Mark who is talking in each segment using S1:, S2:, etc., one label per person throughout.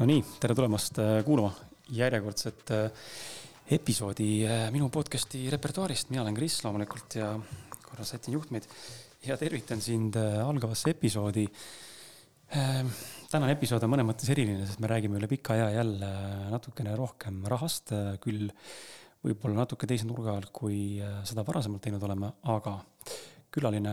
S1: no nii, tere tulemast äh, kuulama järjekordset äh, episoodi äh, minu podcast'i repertuaarist, mina olen Kris loomulikult ja korra sätin juhtmeid ja tervitan sind algavasse episoodi. tänane episood on mõnes mõttes eriline, sest me räägime üle pika aja jälle natukene rohkem rahast, küll võib-olla natuke teise nurga alt, kui seda varasemalt teinud oleme, aga külaline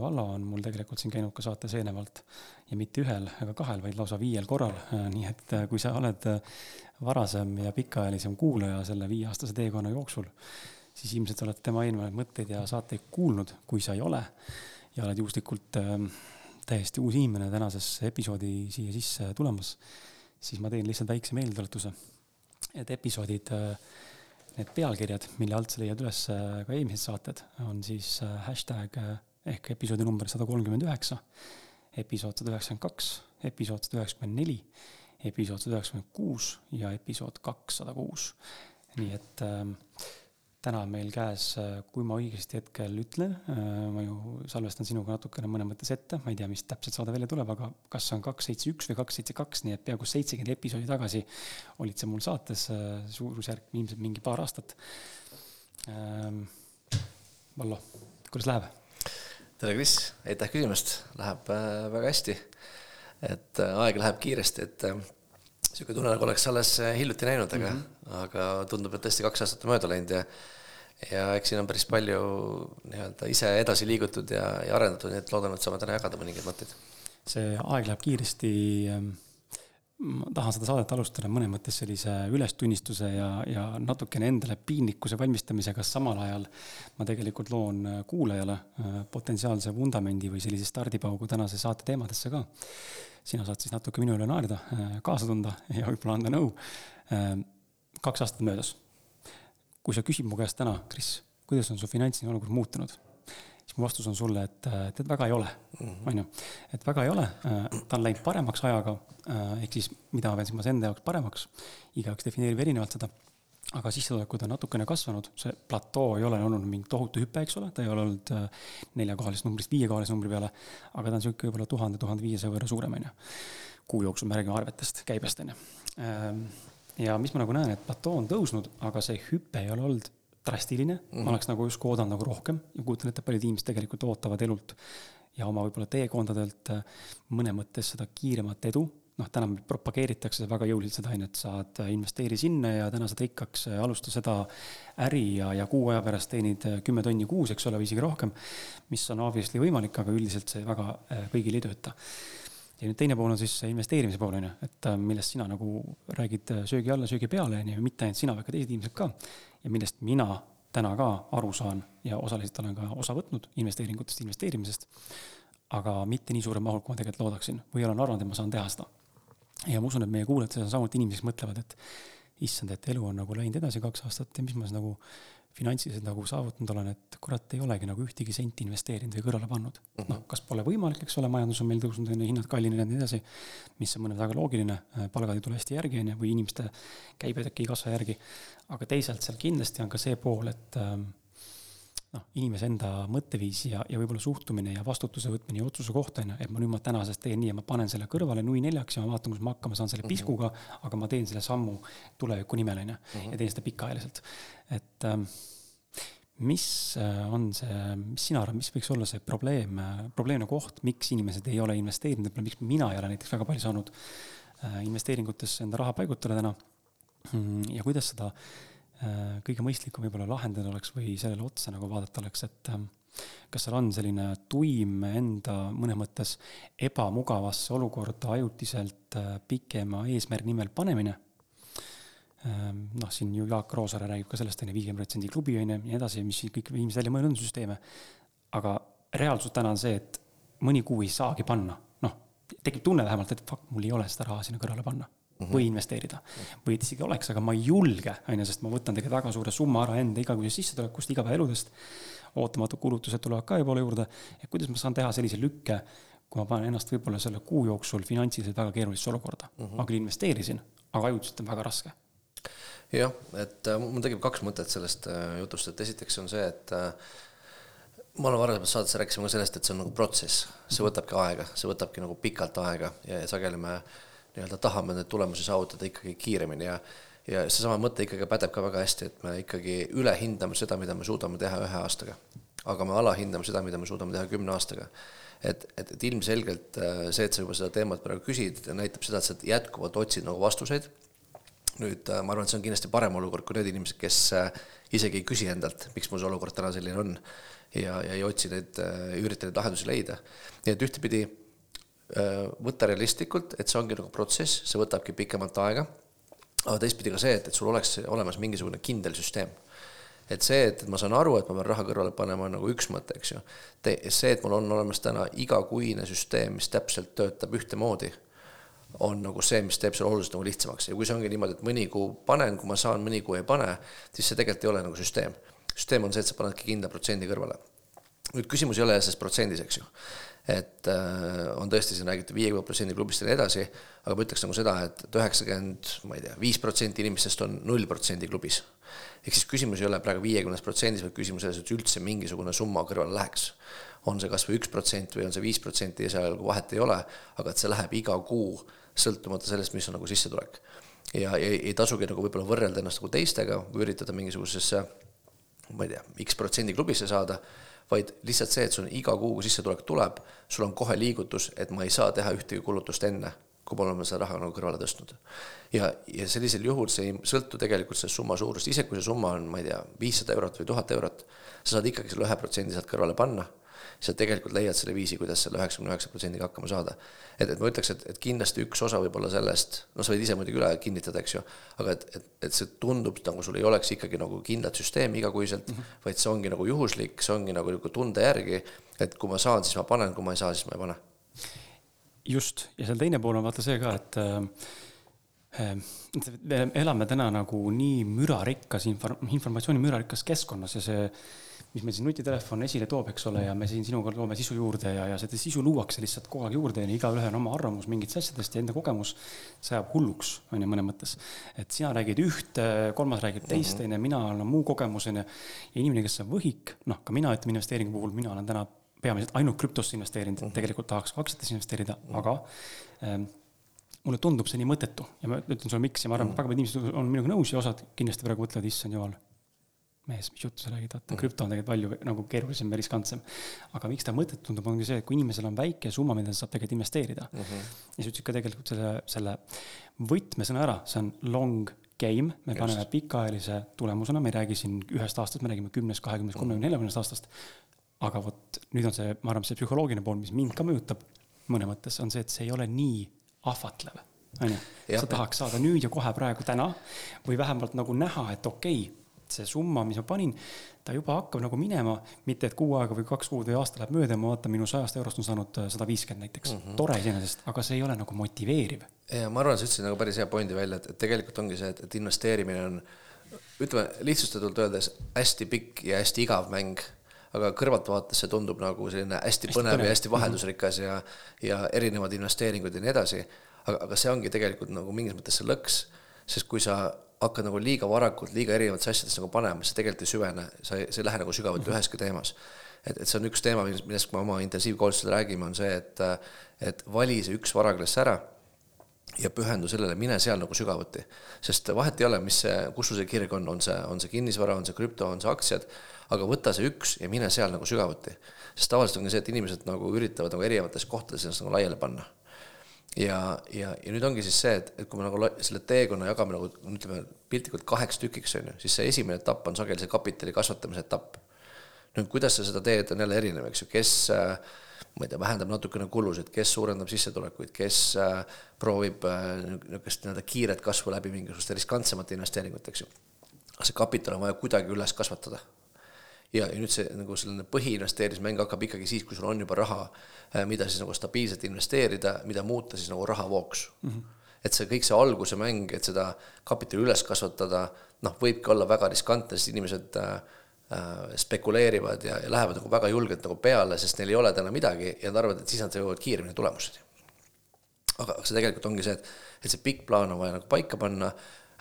S1: Vallo on mul tegelikult siin käinud ka saates eelnevalt ja mitte ühel ega kahel, vaid lausa viiel korral. nii et äh, kui sa oled äh, varasem ja pikaajalisem kuulaja selle viieaastase teekonna jooksul, siis ilmselt oled tema eelnevaid mõtteid ja saateid kuulnud. kui sa ei ole ja oled juhuslikult äh, täiesti uus inimene tänasesse episoodi siia sisse tulemas, siis ma teen lihtsalt väikse meeldetuletuse, et episoodid äh, need pealkirjad, mille alt sa leiad üles äh, ka eelmised saated, on siis äh, hashtag äh, ehk episoodi number sada kolmkümmend üheksa, episood sada üheksakümmend kaks, episood sada üheksakümmend neli, episood sada üheksakümmend kuus ja episood kakssada kuus. nii et äh, täna meil käes, äh, kui ma õigesti hetkel ütlen, äh, ma ju salvestan sinuga natukene mõnes mõttes ette, ma ei tea, mis täpselt saade välja tuleb, aga kas on kaks seitse üks või kaks seitse kaks, nii et peaaegu seitsekümmend episoodi tagasi olid sa mul saates, äh, suurusjärk ilmselt mingi paar aastat. Ähm, Vallo, kuidas läheb?
S2: tere, Kris, aitäh küsimast, läheb väga hästi. et aeg läheb kiiresti, et niisugune tunne, nagu oleks alles hiljuti näinud, aga mm, -hmm. aga tundub, et tõesti kaks aastat on mööda läinud ja ja eks siin on päris palju nii-öelda ise edasi liigutud ja, ja arendatud, nii et loodan, et saame täna jagada mõningaid mõtteid.
S1: see aeg läheb kiiresti. Ähm, ma tahan seda saadet alustada mõnes mõttes sellise ülestunnistuse ja, ja natukene endale piinlikkuse valmistamisega, samal ajal ma tegelikult loon kuulajale äh, potentsiaalse vundamendi või sellise stardipaugu tänase saate teemadesse ka sina saad siis natuke minu üle naerda, äh, kaasa tunda ja võib-olla anda nõu. Äh, kaks aastat möödas. Kui sa küsid mu käest täna, Kris, kuidas on su finantsiline olukord muutunud, siis mu vastus on sulle, et tead, väga ei ole, mhm. on ju. et väga ei ole, äh, ta on läinud paremaks ajaga, ehk siis mida pean silmas enda jaoks paremaks, igaüks defineerib erinevalt seda. Aga sissetulekud on natukene kasvanud, see platoo ei ole olnud mingi tohutu hüpe, eks ole, ta ei ole olnud äh, neljakohalisest numbrist viiekohalise numbri peale, aga ta on niisugune võib-olla tuhande, tuhande viiesaja võrra suurem, on ju. kuu jooksul me räägime arvetest, käibest, on ju. Ja mis ma nagu näen, et platoo on tõusnud, aga see hüpe ei ole olnud drastiline mm, -hmm. ma oleks nagu justkui oodanud nagu rohkem ja kujutan ette, paljud inimesed tegelikult ootavad elult ja oma võib-olla teekondadelt äh, mõne mõttes seda kiiremat edu noh, täna propageeritakse väga jõuliselt seda ainet, saad investeeri sinna ja täna saad rikkaks, alusta seda äri ja, ja kuu aja pärast teenid kümme tonni kuus, eks ole, või isegi rohkem. mis on obviously võimalik, aga üldiselt see väga äh, kõigil ei tööta. Ja nüüd teine pool on siis investeerimise pool on ju, et äh, millest sina nagu räägid äh, söögi alla, söögi peale on ju, mitte ainult sina, vaid ka teised inimesed ka. ja millest mina täna ka aru saan ja osaliselt olen ka osa võtnud investeeringutest, investeerimisest aga mitte nii suure mahul, kui ma tegelikult loodaksin või olen arvanud, et ma saan teha seda ja ma usun, et meie kuulajad on samuti inimesed, mõtlevad, et issand, et elu on nagu läinud edasi kaks aastat ja mis ma siis nagu finantsiliselt nagu saavutanud olen, et kurat, ei olegi nagu ühtegi senti investeerinud või kõrvale pannud uh. -huh. noh, kas pole võimalik, eks ole, majandus on meil tõusnud, on ju, hinnad kallinenud ja nii edasi, mis on mõnes väga loogiline, palgad ei tule hästi järgi, on ju, või inimeste käibed äkki ei kasva järgi. aga teisalt seal kindlasti on ka see pool, et ähm, noh, inimese enda mõtteviis ja, ja võib-olla suhtumine ja vastutuse võtmine ja otsuse kohta on ju, et ma nüüd ma tänasest teen nii ja ma panen selle kõrvale nui neljaks ja ma vaatan, kus ma hakkama saan selle mhm. piskuga mm, -hmm. aga ma teen selle sammu tuleviku nimel on ju, mhm. ja teen seda pikaajaliselt. et ähm, mis äh, on see, mis sina arvad, mis võiks olla see probleem, äh, probleemne koht, miks inimesed ei ole investeerinud, võib-olla miks mina ei ole näiteks väga palju saanud äh, investeeringutesse enda raha paigutada täna mm, ja kuidas seda Äh, kõige mõistlikum võib-olla lahendada oleks või sellele otsa nagu vaadata oleks, et ähm, kas seal on selline tuim enda mõnes mõttes ebamugavasse olukorda ajutiselt äh, pikema eesmärgi nimel panemine. Ähm, noh, siin ju Jaak Roosaare räägib ka sellest, on ju, viiekümne protsendi klubi on ju, ja nii edasi, mis kõik inimesed välja mõelnud süsteeme. aga reaalsus täna on see, et mõni kuu ei saagi panna, noh, tekib tunne vähemalt, et fuck, mul ei ole seda raha sinna kõrvale panna mm -hmm. või investeerida. või et isegi oleks, aga ma ei julge, on ju, sest ma võtan tegelikult väga suure summa ära enda igakuisest sissetulekust, igapäevaeludest. ootamatud kulutused tulevad ka juba juurde. et kuidas ma saan teha sellise lükke, kui ma panen ennast võib-olla selle kuu jooksul finantsiliselt väga keerulisse olukorda mm. -hmm. ma küll investeerisin, aga ajutiselt on väga raske.
S2: jah, et äh, mul tekib kaks mõtet sellest äh, jutust, et esiteks on see, et äh, ma olen varasemalt saates rääkisime ka sellest, et see on nagu protsess, see võtabki aega, see võtabki nagu pikalt aega ja sageli me nii-öelda tahame neid tulemusi saavutada ikkagi kiiremini ja ja seesama mõte ikkagi pädeb ka väga hästi, et me ikkagi ülehindame seda, mida me suudame teha ühe aastaga. aga me alahindame seda, mida me suudame teha kümne aastaga. et, et, et ilmselgelt äh, see, et sa juba seda teemat praegu küsid, näitab seda, et sa jätkuvalt otsid nagu vastuseid. nüüd äh, ma arvan, et see on kindlasti parem olukord kui need inimesed, kes äh, isegi ei küsi endalt, miks mul see olukord täna selline on. ja, ja ei otsi neid, ei ürita neid lahendusi leida. nii et ühtepidi võtta realistlikult, et see ongi nagu protsess, see võtabki pikemalt aega aga teistpidi ka see, et, et sul oleks olemas mingisugune kindel süsteem. et see, et, et ma saan aru, et ma pean raha kõrvale panema, on nagu üks mõte, eks ju. see, et mul on olemas täna igakuine süsteem, mis täpselt töötab ühtemoodi, on nagu see, mis teeb selle oluliselt nagu lihtsamaks ja kui see ongi niimoodi, et mõni kuu panen, kui ma saan, mõni kuu ei pane, siis see tegelikult ei ole nagu süsteem. süsteem on see, et sa panedki kindla protsendi kõrvale. nüüd küsimus ei ole selles protsendis, eks ju et äh, on tõesti siin räägitud viiekümne protsendi klubist ja nii edasi, aga ma ütleks nagu seda, et, et üheksakümmend, ma ei tea, viis protsenti inimestest on null protsendi klubis. ehk siis küsimus ei ole praegu viiekümnes protsendis, vaid küsimus selles, et üldse mingisugune summa kõrvale läheks. on see kas või üks protsent või on see viis protsenti ja seal nagu vahet ei ole, aga et see läheb iga kuu, sõltumata sellest, mis on nagu sissetulek. ja ei, ei tasugi nagu võib-olla võrrelda ennast nagu teistega või üritada mingisugusesse ma ei tea, X protsendi klubisse saada vaid lihtsalt see, et sul iga kuu sissetulek tuleb, sul on kohe liigutus, et ma ei saa teha ühtegi kulutust enne, kui me oleme seda raha nagu kõrvale tõstnud. ja, ja sellisel juhul see ei sõltu tegelikult sellest summa suurust, isegi kui see summa on, ma ei tea, viissada eurot või tuhat eurot, sa saad ikkagi selle ühe protsendi sealt kõrvale panna sa tegelikult leiad selle viisi, kuidas selle üheksakümne üheksa protsendiga hakkama saada. et, et ma ütleks, et, et kindlasti üks osa võib-olla sellest, no sa võid ise muidugi üle kinnitada, eks ju, aga et, et, et see tundub nagu sul ei oleks ikkagi nagu kindlat süsteemi igakuiselt mm, -hmm. vaid see ongi nagu juhuslik, see ongi nagu, nagu tunde järgi, et kui ma saan, siis ma panen, kui ma ei saa, siis ma ei pane.
S1: just, ja seal teine pool on vaata see ka, et äh, me elame täna nagu nii mürarikkas inform-, informatsiooni mürarikkas keskkonnas ja see mis meil siin nutitelefon esile toob, eks ole, ja me siin sinuga loome sisu juurde ja, ja seda sisu luuakse lihtsalt kogu aeg juurde ja igaühel on oma arvamus mingitest asjadest ja enda kogemus. see ajab hulluks, on ju, mõnes mõttes. et sina räägid ühte, kolmas räägib teist, mhm. onju, mina olen muu kogemus, onju. ja inimene, kes on võhik, noh, ka mina ütleme investeeringu puhul, mina olen täna peamiselt ainult krüptosse investeerinud mm, -hmm. tegelikult tahaks ka aktsiatesse investeerida mm, -hmm. aga ähm, mulle tundub see nii mõttetu ja ma ütlen sulle, miks ja ma arvan, et väga paljud inimesed on minuga nõus ja osad kindlasti praegu mõtlevad, issand jumal mees, mis juttu sa räägid, vaata mm. krüpto on tegelikult palju nagu keerulisem ja riskantsem. aga miks ta mõttetu tundub, ongi see, et kui inimesel on väike summa, mida ta saab tegelikult investeerida mm. -hmm. ja sa ütlesid ka tegelikult selle, selle võtmesõna ära, see on long game, me Just. paneme pikaajalise tulemusena, me ei räägi siin ühest aastast, me räägime kümnest, kahekümnest, kolmekümne, neljakümnest aastast. aga vot nüüd on see, ma arvan, see psühholoogiline pool, mis mind ka mõjutab mõne mõttes, on see, et see ei ole nii ahvatlev on ju, sa tahaks saada nüüd ja kohe praegu täna või vähemalt nagu näha, et okei okay,, see summa, mis ma panin, ta juba hakkab nagu minema, mitte et kuu aega või kaks kuud või aasta läheb mööda ja ma vaatan, minu sajast eurost on saanud äh, sada viiskümmend näiteks mm. -hmm. tore iseenesest, aga see ei ole nagu motiveeriv.
S2: ja ma arvan, sa ütlesid nagu päris hea pointi välja, et, et tegelikult ongi see, et, et investeerimine on ütleme lihtsustatult öeldes hästi pikk ja hästi igav mäng aga kõrvaltvaates see tundub nagu selline hästi, hästi põnev ja hästi mhm. vaheldusrikas ja, ja erinevad investeeringud ja nii edasi. aga, aga see ongi tegelikult nagu mingis mõttes see lõks, sest kui sa hakkad nagu liiga varakult liiga erinevatesse asjadesse nagu panema, siis tegelikult ei süvene, sa ei, sa ei lähe nagu sügavuti -hmm. üheski teemas. et, et see on üks teema, millest me oma intensiivkoolitusel räägime, on see, et, et vali see üks varaklass ära ja pühendu sellele, mine seal nagu sügavuti. sest vahet ei ole, mis see, kus sul see kirg on, on see, on see kinnisvara, on see krüpto, on see aktsiad, aga võta see üks ja mine seal nagu sügavuti. sest tavaliselt ongi see, et inimesed nagu üritavad nagu erinevates kohtades ennast nagu laiali panna ja, ja, ja nüüd ongi siis see, et, et kui me nagu selle teekonna jagame nagu ütleme piltlikult kaheks tükiks, on ju, siis see esimene etapp on sageli see kapitali kasvatamise etapp. nüüd kuidas sa seda teed, on jälle erinev, eks ju, kes ma ei tea, vähendab natukene kulusid, kes suurendab sissetulekuid, kes äh, proovib äh, niisugust nii-öelda kiiret kasvu läbi mingisuguste riskantsemate investeeringute, eks ju. see kapital on vaja kuidagi üles kasvatada ja, ja nüüd see nagu selline põhiinvesteerimismäng hakkab ikkagi siis, kui sul on juba raha, äh, mida siis nagu stabiilselt investeerida, mida muuta siis nagu rahavooks mm. -hmm. et see kõik see alguse mäng, et seda kapitali üles kasvatada, noh, võibki olla väga riskantne, sest inimesed äh, äh, spekuleerivad ja, ja lähevad nagu väga julgelt nagu peale, sest neil ei ole täna midagi ja nad arvavad, et siis nad jõuavad kiiremini tulemuseni. aga see tegelikult ongi see, et, et see pikk plaan on vaja nagu paika panna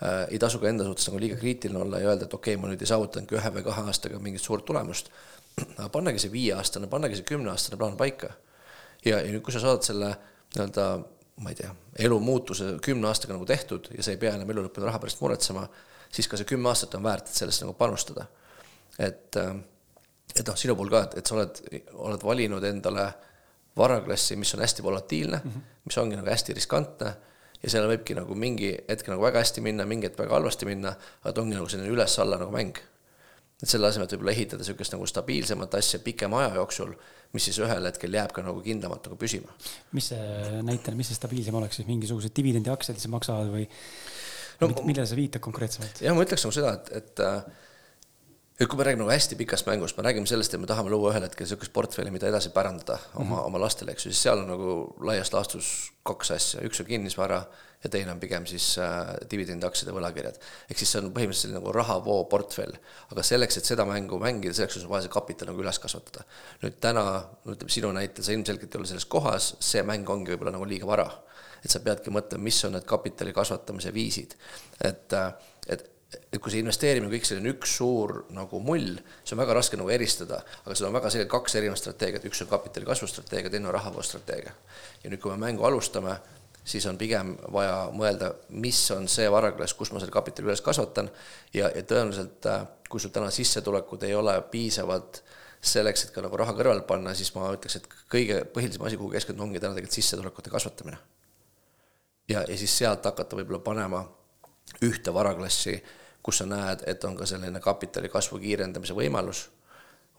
S2: ei tasu ka enda suhtes nagu liiga kriitiline olla ja öelda, et okei okay,, ma nüüd ei saavutanudki ühe või kahe aastaga mingit suurt tulemust. aga pannagi see viieaastane, pannagi see kümneaastane plaan paika. ja, ja nüüd, kui sa saad selle nii-öelda ma ei tea, elumuutuse kümne aastaga nagu tehtud ja sa ei pea enam elu lõpuni raha pärast muretsema, siis ka see kümme aastat on väärt, et sellesse nagu panustada. et, et noh, sinu puhul ka, et, et sa oled, oled valinud endale varaklassi, mis on hästi volatiilne mm, -hmm. mis ongi nagu hästi riskantne ja seal võibki nagu mingi hetk nagu väga hästi minna, mingi hetk väga halvasti minna, aga ta ongi nagu selline üles-alla nagu mäng et selle asemel, et võib-olla ehitada niisugust nagu stabiilsemat asja pikema aja jooksul, mis siis ühel hetkel jääb ka nagu kindlamalt nagu püsima.
S1: mis see näitena, mis see stabiilsem oleks siis, mingisugused dividendiaktsiad siis maksavad või no, millele sa viitad konkreetsemalt?
S2: jah, ma ütleks nagu seda, et, et et kui me räägime nagu hästi pikast mängust, me räägime sellest, et me tahame luua ühel hetkel niisugust portfelli, mida edasi pärandada oma mm, -hmm. oma lastele, eks ju, siis seal on nagu laias laastus kaks asja, üks on kinnisvara ja teine on pigem siis äh, dividendiaktsiad ja võlakirjad. ehk siis see on põhimõtteliselt nagu rahavoo portfell, aga selleks, et seda mängu mängida, selleks on vaja see kapital nagu üles kasvatada. nüüd täna, no ütleme sinu näitel, sa ilmselgelt ei ole selles kohas, see mäng ongi võib-olla nagu liiga vara. et sa peadki mõtlema, mis on need kapitali kasvatamise viisid. et, äh, et kui see investeerimine kõik selline üks suur nagu mull, see on väga raske nagu eristada, aga seal on väga selgelt kaks erinevat strateegiat, üks on kapitali kasvu strateegia, teine on rahavoo strateegia. ja nüüd, kui me mängu alustame, siis on pigem vaja mõelda, mis on see varaklass, kus ma selle kapitali üles kasvatan ja, ja tõenäoliselt äh, kui sul täna sissetulekud ei ole piisavad selleks, et ka nagu raha kõrvale panna, siis ma ütleks, et kõige põhilisem asi, kuhu keskenduda, ongi täna tegelikult sissetulekute kasvatamine. ja, ja siis sealt hakata võib-olla panema ühte varaklassi kus sa näed, et on ka selline kapitali kasvu kiirendamise võimalus,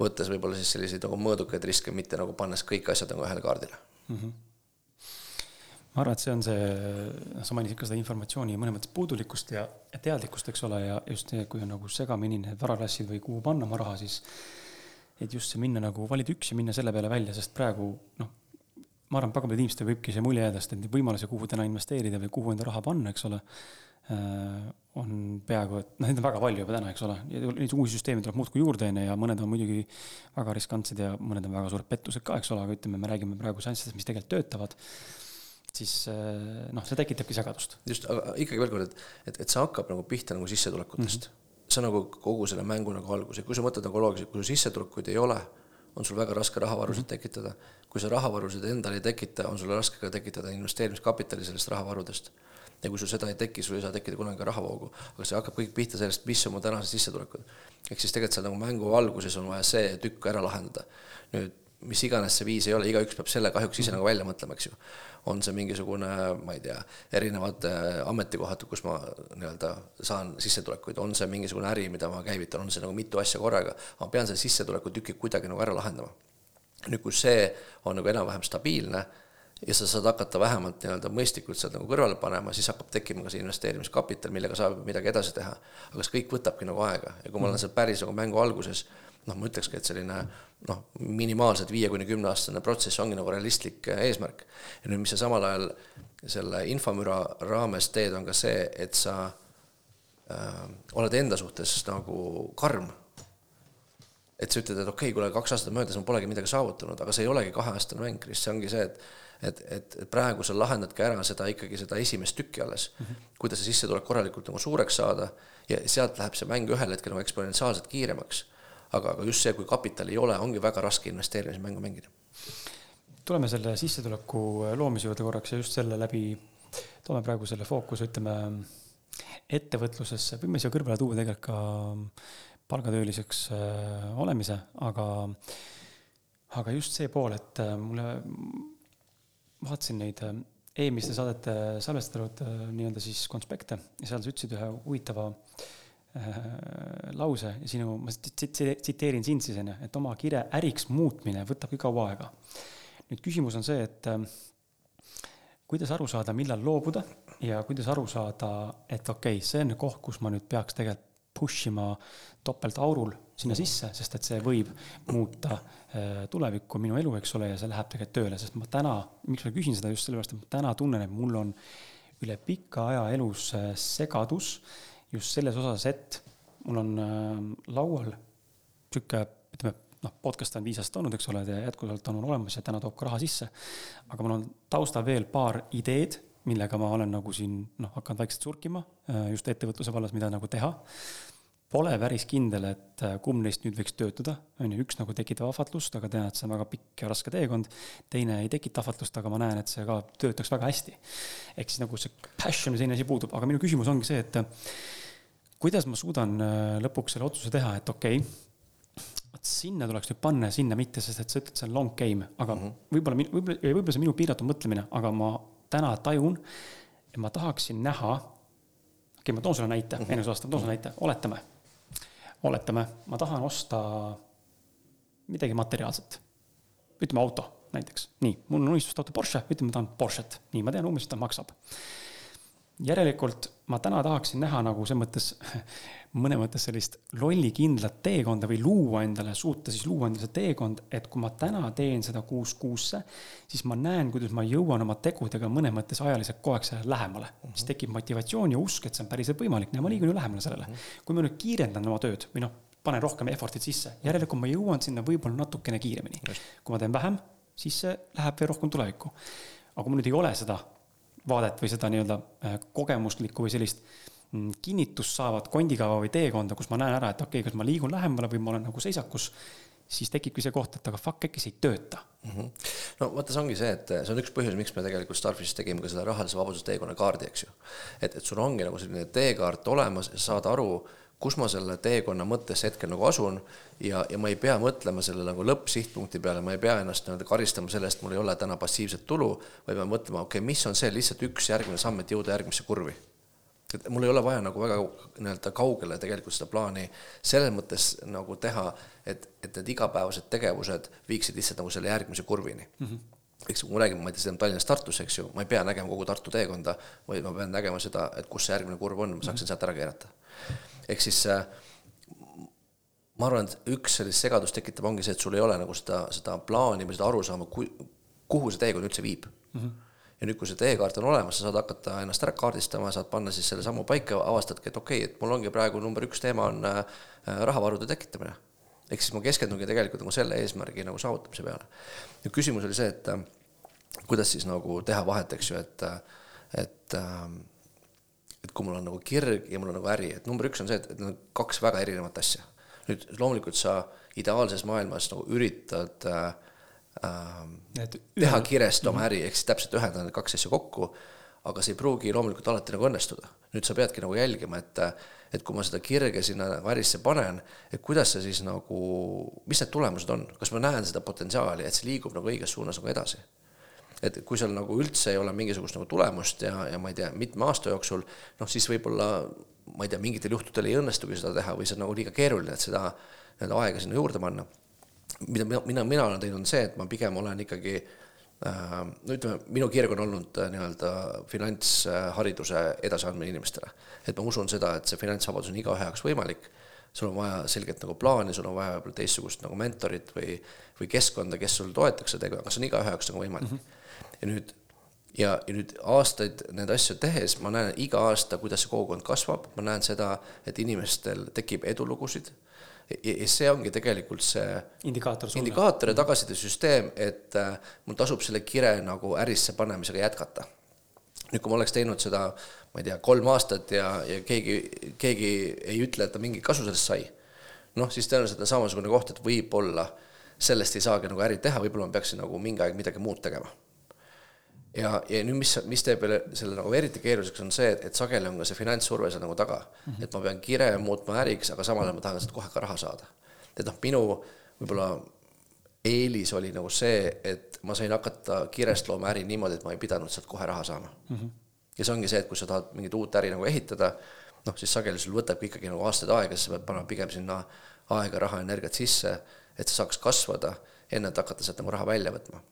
S2: võttes võib-olla siis selliseid nagu mõõdukaid riske, mitte nagu pannes kõik asjad nagu ühele kaardile mm. -hmm
S1: ma arvan, et see on see, noh, sa mainisid ka seda informatsiooni mõnes mõttes puudulikkust ja, teadlikkust, eks ole, ja just see, kui on nagu segamini need varaklassid või kuhu panna oma raha, siis et just see minna nagu, valida üks ja minna selle peale välja, sest praegu noh, ma arvan, väga paljudel inimestel võibki see mulje jääda, sest et neid võimalusi, kuhu täna investeerida või kuhu enda raha panna, eks ole, on peaaegu, et noh, neid on väga palju juba täna, eks ole, ja neid uusi süsteeme tuleb muudkui juurde, on ju, ja mõned on muidugi väga riskantsed ja mõned on väga suured pettused ka, eks ole, aga ütleme, me räägime praegu seanssidest, mis tegelikult töötavad, siis äh, noh, see tekitabki segadust.
S2: just, aga ikkagi veel kord, et, et, et see hakkab nagu pihta nagu sissetulekutest mm. -hmm. see on nagu kogu selle mängu nagu algus ja kui sa mõtled nagu loogiliselt, kui sul sissetulekuid ei ole, on sul väga raske rahavarusid mm -hmm. tekitada. kui sa rahavarusid endal ei tekita, on sul raske ka tekitada investeerimiskapitali sellest rahavarudest ja kui sul seda ei teki, sul ei saa tekkida kunagi ka rahavoogu. aga see hakkab kõik pihta sellest, mis on mu tänased sissetulekud. ehk siis tegelikult seal nagu mängu alguses on vaja see tükk ära lahendada. nüüd mis iganes see viis ei ole, igaüks peab selle kahjuks ise nagu välja mõtlema, eks ju. on see mingisugune, ma ei tea, erinevad äh, ametikohad, kus ma nii-öelda saan sissetulekuid, on see mingisugune äri, mida ma käivitan, on see nagu mitu asja korraga, ma pean selle sissetulekutüki kuidagi nagu ära lahendama. nüüd, kui see on nagu enam-vähem stabiilne ja sa saad hakata vähemalt nii-öelda mõistlikult sealt nagu kõrvale panema, siis hakkab tekkima ka see investeerimiskapital, millega saab midagi edasi teha. aga see kõik võtabki nagu aega ja kui ma olen seal päris nagu mängu alguses, noh, ma ütlekski, et selline noh, minimaalselt viie kuni kümne aastane protsess ongi nagu realistlik äh, eesmärk. ja nüüd, mis sa samal ajal selle infomüra raames teed, on ka see, et sa äh, oled enda suhtes nagu karm et sa ütled, et okei okay,, kuule, kaks aastat möödas, ma polegi midagi saavutanud, aga see ei olegi kaheaastane mäng, see ongi see, et et, et, et praegu sa lahendadki ära seda ikkagi seda esimest tükki alles mm, -hmm. kuidas see sissetulek korralikult nagu suureks saada ja sealt läheb see mäng ühel hetkel nagu eksponentsiaalselt kiiremaks. aga, aga just see, kui kapitali ei ole, ongi väga raske investeerimismängu mängida.
S1: tuleme selle sissetuleku loomise juurde korraks ja just selle läbi, toome praegu selle fookuse, ütleme, ettevõtlusesse, võime siia kõrvale tuua tegelikult ka palgatööliseks äh, olemise, aga, aga just see pool, et äh, mulle vaatasin neid äh, eelmiste saadete salvestatud äh, nii-öelda siis konspekte ja seal sa ütlesid ühe huvitava äh, lause ja sinu, ma tsiteerin sind siis onju, et oma kire äriks muutmine võtabki kaua aega. nüüd küsimus on see, et äh, kuidas aru saada, millal loobuda ja kuidas aru saada, et okei okay,, see on koht, kus ma nüüd peaks tegelikult push ima topeltaurul sinna sisse, sest et see võib muuta äh, tulevikku, minu elu, eks ole, ja see läheb tegelikult tööle, sest ma täna, miks ma küsin seda just sellepärast, et ma täna tunnen, et mul on üle pika aja elus äh, segadus just selles osas, et mul on äh, laual sihuke, ütleme, noh, podcast on viis aastat olnud, eks ole, jätkuvalt on olemas ja täna toob ka raha sisse. aga mul on taustal veel paar ideed, millega ma olen nagu siin noh, hakanud vaikselt surkima just ettevõtluse vallas, mida nagu teha pole päris kindel, et äh, kumb neist nüüd võiks töötada, on ju, üks nagu tekitab ahvatlust, aga tean, et see on väga pikk ja raske teekond. teine ei tekita ahvatlust, aga ma näen, et see ka töötaks väga hästi. ehk siis nagu see passion või selline asi puudub, aga minu küsimus ongi see, et kuidas ma suudan lõpuks selle otsuse teha, et okei okay,, vot sinna tuleks nüüd panna ja sinna mitte, sest et sa ütled, see on long game, aga mm -hmm. võib-olla, võib-olla, võib-olla see on minu piiratud mõtlemine, aga ma täna tajun, et ma tahaksin näha, okei okay,, ma toon sulle näite mm -hmm., Enus Aastav, toon sulle näite, oletame, oletame, ma tahan osta midagi materiaalset, ütleme auto näiteks, nii, mul on unistust auto Porsche, ütleme, ma tahan Porsche't, nii, ma tean umbes, mis ta maksab järelikult ma täna tahaksin näha nagu selles mõttes, mõne mõttes sellist lollikindlat teekonda või luua endale, suuta siis luua endale see teekond, et kui ma täna teen seda kuus kuusse, siis ma näen, kuidas ma jõuan oma tegudega mõne mõttes ajaliselt kogu aeg sellele lähemale mm. -hmm. siis tekib motivatsioon ja usk, et see on päriselt võimalik, ja ma liigun ju lähemale sellele mm. -hmm. kui ma nüüd kiirendan oma tööd või noh, panen rohkem effort'it sisse, järelikult ma jõuan sinna võib-olla natukene kiiremini. kui ma teen vähem, siis see läheb veel rohkem tulevikku. aga kui mul nüüd ei ole seda vaadet või seda nii-öelda äh, kogemuslikku või sellist mm, kinnitust saavat kondikava või teekonda, kus ma näen ära, et okei okay,, kas ma liigun lähemale või ma olen nagu seisakus, siis tekibki see koht, et aga fuck, äkki see ei tööta mm.
S2: -hmm. no vaata, see ongi see, et see on üks põhjus, miks me tegelikult Starfishis tegime ka seda rahalise vabaduse teekonna kaardi, eks ju. et, et sul ongi nagu selline teekaart olemas ja saad aru, kus ma selle teekonna mõttes hetkel nagu asun ja, ja ma ei pea mõtlema selle nagu lõppsihtpunkti peale, ma ei pea ennast nii-öelda karistama selle eest, mul ei ole täna passiivset tulu, vaid ma mõtlema, okei okay,, mis on see lihtsalt üks järgmine samm, et jõuda järgmisse kurvi. et mul ei ole vaja nagu väga nii-öelda kaugele tegelikult seda plaani selles mõttes nagu teha, et, et need igapäevased tegevused viiksid lihtsalt nagu selle järgmise kurvini mm. -hmm eks kui me räägime, ma ei tea, on Tallinnast Tartusse, eks ju, ma ei pea nägema kogu Tartu teekonda, vaid ma pean nägema seda, et kus see järgmine kurv on, ma saaksin mm -hmm. sealt ära keerata ehk siis äh, ma arvan, et üks sellist segadust tekitav ongi see, et sul ei ole nagu seda, seda plaani või seda arusaama, kuhu see teekond üldse viib mm. -hmm. ja nüüd, kui see teekaart on olemas, sa saad hakata ennast ära kaardistama, saad panna siis selle sammu paika, avastadki, et okei okay,, et mul ongi praegu number üks teema on äh, rahavarude tekitamine. ehk siis ma keskendungi tegelikult nagu selle eesmärgi nagu saavutamise peale. ja küsimus oli see, et äh, kuidas siis nagu teha vahet, eks ju, et, et äh, et kui mul on nagu kirg ja mul on nagu äri, et number üks on see, et, et need on kaks väga erinevat asja. nüüd loomulikult sa ideaalses maailmas nagu üritad äh, äh, teha kirest oma äri, ehk siis täpselt ühendada need kaks asja kokku, aga see ei pruugi loomulikult alati nagu õnnestuda. nüüd sa peadki nagu jälgima, et, et kui ma seda kirge sinna nagu ärisse panen, et kuidas see siis nagu, mis need tulemused on, kas ma näen seda potentsiaali, et see liigub nagu õiges suunas nagu edasi et kui seal nagu üldse ei ole mingisugust nagu tulemust ja, ja ma ei tea, mitme aasta jooksul, noh siis võib-olla ma ei tea, mingitel juhtudel ei õnnestugi seda teha või see on nagu liiga keeruline, et seda nii-öelda aega sinna juurde panna. mida mina, mina, mina olen teinud, on see, et ma pigem olen ikkagi äh, no ütleme, minu kirg on olnud äh, nii-öelda finantshariduse edasiandmine inimestele. et ma usun seda, et see finantsvabadus on igaühe jaoks võimalik sul on vaja selget nagu plaani, sul on vaja võib-olla teistsugust nagu mentorit või, või keskkonda, kes sul toetaks seda, aga see on igaühe jaoks nagu võimalik mm. -hmm ja nüüd ja, ja nüüd aastaid neid asju tehes ma näen iga aasta, kuidas see kogukond kasvab, ma näen seda, et inimestel tekib edulugusid. ja see ongi tegelikult see
S1: indikaator,
S2: indikaator ja tagasisidesüsteem, et äh, mul tasub selle kire nagu ärisse panemisega jätkata. nüüd, kui ma oleks teinud seda, ma ei tea, kolm aastat ja, ja keegi, keegi ei ütle, et ta mingit kasu sellest sai, noh, siis tõenäoliselt on samasugune koht, et võib-olla sellest ei saagi nagu äri teha, võib-olla ma peaksin nagu mingi aeg midagi muud tegema ja, ja nüüd, mis, mis teeb selle nagu eriti keeruliseks, on see, et, et sageli on ka see finantssurve seal nagu taga mm. -hmm. et ma pean kire muutma äriks, aga samal ajal ma tahan sealt kohe ka raha saada. et noh, minu võib-olla eelis oli nagu see, et ma sain hakata kirest looma äri niimoodi, et ma ei pidanud sealt kohe raha saama mm. -hmm. ja see ongi see, et kui sa tahad mingit uut äri nagu ehitada, noh, siis sageli sul võtabki ikkagi nagu aastaid aega, siis sa pead panema pigem sinna aega, raha, energiat sisse, et see saaks kasvada, enne et hakata sealt nagu raha välja võtma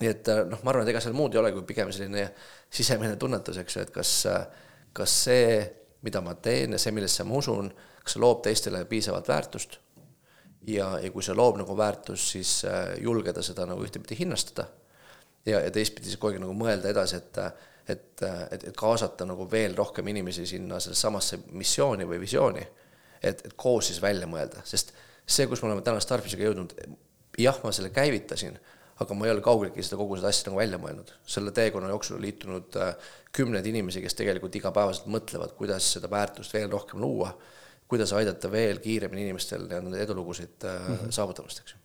S2: nii et äh, noh, ma arvan, et ega seal muud ei ole, kui pigem selline sisemine tunnetus, eks ju, et kas, äh, kas see, mida ma teen ja see, millesse ma usun, kas see loob teistele piisavalt väärtust? Ja, ja kui see loob nagu väärtust, siis äh, julgeda seda nagu ühtepidi hinnastada. Ja, ja teistpidi siis kogu aeg nagu mõelda edasi, et et, et, et kaasata nagu veel rohkem inimesi sinna sellesse samasse missiooni või visiooni, et, et koos siis välja mõelda, sest see, kus me oleme täna Starfishiga jõudnud, jah, ma selle käivitasin aga ma ei ole kaugeltki seda kogu seda asja nagu välja mõelnud. selle teekonna jooksul on liitunud äh, kümneid inimesi, kes tegelikult igapäevaselt mõtlevad, kuidas seda väärtust veel rohkem luua, kuidas aidata veel kiiremini inimestel neid edulugusid mm -hmm. saavutamast, eks ju.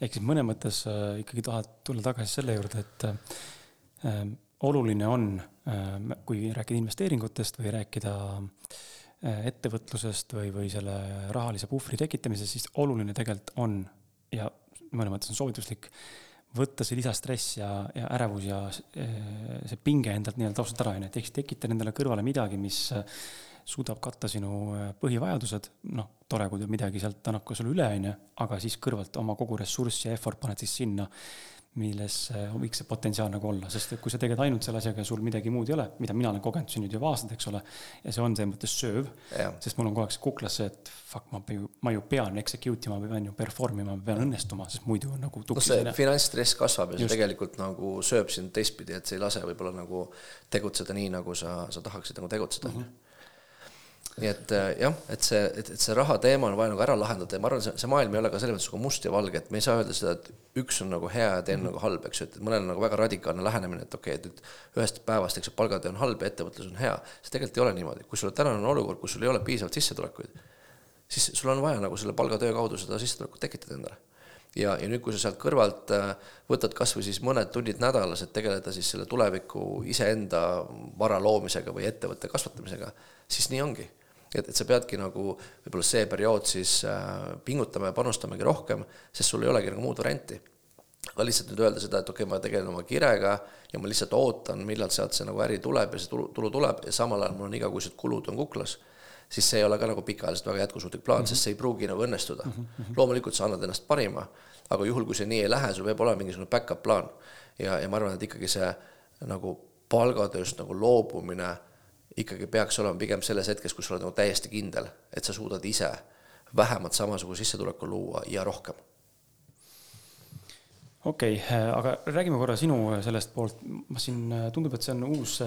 S1: ehk siis mõnes mõttes äh, ikkagi tahad tulla tagasi selle juurde, et äh, oluline on äh,, kui rääkida investeeringutest või rääkida äh, ettevõtlusest või, või selle rahalise puhvri tekitamisest, siis oluline tegelikult on ja mõnes mõttes on soovituslik võtta see lisastress ja, ja ärevus ja äh, see pinge endalt nii-öelda taustalt ära, on ju, et siis tekita endale kõrvale midagi, mis äh, suudab katta sinu äh, põhivajadused, noh, tore, kui midagi sealt annab ka sulle üle, on ju, aga siis kõrvalt oma kogu ressurssi ja effort paned siis sinna milles võiks see potentsiaal nagu olla, sest et kui sa tegeled ainult selle asjaga ja sul midagi muud ei ole, mida mina olen kogenud siin nüüd juba aastaid, eks ole, ja see on selles mõttes sööv, sest mul on kogu aeg see kuklas see, et fuck, ma ju, ma ju pean execute ima, ma pean ju perform ima, ma pean õnnestuma, sest muidu on nagu
S2: no see finantsstress kasvab ja see tegelikult nagu sööb sind teistpidi, et see ei lase võib-olla nagu tegutseda nii, nagu sa, sa tahaksid nagu tegutseda. Mm. -hmm nii et äh, jah, et see, et, et see raha teema on vaja nagu ära lahendada ja ma arvan, see, see maailm ei ole ka selles mõttes nagu must ja valge, et me ei saa öelda seda, et üks on nagu hea ja teine mm -hmm. nagu halb, eks ju, et mõnel on nagu väga radikaalne lähenemine, et okei okay,, et nüüd ühest päevast, eks ju, palgatöö on halb ja ettevõtlus on hea. see tegelikult ei ole niimoodi, kui sul tänane olukord, kus sul ei ole piisavalt sissetulekuid, siis sul on vaja nagu selle palgatöö kaudu seda sissetulekut tekitada endale ja, ja nüüd, kui sa sealt kõrvalt äh, võtad kas või siis mõned tunnid nädalas, et tegeleda siis selle tuleviku iseenda vara loomisega või ettevõtte kasvatamisega, siis nii ongi et, et sa peadki nagu võib-olla see periood siis äh, pingutama ja panustamagi rohkem, sest sul ei olegi nagu muud varianti. aga lihtsalt nüüd öelda seda, et okei okay,, ma tegelen oma kirega ja ma lihtsalt ootan, millal sealt see nagu äri tuleb ja see tulu, tulu tuleb ja samal ajal mul on igakuised kulud on kuklas, siis see ei ole ka nagu pikaajaliselt väga jätkusuutlik plaan mm, -hmm. sest see ei pruugi nagu õnnestuda mm. -hmm. loomulikult sa annad ennast parima, aga juhul, kui see nii ei lähe, sul peab olema mingisugune back-up plaan. ja, ja ma arvan, et ikkagi see nagu palgatööst nagu loobumine ikkagi peaks olema pigem selles hetkes, kus sa oled nagu täiesti kindel, et sa suudad ise vähemalt samasuguse sissetuleku luua ja rohkem.
S1: okei okay,, aga räägime korra sinu sellest poolt, ma siin, tundub, et see on uus,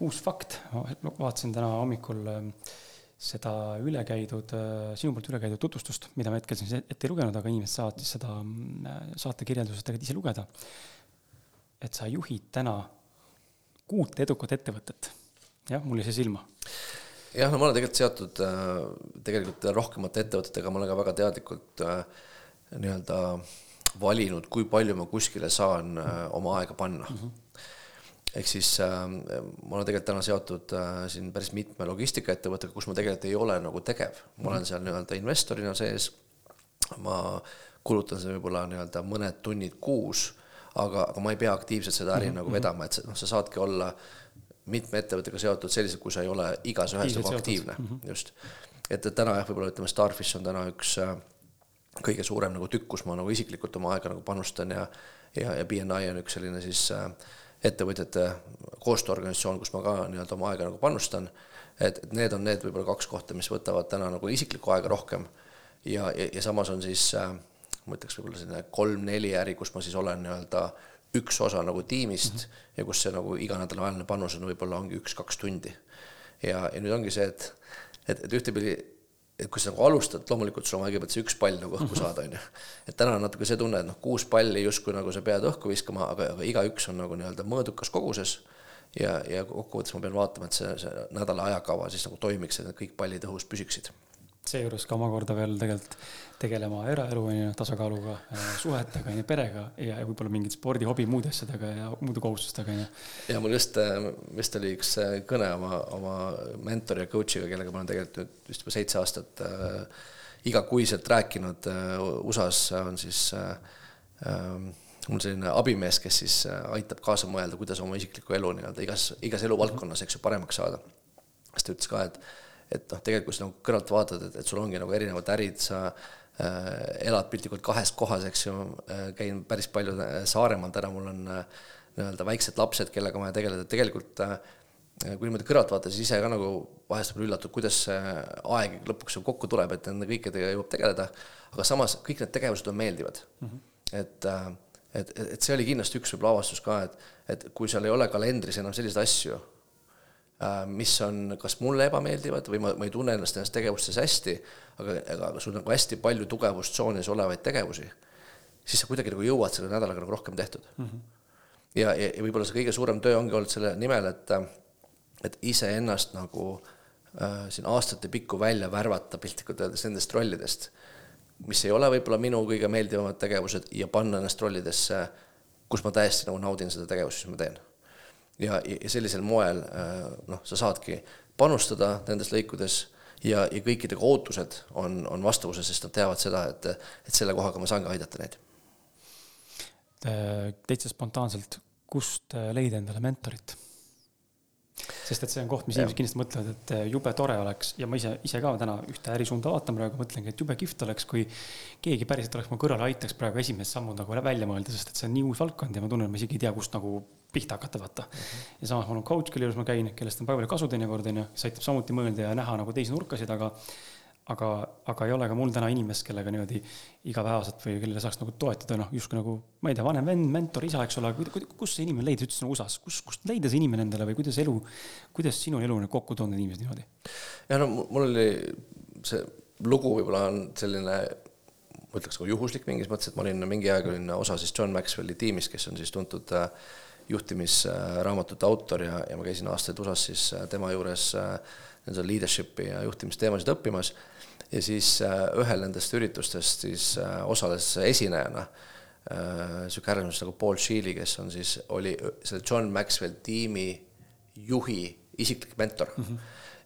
S1: uus fakt, ma vaatasin täna hommikul seda ülekäidud, sinu poolt ülekäidud tutvustust, mida ma hetkel siin ette ei lugenud, aga inimesed saavad siis seda saatekirjeldusest tegelikult ise lugeda. et sa juhid täna kuut edukat ettevõtet jah, mul jäi see silma.
S2: jah, no ma olen tegelikult seotud äh, tegelikult rohkemate ettevõtetega, ma olen ka väga teadlikult äh, nii-öelda valinud, kui palju ma kuskile saan äh, oma aega panna mm. -hmm ehk siis ma olen tegelikult täna seotud siin päris mitme logistikaettevõttega, kus ma tegelikult ei ole nagu tegev, ma olen seal nii-öelda investorina sees. ma kulutan seal võib-olla nii-öelda mõned tunnid kuus, aga, aga ma ei pea aktiivselt seda äri mm -hmm. nagu vedama, et noh, sa saadki olla äh, mitme ettevõttega seotud selliselt, kui sa ei ole igas ühes nagu aktiivne mm, -hmm. just. et, et täna jah, võib-olla ütleme, Starfish on täna üks äh, kõige suurem nagu tükk, kus ma nagu isiklikult oma aega nagu panustan ja ja, ja BNI on üks selline siis äh, ettevõtjate koostööorganisatsioon, kus ma ka nii-öelda oma aega nagu panustan. et, et need on need võib-olla kaks kohta, mis võtavad täna nagu isiklikku aega rohkem. ja, ja, ja samas on siis äh, ma ütleks võib-olla selline kolm-neli äri, kus ma siis olen nii-öelda äh, üks osa nagu tiimist mm -hmm. ja kus see nagu iganädalavaheline panus on võib-olla ongi üks-kaks tundi. ja, ja nüüd ongi see, et, et, et ühtepidi, et kui sa nagu alustad, loomulikult sul on vaja kõigepealt see üks pall nagu õhku saada, on ju. et täna on natuke see tunne, et noh, kuus palli justkui nagu sa pead õhku viskama, aga, aga igaüks on nagu nii-öelda mõõdukas koguses ja, ja kokkuvõttes ma pean vaatama, et see, see nädala ajakava siis nagu toimiks, et need kõik pallid õhus püsiksid
S1: seejuures ka omakorda veel tegelikult tegelema eraelu on ju, tasakaaluga, äh, suhetega on ju, perega ja, ja võib-olla mingid spordi, hobi, muude asjadega ja muude kohustustega on ju.
S2: ja mul just, äh, vist oli üks äh, kõne oma, oma mentori ja coach'iga, kellega ma olen tegelikult nüüd vist juba seitse aastat äh, igakuiselt rääkinud äh, USA-s on siis äh, mul selline abimees, kes siis aitab kaasa mõelda, kuidas oma isiklikku elu nii-öelda igas, igas eluvaldkonnas, eks ju, paremaks saada. siis ta ütles ka, et et noh, tegelikult kui sa nagu kõrvalt vaatad, et, et sul ongi nagu erinevad ärid, sa äh, elad piltlikult kahes kohas, eks ju äh,, käin päris palju äh, Saaremaal täna, mul on äh, nii-öelda väiksed lapsed, kellega on vaja tegeleda, tegelikult äh, kui niimoodi kõrvalt vaadata, siis ise ka nagu vahest võib üllatud, kuidas see aeg lõpuks kokku tuleb, et nende kõikidega jõuab tegeleda, aga samas kõik need tegevused on meeldivad mm. -hmm. et et, et see oli kindlasti üks võib-olla avastus ka, et, et kui seal ei ole kalendris enam selliseid asju, mis on kas mulle ebameeldivad või ma, ma ei tunne ennast ennast tegevustes hästi, aga, aga sul nagu hästi palju tugevustsoonis olevaid tegevusi, siis sa kuidagi nagu jõuad selle nädalaga nagu rohkem tehtud mm. -hmm. ja, ja, ja võib-olla see kõige suurem töö ongi olnud selle nimel, et, et iseennast nagu äh, siin aastate pikku välja värvata piltlikult öeldes nendest rollidest, mis ei ole võib-olla minu kõige meeldivamad tegevused ja panna ennast rollidesse, kus ma täiesti nagu naudin seda tegevust, mis ma teen. Ja, ja sellisel moel äh, noh, sa saadki panustada nendes lõikudes ja, ja kõikidega ootused on, on vastavuses, sest nad teavad seda, et, et selle kohaga ma saangi aidata neid.
S1: täitsa spontaanselt, kust leida endale mentorit? Sest et see on koht, mis inimesed kindlasti mõtlevad, et eh, jube tore oleks ja ma ise, ise ka täna ühte ärisuunda vaatan praegu, mõtlengi, et jube kihvt oleks, kui keegi päriselt oleks mu kõrval, aitaks praegu esimest sammu nagu välja mõelda, sest et see on nii uus valdkond ja ma tunnen, ma isegi ei tea, kust nagu pihta hakata, vaata mm. -hmm. ja samas mul on coach, kelle juures ma käin, kellest on palju kasu teinekord, onju, kes aitab samuti mõelda ja näha nagu teisi nurkasid, aga aga, aga ei ole ka mul täna inimest, kellega niimoodi igapäevaselt või kellele saaks nagu toetada, noh, justkui nagu, ma ei tea, vanem vend, mentor, isa, eks ole, kus see inimene leida, sa ütlesid nagu USA-s, kus, kust leida see inimene endale või kuidas elu, kuidas sinu elu nüüd kokku toonud inimesed niimoodi?
S2: ja no mul oli see lugu võib-olla on selline, ma ütleks nagu juhuslik mingis mõttes, et ma olin mingi aeg olin osa siis John Maxwelli tiimist, kes on siis tuntud äh, juhtimisraamatute autor ja, ja ma käisin aastaid USA-s siis äh, tema juures äh, nii-öelda leadership'i ja juhtimisteemasid õppimas ja siis äh, ühel nendest üritustest siis äh, osales esinejana niisugune äh, härrasmees nagu Paul Sheely, kes on siis, oli selle John Maxwell tiimi juhi isiklik mentor mm. -hmm.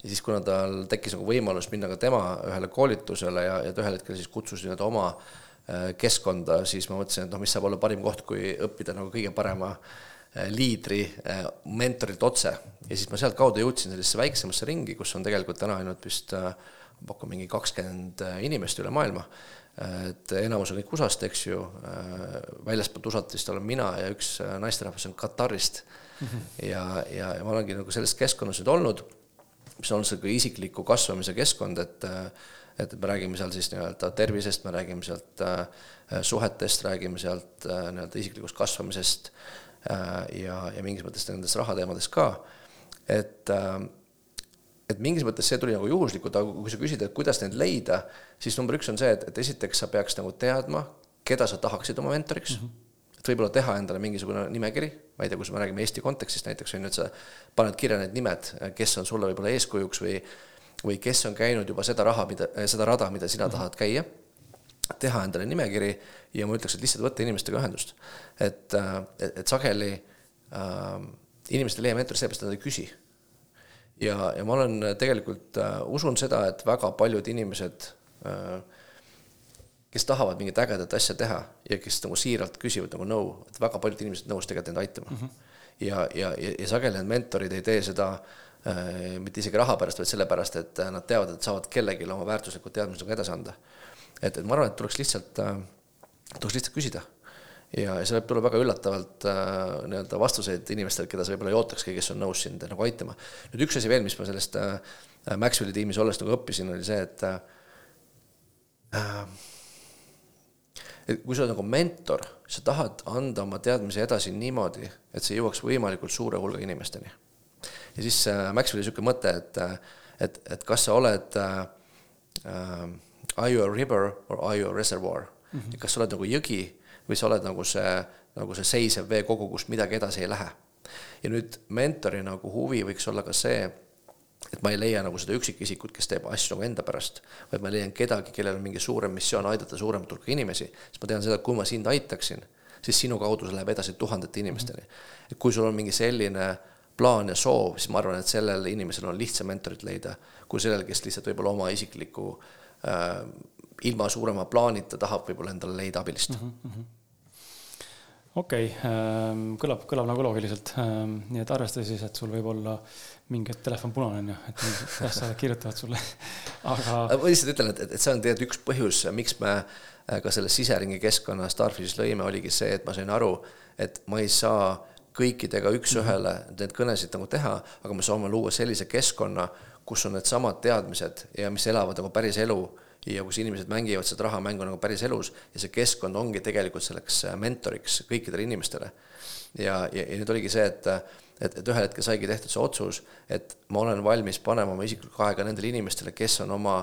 S2: ja siis, kuna tal tekkis nagu võimalus minna ka tema ühele koolitusele ja, ja ta ühel hetkel siis kutsus nii-öelda oma keskkonda, siis ma mõtlesin, et noh, mis saab olla parim koht, kui õppida nagu kõige parema liidri mentorilt otse. ja siis ma sealtkaudu jõudsin sellisesse väiksemasse ringi, kus on tegelikult täna ainult vist äh, pakun mingi kakskümmend äh, inimest üle maailma. et enamus on kõik USA-st, eks ju, äh, väljaspoolt USA-t vist olen mina ja üks äh, naisterahvas on Katarist mm. -hmm. ja, ja, ja ma olengi nagu selles keskkonnas nüüd olnud, mis on sihuke isikliku kasvamise keskkond, et et me räägime seal siis nii-öelda tervisest, me räägime sealt suhetest, räägime sealt nii-öelda isiklikust kasvamisest ja, ja mingis mõttes nendest rahateemadest ka. et äh, et mingis mõttes see tuli nagu juhuslikult, aga kui sa küsid, et kuidas neid leida, siis number üks on see, et, et esiteks sa peaks nagu teadma, keda sa tahaksid oma mentoriks mm. -hmm et võib-olla teha endale mingisugune nimekiri, ma ei tea, kui me räägime Eesti kontekstist näiteks on ju, et sa paned kirja need nimed, kes on sulle võib-olla eeskujuks või või kes on käinud juba seda raha, mida, seda rada, mida sina mm -hmm. tahad käia, teha endale nimekiri ja ma ütleks, et lihtsalt võtta inimestega ühendust. et, et, et sageli äh, inimesed ei leia mentori sellepärast, et nad ei küsi ja, ja ma olen äh, tegelikult äh,, usun seda, et väga paljud inimesed äh,, kes tahavad mingit ägedat asja teha ja kes nagu siiralt küsivad nagu nõu, et väga paljud inimesed nõus tegelikult neid aitama mm. -hmm. ja, ja, ja, ja sageli need mentorid ei tee seda äh, mitte isegi raha pärast, vaid sellepärast, et äh, nad teavad, et saavad kellelegi oma väärtuslikud teadmised nagu edasi anda. et, et ma arvan, et tuleks lihtsalt äh,, tuleks lihtsalt küsida ja see võib tulla väga üllatavalt äh, nii-öelda vastuseid inimestelt, keda sa võib-olla ei ootakski, kes on nõus sind nagu aitama. nüüd üks asi veel, mis ma sellest äh, Maxwelli tiimis olles nagu õppisin, oli see, et äh, et kui sa oled nagu mentor, sa tahad anda oma teadmisi edasi niimoodi, et see jõuaks võimalikult suure hulga inimesteni. ja siis äh, Maxwelli niisugune mõte, et, et, et kas sa oled äh, uh, are you a river or are you a reservoir mm, -hmm. kas sa oled nagu jõgi või sa oled nagu see, nagu see seisev veekogu, kust midagi edasi ei lähe. ja nüüd mentori nagu huvi võiks olla ka see, et ma ei leia nagu seda üksikisikut, kes teeb asju nagu enda pärast, vaid ma leian kedagi, kellel on mingi suurem missioon aidata suuremat hulka inimesi, sest ma tean seda, et kui ma sind aitaksin, siis sinu kaudu see läheb edasi tuhandete inimesteni. et kui sul on mingi selline plaan ja soov, siis ma arvan, et sellel inimesel on lihtsam mentorit leida, kui sellel, kes lihtsalt võib-olla oma isikliku äh, ilma suurema plaanita tahab võib-olla endale leida abilist mm. -hmm
S1: okei okay,, ähm, kõlab, kõlab nagu loogiliselt. Ähm, nii et arvesta siis, et sul võib olla mingi hetk telefon punane on ju, et üles-alla kirjutavad sulle, aga.
S2: ma lihtsalt ütlen, et, et see on tegelikult üks põhjus, miks me äh, ka selles siseringi keskkonna Starfishis lõime, oligi see, et ma sain aru, et ma ei saa kõikidega üks-ühele mm -hmm. need kõnesid nagu teha, aga me saame luua sellise keskkonna, kus on needsamad teadmised ja mis elavad nagu päris elu ja kus inimesed mängivad seda rahamängu nagu päris elus ja see keskkond ongi tegelikult selleks äh, mentoriks kõikidele inimestele. ja, ja, ja nüüd oligi see, et, et, et ühel hetkel saigi tehtud see otsus, et ma olen valmis panema oma isiklikku aega nendele inimestele, kes on oma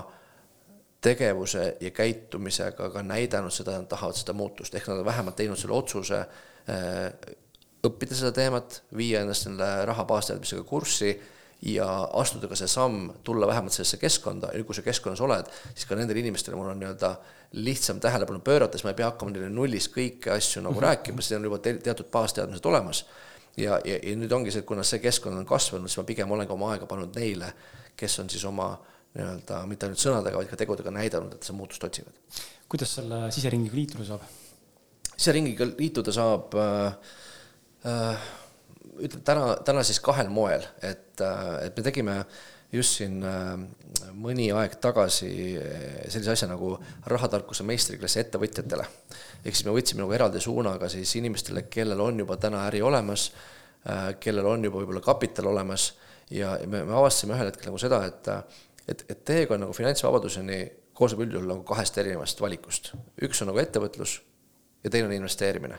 S2: tegevuse ja käitumisega ka näidanud seda, nad tahavad seda muutust, ehk nad on vähemalt teinud selle otsuse äh, õppida seda teemat, viia ennast selle raha baasteadmisega kurssi ja astuda ka see samm, tulla vähemalt sellesse keskkonda ja kui sa keskkonnas oled, siis ka nendele inimestele mul on nii-öelda lihtsam tähelepanu pöörata, siis ma ei pea hakkama neile nullist kõiki asju nagu mm -hmm. rääkima, siis on juba te teatud baasteadmised olemas. ja, ja, ja nüüd ongi see, et kuna see keskkond on kasvanud, siis ma pigem olen ka oma aega pannud neile, kes on siis oma nii-öelda mitte ainult sõnadega, vaid ka tegudega näidanud, et seda muutust otsivad.
S1: kuidas selle siseringiga liituda saab?
S2: siseringiga liituda saab äh, äh, ütleme täna, täna siis kahel moel, et, et me tegime just siin äh, mõni aeg tagasi äh, sellise asja nagu rahatarkuse meistriklassi ettevõtjatele. ehk siis me võtsime nagu eraldi suunaga siis inimestele, kellel on juba täna äri olemas, äh, kellel on juba võib-olla kapital olemas ja me, me avastasime ühel hetkel nagu seda, et et, et teekond nagu finantsvabaduseni koosneb üldjuhul nagu kahest erinevast valikust. üks on nagu ettevõtlus ja teine on investeerimine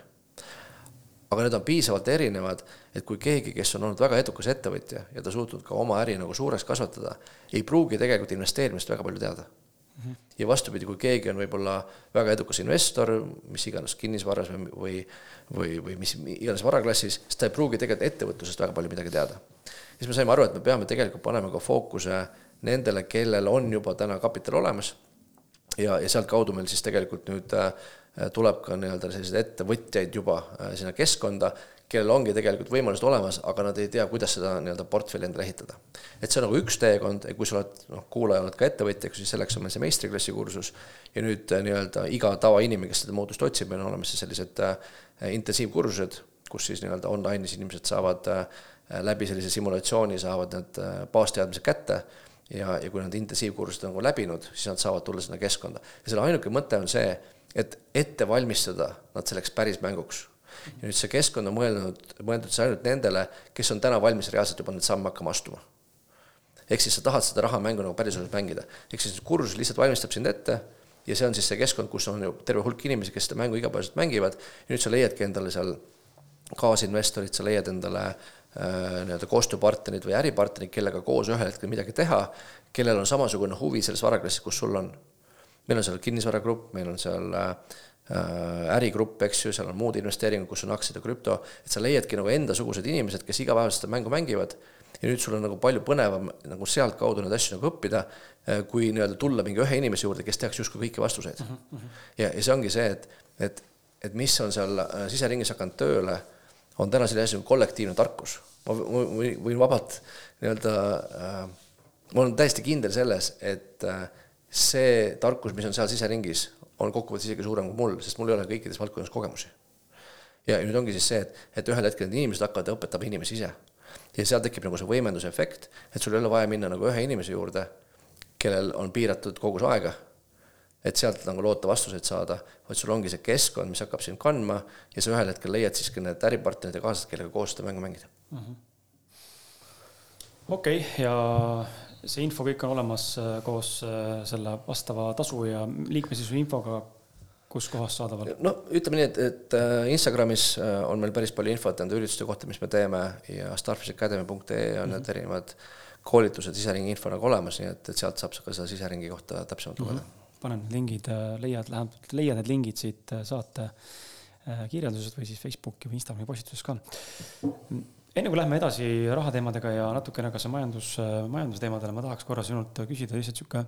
S2: aga need on piisavalt erinevad, et kui keegi, kes on olnud väga edukas ettevõtja ja ta suutnud ka oma äri nagu suureks kasvatada, ei pruugi tegelikult investeerimist väga palju teada mm. -hmm. ja vastupidi, kui keegi on võib-olla väga edukas investor, mis iganes kinnisvaras või, või, või, või mis iganes varaklassis, siis ta ei pruugi tegelikult ettevõtlusest väga palju midagi teada. siis me saime aru, et me peame tegelikult panema ka fookuse nendele, kellel on juba täna kapital olemas ja, ja sealtkaudu meil siis tegelikult nüüd äh, tuleb ka nii-öelda selliseid ettevõtjaid juba äh, sinna keskkonda, kellel ongi tegelikult võimalused olemas, aga nad ei tea, kuidas seda nii-öelda portfelli endale ehitada. et see on nagu üks teekond, kui sa oled, noh, kuulaja oled ka ettevõtja, siis selleks on meil see meistriklassi kursus ja nüüd äh, nii-öelda iga tavainimene, kes seda muutust otsib, meil on olemas siis sellised intensiivkursused, kus siis nii-öelda online'is inimesed saavad läbi sellise simulatsiooni, saavad need baasteadmised kätte ja, ja kui nad intensiivkursused on nagu läbinud, siis nad saavad tulla sinna keskkonda. ja selle ainuke mõte on see, et ette valmistada nad selleks päris mänguks. ja nüüd see keskkond on mõelnud, mõeldud siis ainult nendele, kes on täna valmis reaalselt juba neid samme hakkama astuma. ehk siis sa tahad seda rahamängu nagu päriselt mängida, ehk siis kursus lihtsalt valmistab sind ette ja see on siis see keskkond, kus on ju terve hulk inimesi, kes seda mängu igapäevaselt mängivad ja nüüd sa leiadki endale seal kaasinvestorid, sa leiad endale äh, nii-öelda koostööpartnerid või äripartnerid, kellega koos ühel hetkel midagi teha, kellel on samasugune huvi selles varaklassis, kus sul on meil on seal kinnisvaragrupp, meil on seal äh, ärigrupp, eks ju, seal on muud investeeringud, kus on aktsiad ja krüpto, et sa leiadki nagu endasugused inimesed, kes igapäevaselt seda mängu mängivad ja nüüd sul on nagu palju põnevam nagu sealtkaudu neid asju nagu õppida, äh, kui nii-öelda tulla mingi ühe inimese juurde, kes teaks justkui kõiki vastuseid uh. -huh. ja, ja see ongi see, et, et, et mis on seal äh, siseringis hakanud tööle, on täna selline asi nagu kollektiivne tarkus. ma võin vabalt nii-öelda äh,, ma olen täiesti kindel selles, et äh, see tarkus, mis on seal siseringis, on kokkuvõttes isegi suurem kui mul, sest mul ei ole kõikides valdkondades kogemusi. ja nüüd ongi siis see, et, et ühel hetkel need inimesed hakkavad õpetama inimesi ise. ja seal tekib nagu see võimenduse efekt, et sul ei ole vaja minna nagu ühe inimese juurde, kellel on piiratud kogus aega, et sealt nagu loota vastuseid saada, vaid sul ongi see keskkond, mis hakkab sind kandma ja sa ühel hetkel leiad siis ka need äripartnerid ja kaaslased, kellega koos seda mängu mängida mm -hmm..
S1: okei okay,, ja see info kõik on olemas äh, koos äh, selle vastava tasu ja liikmesisuse infoga, kus kohas saadaval?
S2: no ütleme nii, et, et äh, Instagramis on meil päris palju infot nende ürituste kohta, mis me teeme ja starfishacademy.ee on mm -hmm. need erinevad koolitused, siseringi info nagu olemas, nii et, et sealt saab ka seda siseringi kohta täpsemalt lugeda mm.
S1: -hmm. panen need lingid, leiad, läheb, leiad need lingid siit saate kirjeldusest või siis Facebooki või Instagrami postitusest ka enne kui lähme edasi rahateemadega ja natukene ka see majandus, majandusteemadele, ma tahaks korra sinult küsida lihtsalt sihuke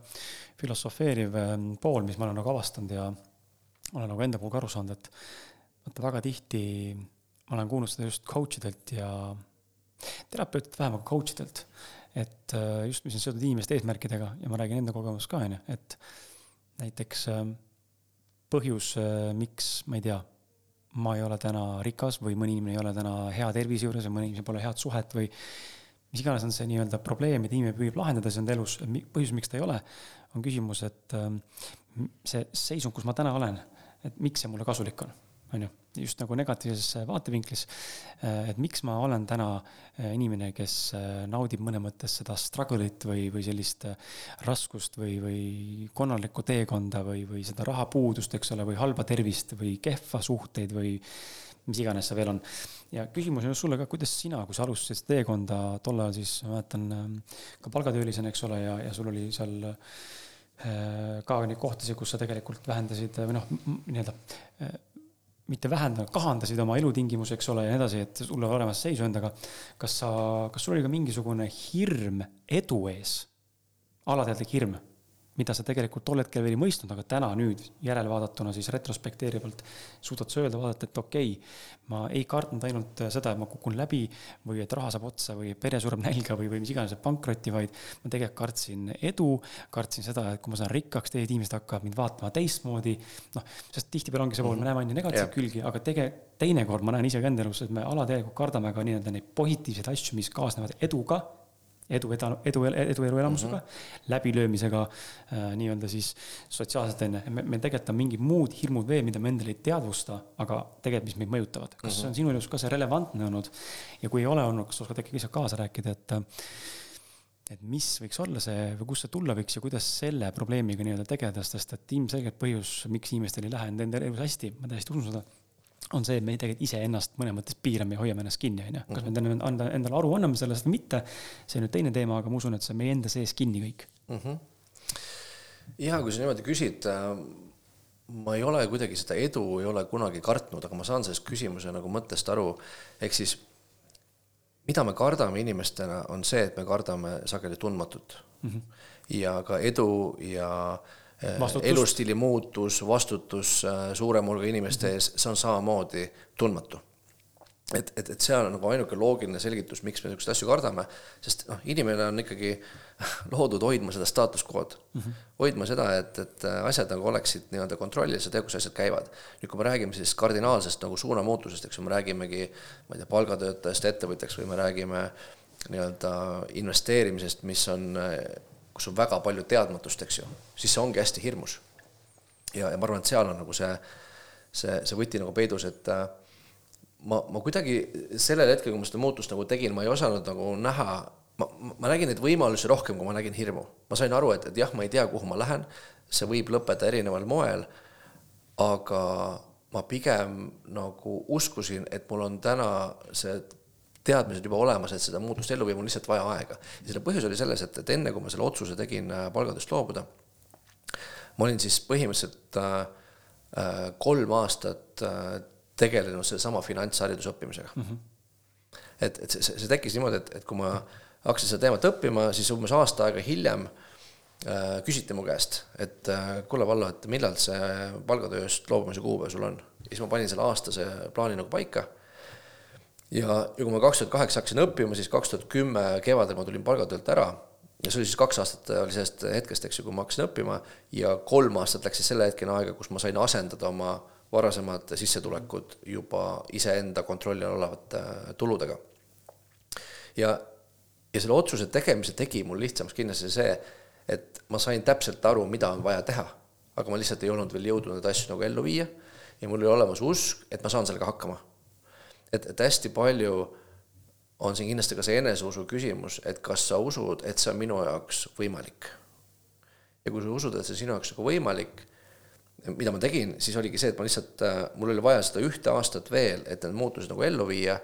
S1: filosofeeriv ähm, pool, mis ma olen nagu avastanud ja olen nagu enda puhul ka aru saanud, et vaata väga tihti ma olen kuulnud seda just coach idelt ja terapeutidelt vähem, aga coach idelt. et äh, just, mis on seotud inimeste eesmärkidega ja ma räägin enda kogemusest ka, on ju, et näiteks ähm, põhjus, miks, ma ei tea ma ei ole täna rikas või mõni inimene ei ole täna hea tervise juures või mõni inimene pole head suhet või mis iganes on see nii-öelda probleem, mida inimene püüab lahendada siis enda elus, põhjus, miks ta ei ole, on küsimus, et ähm, see seisund, kus ma täna olen, et miks see mulle kasulik on on ju, just nagu negatiivses vaatevinklis. et miks ma olen täna äh, inimene, kes äh, naudib mõne mõttes seda struggle'it või, või sellist äh, raskust või, või konnalikku teekonda või, või seda rahapuudust, eks ole, või halba tervist või kehva suhteid või mis iganes see veel on. ja küsimus on sulle ka, kuidas sina, kui sa alustasid teekonda tol ajal siis, ma mäletan ka palgatöölisena, eks ole, ja, ja sul oli seal ka neid kohtasid, kus sa tegelikult vähendasid või noh, nii-öelda mitte vähendanud, kahandasid oma elutingimusi, eks ole, ja nii edasi, et tulla paremasse seisu endaga. kas sa, kas sul oli ka mingisugune hirm edu ees, alateadlik hirm? Mida sa tegelikult tol hetkel veel ei mõistnud, aga täna nüüd järelvaadatuna siis retrospekteerivalt suudad sa öelda, vaadata, et okei okay,, ma ei kartnud ainult seda, et ma kukun läbi või et raha saab otsa või pere sureb nälga või, või mis iganes, et pankrotti, vaid ma tegelikult kartsin edu, kartsin seda, et kui ma saan rikkaks, teised inimesed hakkavad mind vaatama teistmoodi. noh, sest tihtipeale ongi see pool, me näeme ainult negatiivseid külgi, aga tege-, teinekord ma näen ise ka enda elus, et me alateadlikult kardame ka nii-öelda neid positiivseid asju, mis kaasnevad eduga edu, edu, edu, edu eluelamusega mm, -hmm. läbilöömisega äh,, nii-öelda siis sotsiaalselt onju. me, meil tegelikult on mingid muud hirmud veel, mida me endale ei teadvusta, aga tegelikult, mis meid mõjutavad. kas mm -hmm. on sinu elus ka see relevantne olnud ja kui ei ole olnud, kas sa oskad äkki lihtsalt kaasa rääkida, et et mis võiks olla see või kust see tulla võiks ja kuidas selle probleemiga nii-öelda tegeleda, sest et ilmselgelt põhjus, miks inimestel ei lähe enda elus hästi, ma täiesti usun seda on see, et me tegelikult iseennast mõnes mõttes piirame ja hoiame ennast kinni, on ju. kas me endale, anda, endale aru anname sellest või mitte, see on nüüd teine teema, aga ma usun, et see on meie enda sees kinni kõik mm.
S2: -hmm. ja kui sa niimoodi küsid, äh, ma ei ole kuidagi seda edu ei ole kunagi kartnud, aga ma saan sellest küsimuse nagu mõttest aru. ehk siis, mida me kardame inimestena, on see, et me kardame sageli tundmatut mm. -hmm. ja ka edu ja äh, Vastutust. elustiili muutus, vastutus äh, suurema hulga inimeste ees, see on samamoodi tundmatu. et, et, et see on nagu ainuke loogiline selgitus, miks me niisuguseid asju kardame, sest noh, inimene on ikkagi loodud hoidma seda staatus quo'd mm. -hmm. hoidma seda, et, et asjad nagu oleksid nii-öelda kontrollis ja tea, kus asjad käivad. nüüd, kui me räägime sellisest kardinaalsest nagu suunamuutusest, eks ju, me räägimegi, ma ei tea, palgatöötajast ettevõtjaks või me räägime nii-öelda investeerimisest, mis on kus on väga palju teadmatust, eks ju, siis see ongi hästi hirmus. ja, ja ma arvan, et seal on nagu see, see, see võti nagu peidus, et äh, ma, ma kuidagi sellel hetkel, kui ma seda muutust nagu tegin, ma ei osanud nagu näha, ma, ma nägin neid võimalusi rohkem, kui ma nägin hirmu. ma sain aru, et, et jah, ma ei tea, kuhu ma lähen, see võib lõppeda erineval moel, aga ma pigem nagu uskusin, et mul on täna see teadmised juba olemas, et seda muutust ellu viia, mul lihtsalt vaja aega. ja selle põhjus oli selles, et, et enne kui ma selle otsuse tegin äh, palgatööst loobuda, ma olin siis põhimõtteliselt äh, äh, kolm aastat äh, tegelenud sellesama finantshariduse õppimisega mm. -hmm. et, et see, see tekkis niimoodi, et, et kui ma hakkasin seda teemat õppima, siis umbes aasta aega hiljem äh, küsiti mu käest, et äh, kuule, Vallo, et millal see palgatööst loobumise kuupäev sul on? ja siis ma panin selle aastase plaani nagu paika ja, ja kui ma kaks tuhat kaheksa hakkasin õppima, siis kaks tuhat kümme kevadel ma tulin palgatöölt ära. Ja see oli siis kaks aastat oli sellest hetkest, eks ju, kui ma hakkasin õppima. Ja kolm aastat läks siis selle hetkeni aega, kus ma sain asendada oma varasemad sissetulekud juba iseenda kontrolli all olevate tuludega. ja, ja selle otsuse tegemise tegi mul lihtsamaks kindlasti see, et ma sain täpselt aru, mida on vaja teha, aga ma lihtsalt ei olnud veel jõudnud neid asju nagu ellu viia. Ja mul oli olemas usk, et ma saan sellega hakkama et, et hästi palju on siin kindlasti ka see eneseusu küsimus, et kas sa usud, et see on minu jaoks võimalik. ja kui sa usud, et see sinu jaoks nagu võimalik, mida ma tegin, siis oligi see, et ma lihtsalt, äh, mul oli vaja seda ühte aastat veel, et need muutused nagu ellu viia.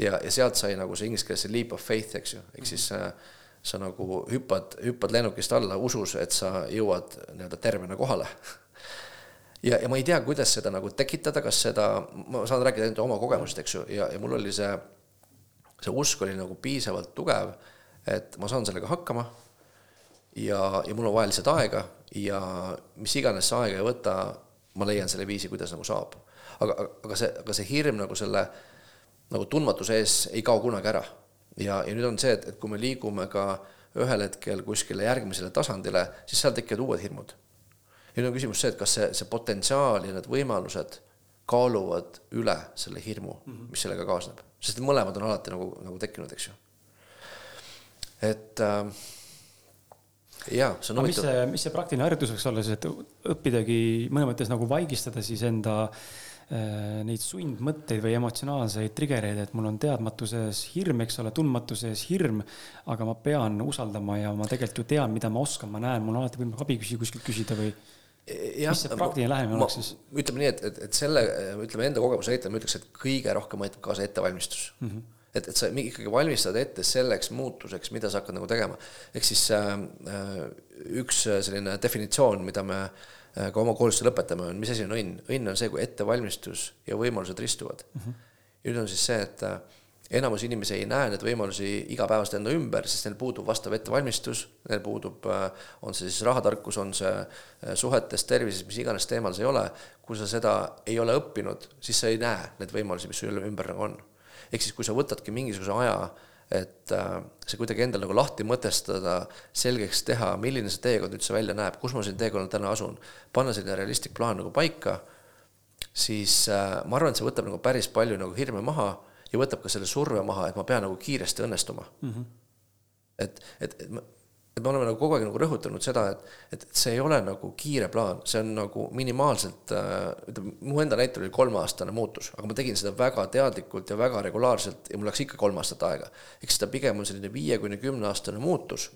S2: Ja, ja sealt sai nagu see inglise keeles see leap of faith, eks ju, ehk siis äh, sa nagu hüppad, hüppad lennukist alla usus, et sa jõuad nii-öelda tervena kohale ja, ja ma ei tea, kuidas seda nagu tekitada, kas seda, ma saan rääkida ainult oma kogemust, eks ju, ja, ja mul oli see, see usk oli nagu piisavalt tugev, et ma saan sellega hakkama ja, ja mul on vaja lihtsalt aega ja mis iganes see aega ei võta, ma leian selle viisi, kuidas nagu saab. aga, aga see, aga see hirm nagu selle nagu tundmatuse ees ei kao kunagi ära. ja, ja nüüd on see, et, et kui me liigume ka ühel hetkel kuskile järgmisele tasandile, siis seal tekivad uued hirmud nüüd on küsimus see, et kas see, see potentsiaal ja need võimalused kaaluvad üle selle hirmu, mhm. mis sellega kaasneb, sest mõlemad on alati nagu, nagu tekkinud, eks ju. et äh, jaa, see on
S1: huvitav. mis see, mis see praktiline harjutus võiks olla siis, et õppidagi mõnes mõttes nagu vaigistada siis enda äh, neid sundmõtteid või emotsionaalseid trigereid, et mul on teadmatuses hirm, eks ole, tundmatuses hirm, aga ma pean usaldama ja ma tegelikult ju tean, mida ma oskan, ma näen, mul on alati võimalik abi küsida, kuskilt küsida või mis see praktiline lähenemine oleks siis?
S2: ütleme nii, et, et, et selle, ütleme enda kogemuse näitel ma ütleks, et kõige rohkem aitab kaasa ettevalmistus mm. -hmm et, et sa ikkagi valmistad ette selleks muutuseks, mida sa hakkad nagu tegema. ehk siis äh, äh üks selline definitsioon, mida me ka oma koolituse lõpetame, on, mis asi on õnn. õnn on see, kui ettevalmistus ja võimalused ristuvad mm. -hmm. ja nüüd on siis see, et äh, enamus inimesi ei näe neid võimalusi igapäevaselt enda ümber, sest neil puudub vastav ettevalmistus, neil puudub, äh, on see siis rahatarkus, on see äh, suhetes, tervises, mis iganes teemal see ei ole. kui sa seda ei ole õppinud, siis sa ei näe neid võimalusi, mis sul ümber nagu on. ehk siis, kui sa võtadki mingisuguse aja, et äh, see kuidagi endale nagu lahti mõtestada, selgeks teha, milline see teekond üldse välja näeb, kus ma siin teekonnal täna asun, panna selline realistlik plaan nagu paika, siis ma arvan, et see võtab nagu päris palju nagu hirme maha ja võtab ka selle surve maha, et ma pean nagu kiiresti õnnestuma mm. -hmm. et, et, et me, et me oleme nagu kogu aeg nagu rõhutanud seda, et, et see ei ole nagu kiire plaan, see on nagu minimaalselt äh,, ütleme, mu enda näitel oli kolmeaastane muutus, aga ma tegin seda väga teadlikult ja väga regulaarselt ja mul läks ikka kolm aastat aega. eks ta pigem on selline viie kuni kümneaastane muutus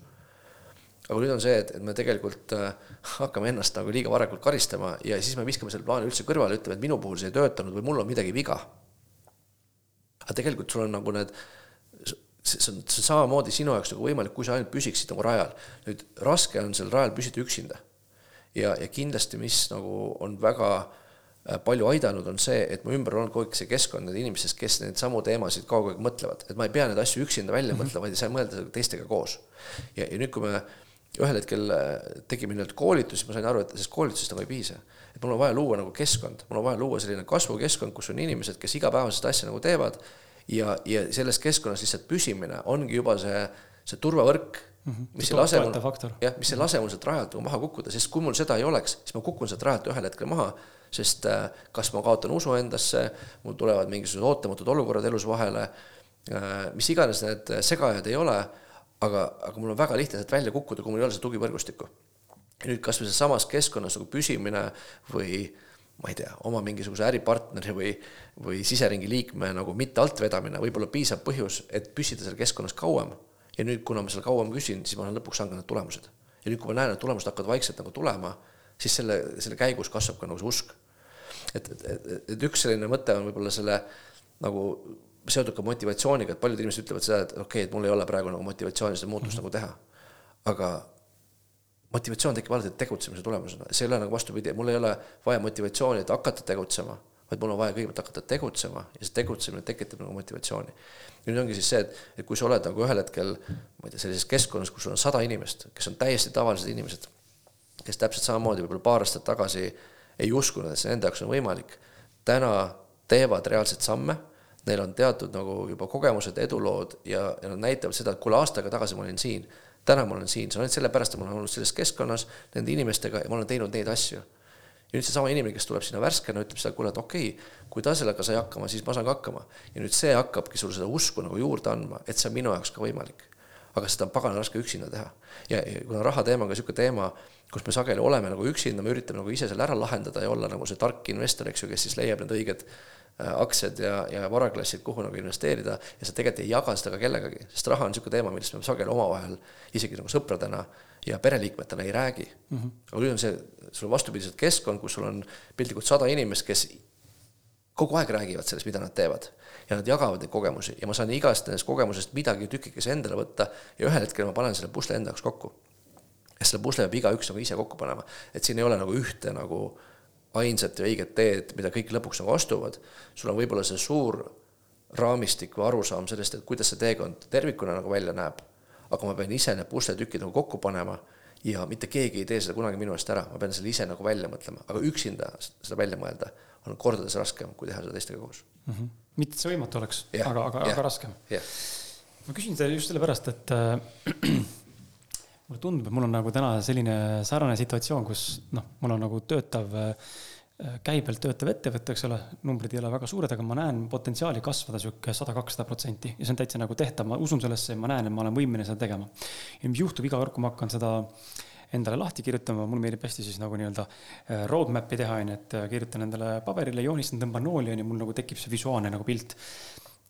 S2: aga nüüd on see, et, et me tegelikult äh, hakkame ennast nagu liiga varakult karistama ja siis me viskame selle plaani üldse kõrvale, ütleme, et minu puhul see ei töötanud või mul on midagi viga aga tegelikult sul on nagu need, see on, see on samamoodi sinu jaoks nagu võimalik, kui sa ainult püsiksid nagu rajal. nüüd raske on seal rajal püsida üksinda. ja, ja kindlasti, mis nagu on väga äh, palju aidanud, on see, et mu ümber on kogu aeg see keskkond, need inimesed, kes neid samu teemasid kogu aeg mõtlevad, et ma ei pea neid asju üksinda välja mm -hmm. mõtlema, vaid ei saa mõelda teistega koos. ja, ja nüüd, kui me ühel hetkel äh, tegime nii-öelda koolitusi, ma sain aru, et sellest koolitusest nagu ei piisa et mul on vaja luua nagu keskkond, mul on vaja luua selline kasvukeskkond, kus on inimesed, kes igapäevaselt asja nagu teevad ja, ja selles keskkonnas lihtsalt püsimine ongi juba see, see turvavõrk mm, -hmm. mis ei lase mul, jah, mis ei lase mul sealt rajalt nagu maha kukkuda, sest kui mul seda ei oleks, siis ma kukun sealt rajalt ühel hetkel maha, sest äh, kas ma kaotan usu endasse, mul tulevad mingisugused ootamatud olukorrad elus vahele, äh, mis iganes need segajad ei ole, aga, aga mul on väga lihtne sealt välja kukkuda, kui mul ei ole seda tugivõrgustikku ja nüüd kas või sealsamas keskkonnas nagu püsimine või ma ei tea, oma mingisuguse äripartneri või, või siseringi liikme nagu mitte altvedamine võib olla piisav põhjus, et püsida seal keskkonnas kauem. ja nüüd, kuna ma seal kauem küsin, siis ma olen lõpuks saanud need tulemused. ja nüüd, kui ma näen, et tulemused hakkavad vaikselt nagu tulema, siis selle, selle käigus kasvab ka nagu see usk. et, et, et, et üks selline mõte on võib-olla selle nagu seotud ka motivatsiooniga, et paljud inimesed ütlevad seda, et okei okay,, et mul ei ole praegu nagu motivatsiooni seda muutust mm -hmm. nagu teha. aga motivatsioon tekib alati tegutsemise tulemusena, see ei ole nagu vastupidi, mul ei ole vaja motivatsiooni, et hakata tegutsema, vaid mul on vaja kõigepealt hakata tegutsema ja see tegutsemine tekitab nagu motivatsiooni. ja nüüd ongi siis see, et, et kui sa oled nagu ühel hetkel, ma ei tea, sellises keskkonnas, kus sul on sada inimest, kes on täiesti tavalised inimesed, kes täpselt samamoodi võib-olla paar aastat tagasi ei uskunud, et see nende jaoks on võimalik, täna teevad reaalseid samme, neil on teatud nagu juba kogemused, edulood ja, ja nad näitavad seda, et kuule, aasta aega tagasi ma olin siin täna ma olen siin, see on ainult sellepärast, et ma olen olnud selles keskkonnas nende inimestega ja ma olen teinud neid asju. ja nüüd seesama inimene, kes tuleb sinna värskena, ütleb seda, kuule, et okei okay,, kui ta sellega sai hakkama, siis ma saan ka hakkama. ja nüüd see hakkabki sulle seda usku nagu juurde andma, et see on minu jaoks ka võimalik. aga seda on pagana raske üksinda teha. ja, kuna raha teema on ka niisugune teema, kus me sageli oleme nagu üksinda, me üritame nagu ise selle ära lahendada ja olla nagu see tark investor, eks ju, kes siis leiab need õiged Äh, aktsiad ja, ja varaklassid, kuhu nagu investeerida ja sa tegelikult ei jaga seda ka kellegagi, sest raha on niisugune teema, millest me sageli omavahel isegi nagu sõpradena ja pereliikmetena ei räägi mm. -hmm. aga nüüd on see, sul on vastupidiselt keskkond, kus sul on piltlikult sada inimest, kes kogu aeg räägivad sellest, mida nad teevad. ja nad jagavad neid kogemusi ja ma saan igast nendest kogemusest midagi tükikese endale võtta ja ühel hetkel ma panen selle pusle enda jaoks kokku. Ja selle pusle peab igaüks nagu ise kokku panema, et siin ei ole nagu ühte nagu ainsat ja õiget teed, mida kõik lõpuks nagu astuvad, sul on võib-olla see suur raamistik või arusaam sellest, et kuidas see teekond tervikuna nagu välja näeb, aga ma pean ise need pusletükid nagu kokku panema ja mitte keegi ei tee seda kunagi minu eest ära, ma pean selle ise nagu välja mõtlema, aga üksinda seda välja mõelda on kordades raskem, kui teha seda teistega koos.
S1: Mm. -hmm. mitte et see võimatu oleks, aga, aga, aga raskem.
S2: Yeah..
S1: ma küsin seda just sellepärast, et äh, mulle tundub, et mul on nagu täna selline sarnane situatsioon, kus noh, mul on nagu töötav, äh, käibelt töötav ettevõte, eks ole, numbrid ei ole väga suured, aga ma näen potentsiaali kasvada sihuke sada, kakssada protsenti ja see on täitsa nagu tehtav, ma usun sellesse ja ma näen, et ma olen võimeline seda tegema. ja mis juhtub iga kord, kui ma hakkan seda endale lahti kirjutama, mulle meeldib hästi siis nagu nii-öelda äh, roadmap'i teha, on ju, et äh, kirjutan endale paberile, joonistan, tõmban nooli, on ju, mul nagu tekib see visuaalne nagu pilt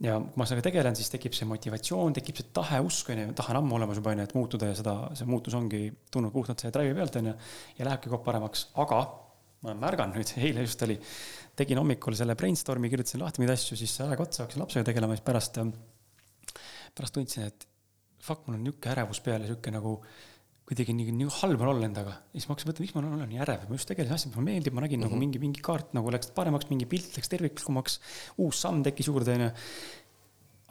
S1: ja kui ma sellega tegelen, siis tekib see motivatsioon, tekib see tahe, usk, on ju, tahe on ammu olemas juba, on ju, et muutuda ja seda, see muutus ongi tulnud puhtalt selle drive'i pealt, on ju, ja lähebki kogu paremaks, aga ma olen märganud nüüd, eile just oli, tegin hommikul selle brainstorm'i, kirjutasin lahti neid asju, siis aeg otsa hakkasin lapsega tegelema, siis pärast, pärast tundsin, et fuck, mul on niisugune ärevus peal ja niisugune nagu kuidagi nii, nii halb on olla endaga. ja siis ma hakkasin mõtlema, miks ma olen nii ärev, ma just tegelesin asjadega, mulle meeldib, ma nägin mm -hmm. nagu mhm. mingi, mingi kaart nagu läks paremaks, mingi pilt läks terviklikumaks, uus samm tekkis juurde, onju.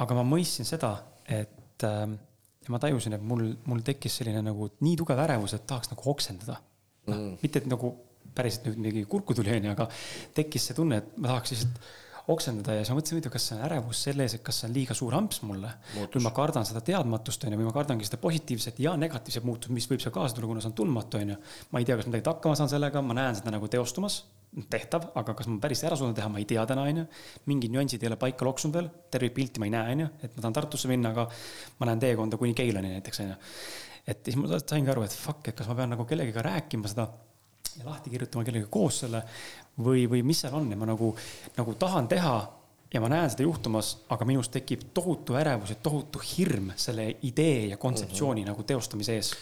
S1: aga ma mõistsin seda, et äh, ma tajusin, et mul, mul tekkis selline nagu nii tugev ärevus, et tahaks nagu oksendada. noh mm -hmm., mitte et nagu päriselt nüüd mingi kurku tuli, onju, aga tekkis see tunne, et ma tahaks lihtsalt oksendada ja siis ma mõtlesin, huvitav, kas see on ärevus selle ees, et kas see on liiga suur amps mulle. või ma kardan seda teadmatust, onju, või ma kardangi seda positiivset ja negatiivset muutust, mis võib seal kaasa tulla, kuna see on tundmatu, onju. ma ei tea, kas ma tegelikult hakkama saan sellega, ma näen seda nagu teostumas, tehtav, aga kas ma päris ära suudan teha, ma ei tea täna, onju. mingid nüansid ei ole paika loksunud veel, tervikpilti ma ei näe, onju, et ma tahan Tartusse minna, aga ma näen teekonda kuni Keilani näiteks, onju. et siis ma saingi aru, et fuck, et kas ma pean nagu kellegagi rääkima seda ja lahti kirjutama kellegagi koos selle või, või mis seal on ja ma nagu, nagu tahan teha ja ma näen seda juhtumas, aga minus tekib tohutu ärevus ja tohutu hirm selle idee ja kontseptsiooni mm -hmm. nagu teostamise ees.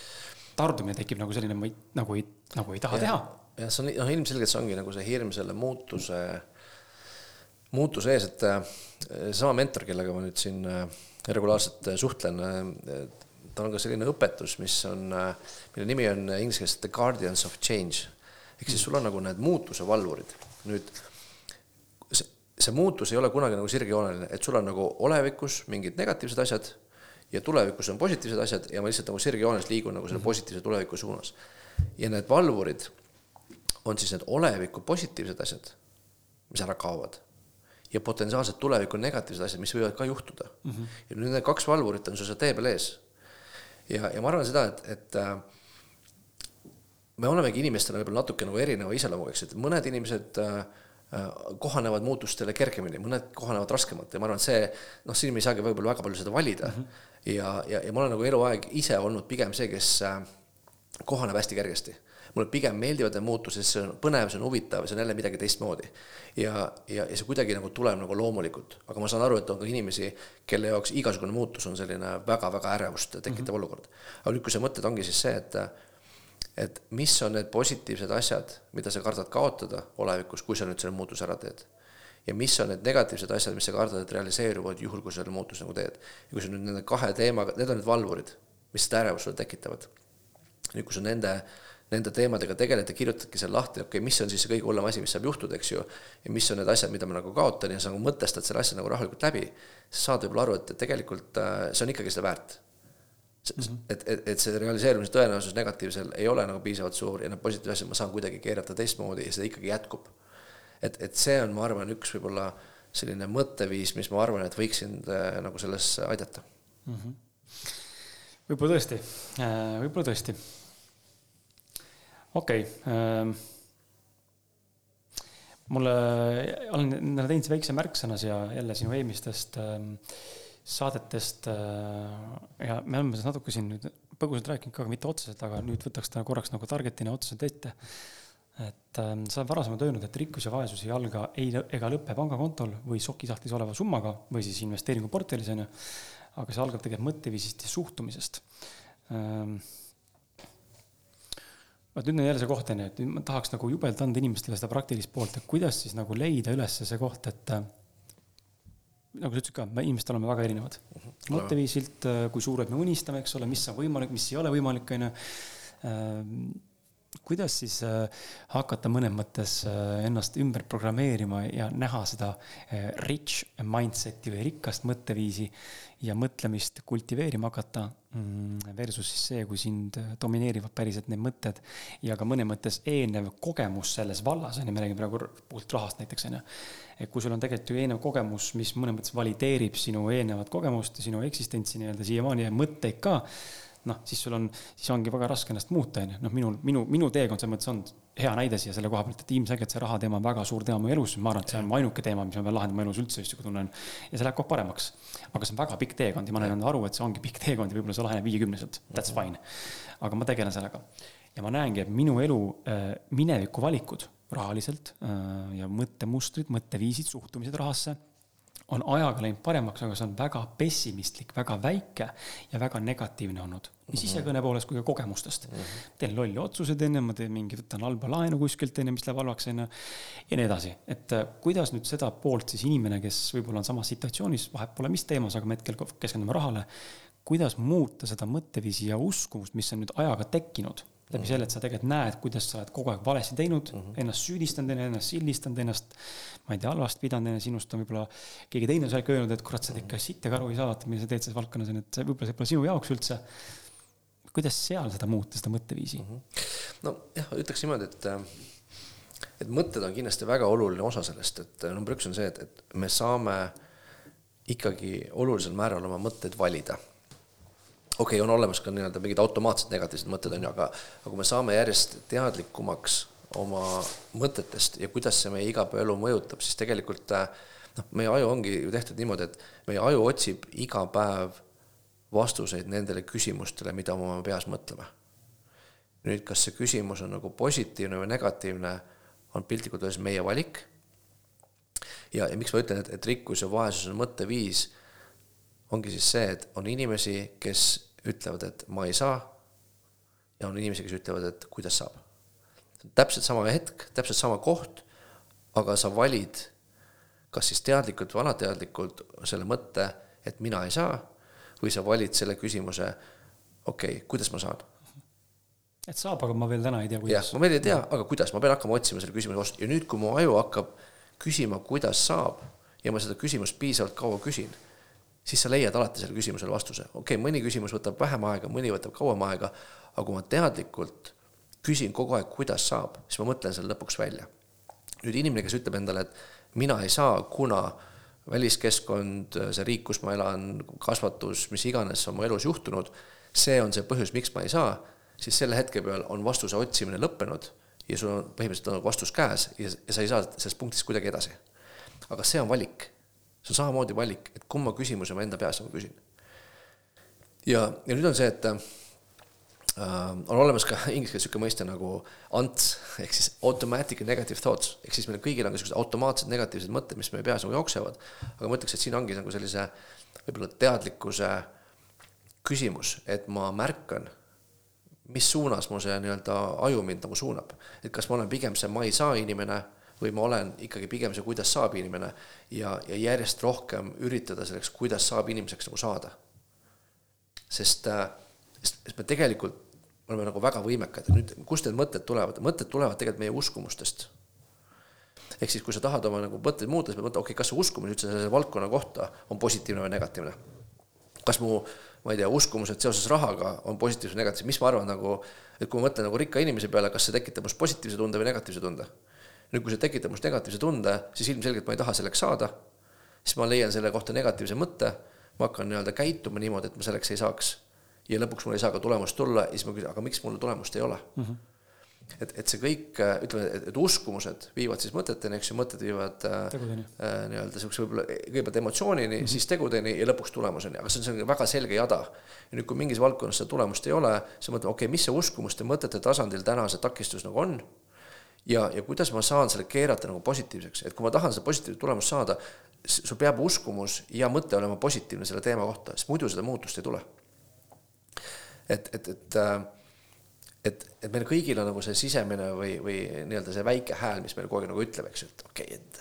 S1: tardumine tekib nagu selline, ma ei, nagu ei, nagu ei taha ja, teha.
S2: jah, see on, noh, ilmselgelt see ongi nagu see hirm selle muutuse, muutuse ees, et äh, seesama mentor, kellega ma nüüd siin äh, regulaarselt äh, suhtlen, tal on ka selline õpetus, mis on, mille nimi on inglise keeles The Guardians of Change ehk siis sul on nagu need muutuse valvurid. nüüd see, see muutus ei ole kunagi nagu sirgjooneline, et sul on nagu olevikus mingid negatiivsed asjad ja tulevikus on positiivsed asjad ja ma lihtsalt nagu sirgjoones liigun nagu selle mhm. positiivse tuleviku suunas. ja need valvurid on siis need oleviku positiivsed asjad, mis ära kaovad ja potentsiaalselt tuleviku negatiivsed asjad, mis võivad ka juhtuda mm. -hmm. ja nüüd need kaks valvurit on sul seal tee peal ees. ja, ja ma arvan seda, et, et äh, me olemegi inimestena võib-olla natuke nagu erineva iseloomuga, eks, et mõned inimesed äh, äh, kohanevad muutustele kergemini, mõned kohanevad raskemalt ja ma arvan, et see, noh, siin me ei saagi võib-olla väga palju seda valida mm. -hmm. ja, ja, ja ma olen nagu eluaeg ise olnud pigem see, kes äh, kohaneb hästi kergesti. mulle pigem meeldivad need muutused, see on põnev, see on huvitav, see on jälle midagi teistmoodi. ja, ja, ja see kuidagi nagu tuleb nagu loomulikult, aga ma saan aru, et on ka inimesi, kelle jaoks igasugune muutus on selline väga-väga ärevust tekitav mm -hmm. olukord. aga nüüd, kui sa mõtled, ongi siis see, et et mis on need positiivsed asjad, mida sa kardad kaotada olevikus, kui sa nüüd selle muutuse ära teed. ja mis on need negatiivsed asjad, mis sa kardad, et realiseeruvad juhul, kui sa selle muutuse nagu teed. ja kui sa nüüd nende kahe teemaga, need on need valvurid, mis seda ärevust sulle tekitavad. nüüd, kui sa nende, nende teemadega tegeled ja kirjutadki seal lahti, okei okay,, mis on siis see kõige hullem asi, mis saab juhtuda, eks ju, ja mis on need asjad, mida ma nagu kaotan ja sa nagu mõtestad selle asja nagu rahulikult läbi, siis saad võib-olla aru, et tegelikult äh, see on ikkagi seda väärt. Et, et, et see realiseerumise tõenäosus negatiivsel ei ole nagu piisavalt suur ja need positiivsed asjad ma saan kuidagi keerata teistmoodi ja see ikkagi jätkub. et, et see on, ma arvan, üks võib-olla selline mõtteviis, mis ma arvan, et võiks sind äh, nagu selles aidata mm. -hmm.
S1: võib-olla tõesti äh,, võib-olla tõesti. okei okay, äh,. mulle, olen teinud väikse märksõna siia jälle sinu eelmistest äh, saadetest äh, ja me oleme natuke siin nüüd põgusalt rääkinud ka, mitte otseselt, aga nüüd võtaks ta korraks nagu target'ina otseselt ette. et äh, sa oled varasemalt öelnud, et rikkus ja vaesus ei alga ei ega lõpe pangakontol või sokisahtlis oleva summaga või siis investeeringuportfellis on ju. aga see algab tegelikult mõtteviisist ja suhtumisest ähm, vot nüüd on jälle see koht on ju, et ma tahaks nagu jubedalt anda inimestele seda praktilist poolt, et kuidas siis nagu leida üles see koht, et nagu sa ütlesid ka, me inimesed oleme väga erinevad. Mhm. -huh. mõtteviisilt, äh, kui suured me unistame, eks ole, mis on võimalik, mis ei ole võimalik, on ju. Ähm, kuidas siis äh, hakata mõnes mõttes äh, ennast ümber programmeerima ja näha seda rich mindset'i või rikast mõtteviisi ja mõtlemist kultiveerima hakata mm, versus siis see, kui sind domineerivad päriselt need mõtted ja ka mõnes mõttes eelnev kogemus selles vallas, on ju, me räägime praegu puhtalt rahast näiteks, on ju et kui sul on tegelikult ju eelnev kogemus, mis mõnes mõttes valideerib sinu eelnevat kogemust ja sinu eksistentsi nii-öelda siiamaani ja mõtteid ka, noh, siis sul on, siis ongi väga raske ennast muuta, on ju, noh, minul, minu, minu teekond selles mõttes on hea näide siia selle koha pealt, et ilmselgelt see raha teema on väga suur teema mu elus, ma arvan, et see on mu ainuke teema, mis ma pean lahendama elus üldse, just kui tunnen. ja see läheb kohe paremaks. aga see on väga pikk teekond ja ma olen aru, et see ongi pikk teekond ja võib-olla see laheneb viiekümneselt, that's fine. aga ma tegelen sellega ja ma näengi, et minu elu äh, mineviku valikud rahaliselt äh, ja mõttemustrid, mõtteviisid, suhtumised rahasse on ajaga läinud paremaks, aga see on väga pessimistlik, väga väike ja väga negatiivne olnud. nii mhm. sisekõne poolest kui ka kogemustest mm. -hmm. teen lolli otsuseid enne, ma teen mingi, võtan halba laenu kuskilt enne, mis läheb halvaks enne ja nii edasi. et äh, kuidas nüüd seda poolt siis inimene, kes võib-olla on samas situatsioonis, vahet pole mis teemas, aga me hetkel keskendume rahale kuidas muuta seda mõtteviisi ja uskumust, mis on nüüd ajaga tekkinud läbi selle, et sa tegelikult näed, kuidas sa oled kogu aeg valesti teinud mm, -hmm. ennast süüdistanud, ennast sildistanud, ennast, ma ei tea, halvasti pidanud, enne sinust on võib-olla keegi teine seal öelnud, et kurat, sa teed ikka sittagi aru ei saa, vaata, mida sa teed selles valdkonnas, on, et võib-olla see pole sinu jaoks üldse. kuidas seal seda muuta, seda mõtteviisi mm? -hmm.
S2: nojah, ütleks niimoodi, et et mõtted on kindlasti väga oluline osa sellest, et number üks on see, et, et me saame ikkagi olulisel määral oma mõtteid valida okei okay,, on olemas ka nii-öelda mingid automaatsed negatiivsed mõtted, on ju, aga, aga kui me saame järjest teadlikumaks oma mõtetest ja kuidas see meie igapäevaelu mõjutab, siis tegelikult noh, meie aju ongi ju tehtud niimoodi, et meie aju otsib iga päev vastuseid nendele küsimustele, mida me oma peas mõtleme. nüüd, kas see küsimus on nagu positiivne või negatiivne, on piltlikult öeldes meie valik. ja, ja miks ma ütlen, et, et rikkus ja vaesus on mõtteviis ongi siis see, et on inimesi, kes ütlevad, et ma ei saa. ja on inimesi, kes ütlevad, et kuidas saab. täpselt sama hetk, täpselt sama koht, aga sa valid kas siis teadlikult või alateadlikult selle mõtte, et mina ei saa, või sa valid selle küsimuse, okei okay,, kuidas ma saan
S1: et saab, aga ma veel täna ei tea,
S2: kuidas. ma veel ei tea, aga kuidas, ma pean hakkama otsima selle küsimuse vastust ja nüüd, kui mu aju hakkab küsima, kuidas saab ja ma seda küsimust piisavalt kaua küsin siis sa leiad alati sellele küsimusele vastuse. okei okay,, mõni küsimus võtab vähem aega, mõni võtab kauem aega, aga kui ma teadlikult küsin kogu aeg, kuidas saab, siis ma mõtlen selle lõpuks välja. nüüd inimene, kes ütleb endale, et mina ei saa, kuna väliskeskkond, see riik, kus ma elan, kasvatus, mis iganes on mu elus juhtunud, see on see põhjus, miks ma ei saa, siis selle hetke peal on vastuse otsimine lõppenud ja sul on põhimõtteliselt on vastus käes ja, ja sa ei saa sellest punktist kuidagi edasi. aga see on valik see on samamoodi valik, et kumma küsimuse ma enda peas nagu küsin. ja, ja nüüd on see, et äh, on olemas ka inglise keeles niisugune mõiste nagu ANTS ehk siis automatic negative thoughts ehk siis meil kõigil on niisugused automaatsed negatiivsed mõtted, mis meie peas nagu jooksevad. aga ma ütleks, et siin ongi nagu sellise võib-olla teadlikkuse küsimus, et ma märkan, mis suunas mu see nii-öelda aju mind nagu suunab. et kas ma olen pigem see ma ei saa inimene või ma olen ikkagi pigem see, kuidas saab inimene ja, ja järjest rohkem üritada selleks, kuidas saab inimeseks nagu saada. sest, äh, sest, me tegelikult oleme nagu väga võimekad ja nüüd, kust need mõtted tulevad, mõtted tulevad tegelikult meie uskumustest. ehk siis, kui sa tahad oma nagu mõtteid muuta, siis pead mõtlema, okei okay,, kas su uskumus üldse selle valdkonna kohta on positiivne või negatiivne. kas mu, ma ei tea, uskumused seoses rahaga on positiivsed või negatiivsed, mis ma arvan nagu, et kui ma mõtlen nagu rikka inimese peale, kas see tekitab minus positiivse tunde või negatiivse tunde nüüd, kui see tekitab minust negatiivse tunde, siis ilmselgelt ma ei taha selleks saada, siis ma leian selle kohta negatiivse mõtte, ma hakkan nii-öelda käituma niimoodi, et ma selleks ei saaks. ja lõpuks mul ei saa ka tulemust tulla ja siis ma küsin, aga miks mul tulemust ei ole mm? -hmm et, et see kõik, ütleme, et, uskumused viivad siis mõteteni, eks ju, mõtted viivad äh, äh, nii-öelda sihukese võib-olla kõigepealt emotsioonini mm, -hmm. siis tegudeni ja lõpuks tulemuseni, aga see on selline väga selge jada. ja nüüd, kui mingis valdkonnas seda tulemust ei ole, siis ma mõtlen, okei okay,, mis see uskumuste mõtete tasandil täna see takistus nagu on ja, ja kuidas ma saan selle keerata nagu positiivseks, et kui ma tahan seda positiivset tulemust saada, sul peab uskumus ja mõte olema positiivne selle teema kohta, sest muidu seda muutust ei tule. et, et, et et, et meil kõigil on nagu see sisemine või, või nii-öelda see väike hääl, mis meil kogu aeg nagu ütleb, eks ju, et okei okay,, et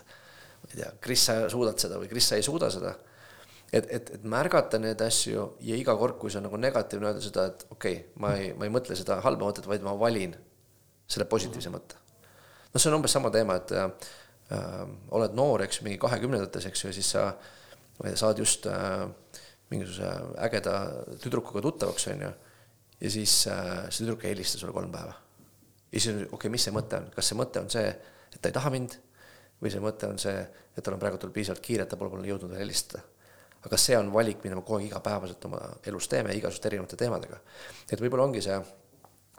S2: ma ei tea, Kris, sa suudad seda või Kris, sa ei suuda seda. et, et, et märgata neid asju ja iga kord, kui see on nagu negatiivne, öelda seda, et okei okay,, ma ei, ma ei mõtle seda halba mõtet, vaid ma valin selle positiivse mõtte noh, see on umbes sama teema, et äh, oled noor, eks mingi kahekümnendates, eks ju, siis sa saad just äh, mingisuguse ägeda tüdrukuga tuttavaks, on ju, ja siis äh, see tüdruk ei helista sulle kolm päeva. ja siis okei okay,, mis see mõte on, kas see mõte on see, et ta ei taha mind või see mõte on see, et tal on praegu tal piisavalt kiire, et ta pole mulle jõudnud veel helistada. aga see on valik, mida me kogu aeg igapäevaselt oma elus teeme igasuguste erinevate teemadega. et võib-olla ongi see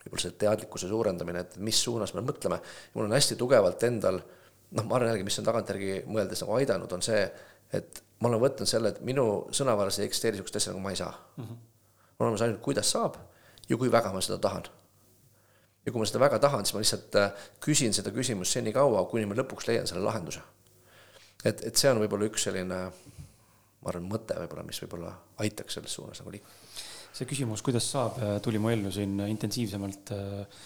S2: võib-olla see teadlikkuse suurendamine, et mis suunas me mõtleme. mul on hästi tugevalt endal, noh, ma arvan jällegi, mis on tagantjärgi mõeldes nagu aidanud, on see, et ma olen võtnud selle, et minu sõnavaras ei eksisteeri niisugust asja nagu ma ei saa mm. -hmm. on olemas ainult, kuidas saab ja kui väga ma seda tahan. ja kui ma seda väga tahan, siis ma lihtsalt äh, küsin seda küsimust senikaua, kuni ma lõpuks leian selle lahenduse. et, et see on võib-olla üks selline, ma arvan, mõte võib-olla, mis võib-olla aitaks selles suunas nagu liikuda
S1: see küsimus, kuidas saab, äh, tuli mu ellu siin intensiivsemalt äh,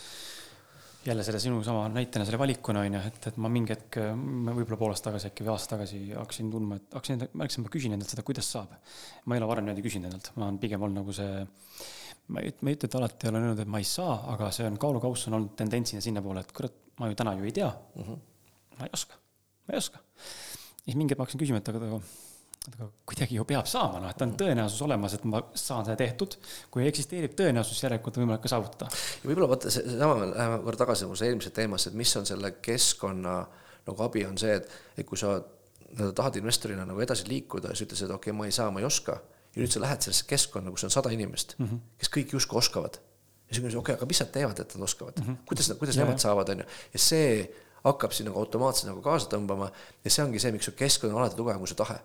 S1: jälle selle sinu sama näitena selle valikuna on ju, et, et ma mingi hetk, võib-olla pool aastat tagasi äkki või aasta tagasi hakkasin tundma, et hakkasin, märkasin, ma küsin endalt seda, kuidas saab. ma ei ole varem niimoodi küsinud endalt, ma olen pigem olnud nagu see, ma ei, ma ei ütle, et alati olen öelnud, et ma ei saa, aga see on kaalukauss on olnud tendentsina sinnapoole, et kurat, ma ju täna ju ei tea mm. -hmm. ma ei oska, ma ei oska. siis mingi hetk ma hakkasin küsima, et aga, aga aga kuidagi ju peab saama, noh, et on tõenäosus olemas, et ma saan seda tehtud. kui eksisteerib tõenäosus, järelikult on võimalik ka saavutada.
S2: ja võib-olla vaata seesama, läheme korra tagasi see eelmise teemasse, et mis on selle keskkonna nagu abi, on see, et, et kui sa nii-öelda tahad investorina nagu edasi liikuda ja sa ütlesid, et okei okay,, ma ei saa, ma ei oska. ja nüüd sa lähed sellesse keskkonna, kus on sada inimest mm, -hmm. kes kõik justkui oskavad. ja siis okei okay,, aga mis nad teevad, et nad oskavad mm, -hmm. kuidas, kuidas ja, nemad saavad, on ju, ja see hakkab sind nagu automaatselt nagu kaasa tõmbama ja see ongi see, miks su keskkond on alati tugevam kui su tahe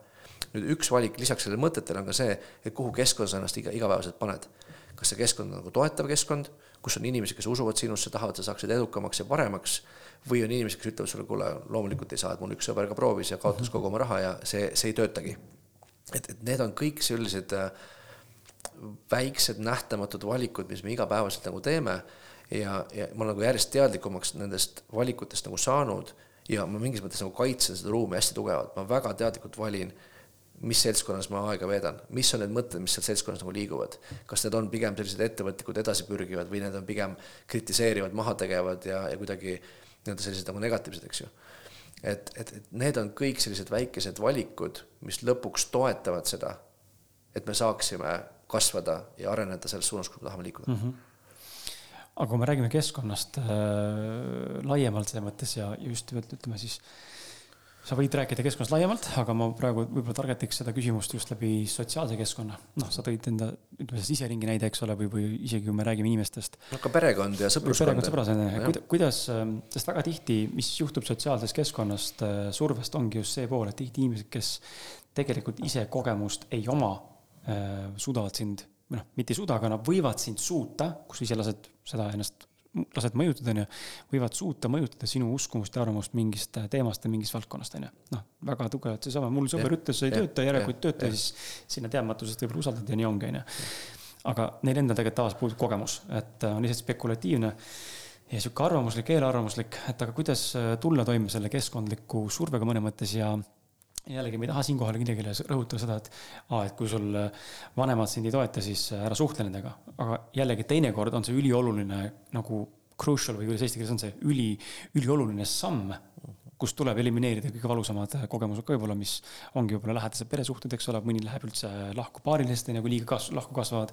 S2: nüüd üks valik lisaks sellele mõtetele on ka see, et kuhu keskkonda sa ennast iga, igapäevaselt paned. kas see keskkond on nagu toetav keskkond, kus on inimesed, kes usuvad sinusse, tahavad, sa saaksid edukamaks ja paremaks, või on inimesed, kes ütlevad sulle, kuule, loomulikult ei saa, et mul üks sõber ka proovis ja kaotas kogu oma raha ja see, see ei töötagi. et, et need on kõik sellised äh, väiksed nähtamatud valikud, mis me igapäevaselt nagu teeme ja, ja ma olen nagu järjest teadlikumaks nendest valikutest nagu saanud ja ma mingis mõttes nagu kaitsen seda ruumi hästi tugevalt, ma väga teadlikult valin mis seltskonnas ma aega veedan, mis on need mõtted, mis seal seltskonnas nagu liiguvad. kas need on pigem sellised ettevõtlikud edasipürgivad või need on pigem kritiseerivad, maha tegevad ja, ja kuidagi nii-öelda sellised nagu negatiivsed, eks ju. et, et, et need on kõik sellised väikesed valikud, mis lõpuks toetavad seda, et me saaksime kasvada ja areneda selles suunas, kus me tahame liikuda mm. -hmm
S1: aga kui me räägime keskkonnast äh, laiemalt selles mõttes ja just ütleme siis äh, sa võid rääkida keskkonnast laiemalt, aga ma praegu võib-olla targetiks seda küsimust just läbi sotsiaalse keskkonna. noh, sa tõid enda, ütleme siis siseringi näide, eks ole, või, või isegi kui me räägime inimestest.
S2: no ka perekond ja sõpruskond.
S1: perekond, sõbrased, kuidas, sest väga tihti, mis juhtub sotsiaalsest keskkonnast, äh, survest ongi just see pool, et tihti inimesed, kes tegelikult ise kogemust ei oma, äh, suudavad sind, või noh, mitte ei suuda, aga nad võivad sind suuta, kus ise lased seda ennast lased mõjutada, on ju, võivad suuta mõjutada sinu uskumust ja arvamust mingist teemast ja mingist valdkonnast, on ju. noh, väga tugevalt seesama, mul sõber ütles, see ei tööta, järelikult tööta, siis sinna teadmatusest võib-olla usaldad ja nii ongi, on ju. aga neil endal tegelikult tavaliselt puudub kogemus, et on lihtsalt spekulatiivne ja sihuke arvamuslik, eelarvamuslik, et aga kuidas tulla toime selle keskkondliku survega mõne mõttes ja jällegi ma ei taha siinkohal midagi rõhutada seda, et aa, et kui sul vanemad sind ei toeta, siis ära suhtle nendega. aga jällegi teinekord on see ülioluline nagu crucial või kuidas eesti keeles on see üli, ülioluline samm, kus tuleb elimineerida kõige valusamad kogemused ka võib-olla, mis ongi võib-olla lähedased peresuhted, eks ole, mõni läheb üldse lahku paarilisest, kui liiga kas-, lahku kasvavad.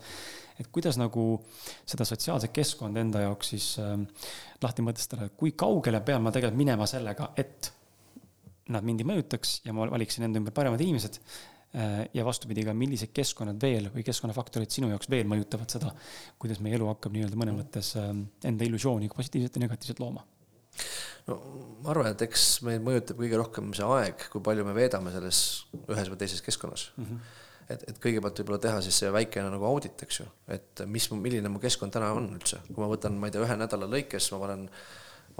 S1: et kuidas nagu seda sotsiaalset keskkonda enda jaoks siis äh, lahti mõtestada, kui kaugele pean ma tegelikult minema sellega, et nad mind ei mõjutaks ja ma valiksin enda ümber paremad inimesed. Äh, ja vastupidi ka, millised keskkonnad veel või keskkonnafaktorid sinu jaoks veel mõjutavad seda, kuidas meie elu hakkab nii-öelda mõnes mõttes äh, enda illusiooni positiivselt ja negatiivselt looma
S2: no ma arvan, et eks meid mõjutab kõige rohkem see aeg, kui palju me veedame selles ühes või teises keskkonnas mm. -hmm. et, et kõigepealt võib-olla teha siis see väikene nagu audit, eks ju, et mis, milline mu keskkond täna on üldse, kui ma võtan, ma ei tea, ühe nädala lõikes, ma panen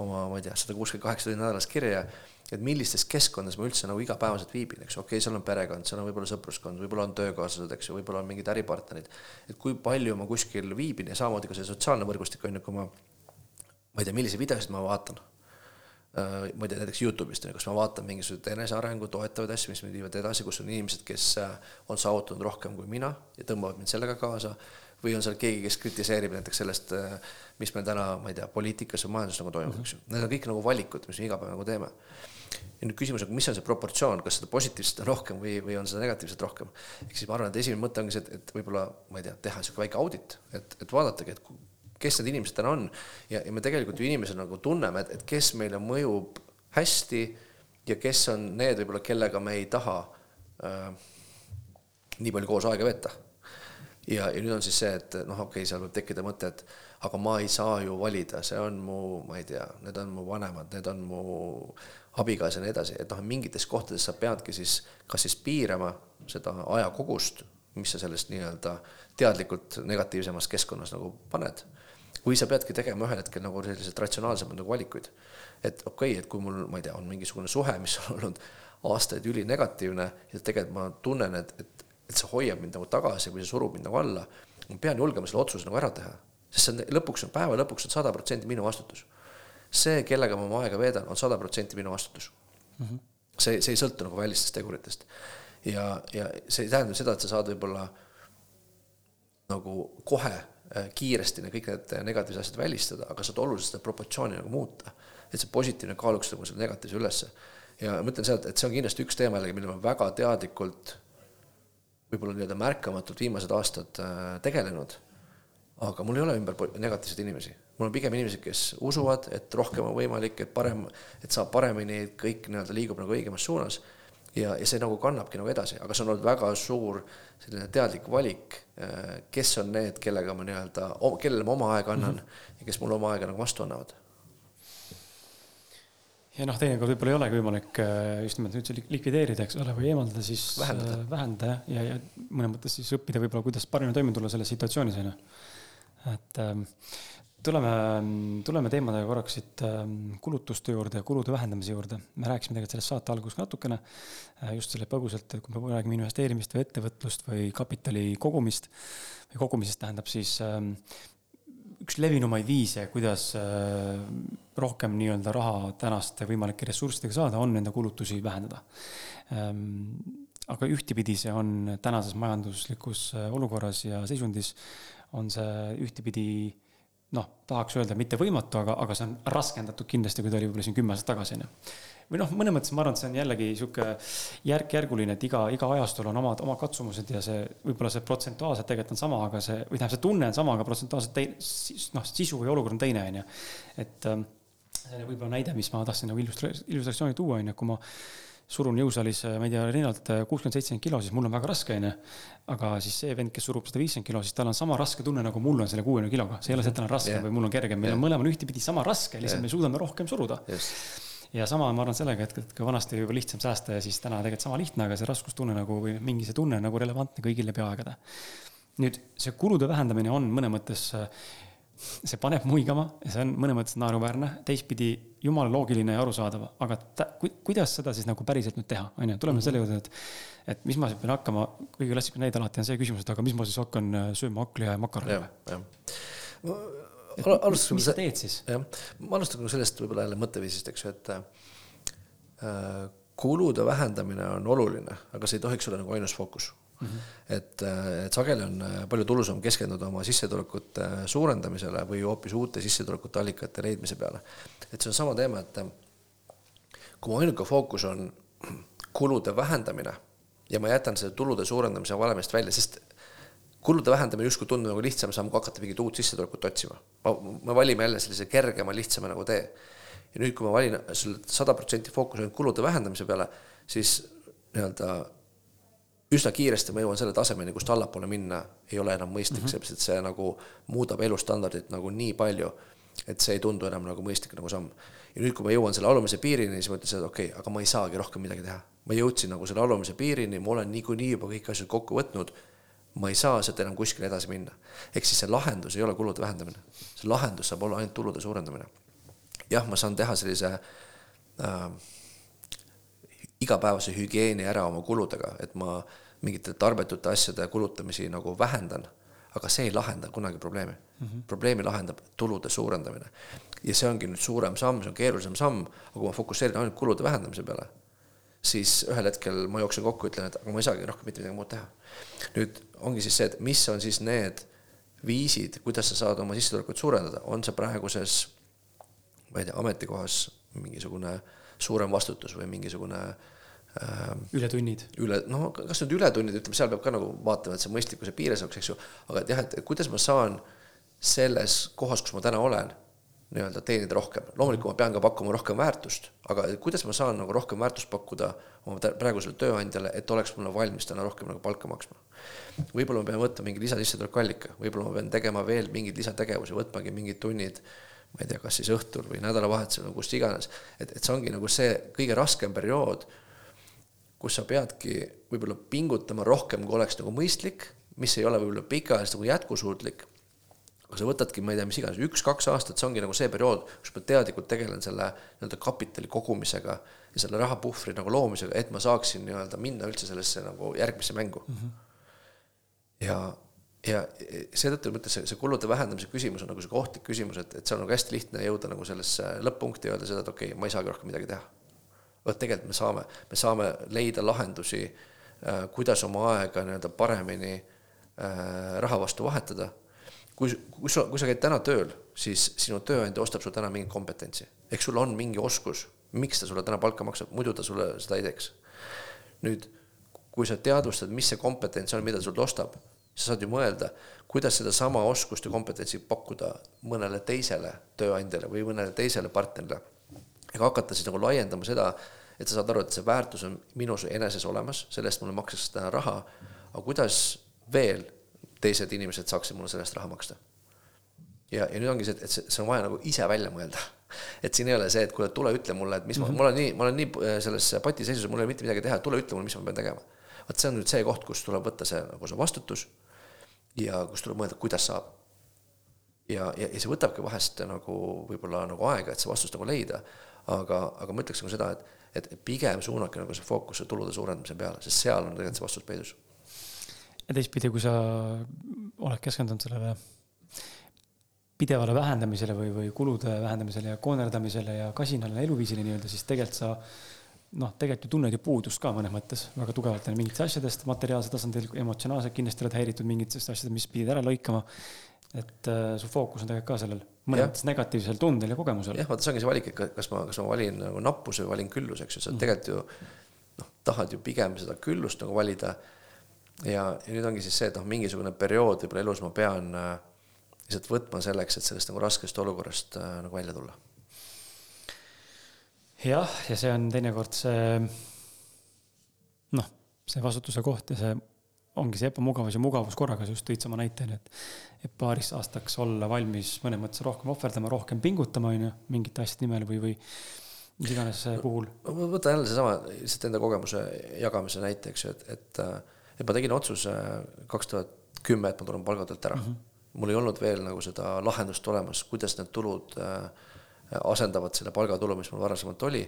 S2: oma, ma ei tea, sada kuuskümmend kaheksa tundi nädalas kirja et millistes keskkondades ma üldse nagu igapäevaselt viibin, eks, okei okay,, seal on perekond, seal on võib-olla sõpruskond, võib-olla on töökaaslased, eks ju, võib-olla on mingid äripartnerid. et kui palju ma kuskil viibin ja samamoodi ka see sotsiaalne võrgustik on ju, kui ma, ma ei tea, milliseid videosid ma vaatan. Äh, ma ei tea, näiteks Youtube'ist, kas ma vaatan mingisuguseid enesearengu toetavaid asju, mis mind viivad edasi, kus on inimesed, kes äh, on saavutanud rohkem kui mina ja tõmbavad mind sellega kaasa või on seal keegi, kes kritiseerib näiteks sellest, äh, mis meil täna, ma ei tea, poliitikas või majanduses nagu toimub, eks ju. Need on kõik nagu valikud, mis me iga päev nagu teeme. Ja nüüd küsimus on, mis on see proportsioon, kas seda positiivset on rohkem või, või on seda negatiivset rohkem. ehk siis ma arvan, et esimene mõte ongi see, et, et võib-olla, ma ei tea, teha niisugune väike audit, et, et vaadatagi, et kes need inimesed täna on ja, ja me tegelikult ju inimesena nagu tunneme, et, et kes meile mõjub hästi ja kes on need võib-olla, kellega me ei taha äh, nii palju koos aega veeta ja, ja nüüd on siis see, et noh, okei okay,, seal võib tekkida mõte, et aga ma ei saa ju valida, see on mu, ma ei tea, need on mu vanemad, need on mu abikaasa ja nii edasi, et noh, mingites kohtades sa peadki siis kas siis piirama seda ajakogust, mis sa sellest nii-öelda teadlikult negatiivsemas keskkonnas nagu paned. või sa peadki tegema ühel hetkel nagu selliseid ratsionaalsemaid nagu valikuid. et okei okay,, et kui mul, ma ei tea, on mingisugune suhe, mis on olnud aastaid ülinegatiivne ja tegelikult ma tunnen, et, et et see hoiab mind nagu tagasi või see surub mind nagu alla. ma pean julgema selle otsuse nagu ära teha, sest see on lõpuks, päeva lõpuks on sada protsenti minu vastutus. See, kellega ma oma aega veedan, on sada protsenti minu vastutus mm. -hmm. see, see ei sõltu nagu välistest teguritest. ja, ja see ei tähenda seda, et sa saad võib-olla nagu kohe äh, kiiresti kõik need negatiivsed asjad välistada, aga saad oluliselt seda proportsiooni nagu muuta. et see positiivne kaaluks nagu selle negatiivse ülesse. ja ma ütlen seda, et see on kindlasti üks teema jällegi, mille ma väga teadlikult võib-olla nii-öelda märkamatult viimased aastad äh, tegelenud. aga mul ei ole ümber negatiivseid inimesi, mul on pigem inimesed, kes usuvad, et rohkem on võimalik, et parem, et saab paremini, kõik nii-öelda liigub nagu õigemas suunas. ja, ja see nagu kannabki nagu edasi, aga see on olnud väga suur selline teadlik valik, äh, kes on need, kellega ma nii-öelda, kellele ma oma aega annan mm -hmm. ja kes mulle oma aega nagu vastu annavad
S1: ja noh, teinekord võib-olla ei olegi võimalik äh, just nimelt üldse likvideerida, eks ole, või eemaldada, siis
S2: vähendada,
S1: äh, vähendada ja, ja mõnes mõttes siis õppida võib-olla, kuidas paremini toime tulla selles situatsioonis, on ju. et ähm, tuleme, tuleme teemadega korraks siit ähm, kulutuste juurde ja kulude vähendamise juurde. me rääkisime tegelikult sellest saate alguses natukene, äh, just selle põgusalt, kui me räägime investeerimist või ettevõtlust või kapitali kogumist või kogumisest tähendab siis ähm, üks levinumaid viise, kuidas äh, rohkem nii-öelda raha tänaste võimalike ressurssidega saada, on enda kulutusi vähendada. Ähm, aga ühtepidi see on tänases majanduslikus äh, olukorras ja seisundis, on see ühtepidi noh, tahaks öelda mitte võimatu, aga, aga see on raskendatud kindlasti, kui ta oli võib-olla siin kümme aastat tagasi, on ju või noh, mõnes mõttes ma arvan, et see on jällegi sihuke järk-järguline, et iga, iga ajastul on omad, oma katsumused ja see võib-olla see protsentuaalselt tegelikult on sama, aga see, või tähendab, see tunne on sama, aga protsentuaalselt teine, noh, sisu või olukord on teine, on ju. et ähm, see võib-olla näide, mis ma tahtsin nagu illustra-, illustratsiooni tuua, on ju, kui ma surun jõusaalis, ma ei tea, rinnalt kuuskümmend, seitsekümmend kilo, siis mul on väga raske, onju. aga siis see vend, kes surub sada viiskümmend kilo, siis tal on sama raske tunne, nagu mul on selle kuuekümne kiloga. see ei ole see, et tal on raske yeah. või mul on kergem, meil yeah. on mõlemal ühtepidi sama raske, lihtsalt yeah. me suudame rohkem suruda yes ja sama ma arvan sellega, et, kui vanasti oli juba lihtsam säästa ja siis täna tegelikult sama lihtne, aga see raskustunne nagu või mingi see tunne nagu relevantne kõigile peaaegade. nüüd see kulude vähendamine on mõne mõttes, see paneb muigama ja see on mõne mõttes naeruväärne, teistpidi jumala loogiline ja arusaadav, aga ta, ku, kuidas seda siis nagu päriselt nüüd teha, on ju, tuleme mm -hmm. selle juurde, et et mis ma siis pean hakkama, kõige klassikaline näide alati on see küsimus, et aga mis ma siis hakkan sööma hakkliha ja makaroni
S2: või? alustame. mis sa teed siis? jah, ma alustan sellest võib-olla jälle mõtteviisist, eks ju, et äh, kulude vähendamine on oluline, aga see ei tohiks olla nagu ainus fookus mm. -hmm. et, äh, et sageli on äh, palju tulusam keskenduda oma sissetulekute äh, suurendamisele või hoopis uute sissetulekute allikate leidmise peale. et see on sama teema, et kui mu ainuke fookus on kulude vähendamine ja ma jätan selle tulude suurendamise valemist välja, sest kulude vähendamine justkui tundub nagu lihtsam samm, kui hakata mingit uut sissetulekut otsima. ma, me valime jälle sellise kergema, lihtsama nagu tee. ja nüüd, kui ma valin selle sada protsenti fookuse ainult kulude vähendamise peale, siis nii-öelda üsna kiiresti ma jõuan selle tasemeni, kust allapoole minna ei ole enam mõistlik mm, -hmm. sellepärast et see nagu muudab elustandardit nagu nii palju, et see ei tundu enam nagu mõistlik nagu samm. ja nüüd, kui ma jõuan selle alumise piirini, siis ma ütlen seda, et okei okay,, aga ma ei saagi rohkem midagi teha. ma jõudsin nagu selle alumise piirini, ma olen niikuinii juba kõik asjad kokku võtnud ma ei saa sealt enam kuskile edasi minna. ehk siis see lahendus ei ole kulude vähendamine, see lahendus saab olla ainult tulude suurendamine. jah, ma saan teha sellise äh, igapäevase hügieeni ära oma kuludega, et ma mingite tarbetute asjade kulutamisi nagu vähendan, aga see ei lahenda kunagi probleemi mm. -hmm. probleemi lahendab tulude suurendamine. ja see ongi nüüd suurem samm, see on keerulisem samm, aga kui ma fokusseerin ainult kulude vähendamise peale, siis ühel hetkel ma jooksen kokku, ütlen, et aga ma ei saagi rohkem mitte midagi muud teha. nüüd ongi siis see, et mis on siis need viisid, kuidas sa saad oma sissetulekut suurendada, on see praeguses, ma ei tea, ametikohas mingisugune suurem vastutus või mingisugune
S1: äh, ületunnid.
S2: üle, no kas nüüd ületunnid, ütleme, seal peab ka nagu vaatama, et see mõistlikkuse piires oleks, eks ju, aga et jah, et kuidas ma saan selles kohas, kus ma täna olen nii-öelda teenida rohkem. loomulikult ma pean ka pakkuma rohkem väärtust, aga kuidas ma saan nagu rohkem väärtust pakkuda oma praegusele tööandjale, et oleks mulle valmis täna rohkem nagu palka maksma. võib-olla ma pean võtma mingi lisasissetulekuallika, võib-olla ma pean tegema veel mingeid lisategevusi, võtmagi mingid tunnid, ma ei tea, kas siis õhtul või nädalavahetusel või kust iganes. et, et see ongi nagu see kõige raskem periood, kus sa peadki võib-olla pingutama rohkem, kui oleks nagu mõistlik, mis ei ole võib-olla pikaajaliselt nagu jätkusuutlik aga sa võtadki, ma ei tea, mis iganes, üks-kaks aastat, see ongi nagu see periood, kus ma teadlikult tegelen selle nii-öelda kapitali kogumisega ja selle rahapuhvri nagu loomisega, et ma saaksin nii-öelda minna üldse sellesse nagu järgmisse mängu mm. -hmm. ja ja seetõttu ma ütlen, see, see kulude vähendamise küsimus on nagu sihuke ohtlik küsimus, et, et see on nagu hästi lihtne jõuda nagu sellesse lõpp-punkti ja öelda seda, et okei okay,, ma ei saagi rohkem midagi teha. vot tegelikult me saame, me saame leida lahendusi äh,, kuidas oma aega nii-öelda paremini äh, raha vastu vahetada. kui, kui sa, kui sa käid täna tööl, siis sinu tööandja ostab sul täna mingit kompetentsi, ehk sul on mingi oskus, miks ta sulle täna palka maksab, muidu ta sulle seda ei teeks. nüüd, kui sa teadvustad, mis see kompetents on, mida ta sult ostab sa saad ju mõelda, kuidas sedasama oskust ja kompetentsi pakkuda mõnele teisele tööandjale või mõnele teisele partnerile. ega hakata siis nagu laiendama seda, et sa saad aru, et see väärtus on minus eneses olemas, selle eest mulle makstakse täna raha, aga kuidas veel teised inimesed saaksid mulle selle eest raha maksta? ja, ja nüüd ongi see, et see, see on vaja nagu ise välja mõelda. et siin ei ole see, et kuule, tule ütle mulle, et mis mm -hmm. ma, ma olen nii, ma olen nii äh, selles patiseisus, mul ei ole mitte midagi teha, tule ütle mulle, mis ma pean tegema. vot see on nüüd see koht, kus tuleb võtta see nagu see vastutus ja kus tuleb mõelda, kuidas saab. ja, ja, ja see võtabki vahest nagu võib-olla nagu aega, et see vastus nagu leida, aga, aga ma ütleks nagu seda, et, et pigem suunake nagu see fookus tulude suurendamise peale, sest seal on tegelikult see vastus peidus.
S1: ja teistpidi, kui sa oled keskendunud sellele pidevale vähendamisele või, või kulude vähendamisele ja koonerdamisele ja kasinale eluviisile nii-öelda, siis tegelikult sa noh, tegelikult ju tunned ju puudust ka mõnes mõttes väga tugevalt mingitest asjadest materiaalsel tasandil, emotsionaalselt kindlasti oled häiritud mingitest asjadest, mis pidid ära lõikama. et äh, su fookus on tegelikult ka sellel mõnes mõttes negatiivsel tundel ja kogemusel.
S2: jah, vaata, see ongi see valik, et kas ma, kas ma valin nagu nappuse või valin külluse, eks ju, sa mm -hmm. tegelikult ju noh, tahad ju pigem seda küllust nagu valida. ja, ja nüüd ongi siis see, et noh, mingisugune periood võib-olla elus ma pean äh, lihtsalt võtma selleks, et sellest nagu raskest olukorrast äh, nagu välja tulla
S1: jah, ja see on teinekord see noh, see vastutuse koht ja see ongi see ebamugavus ja mugavus korraga, sa just tõid sama näite, onju, et, et paariks aastaks olla valmis mõnes mõttes rohkem ohverdama, rohkem pingutama, onju, mingite asjade nimel või, või mis iganes puhul.
S2: võta jälle seesama lihtsalt enda kogemuse jagamise näite, eks ju, et, et, et ma tegin otsuse kaks tuhat kümme, et ma tulen palgatöölt ära mm. -hmm. mul ei olnud veel nagu seda lahendust olemas, kuidas need tulud äh, asendavad selle palgatulu, mis mul varasemalt oli.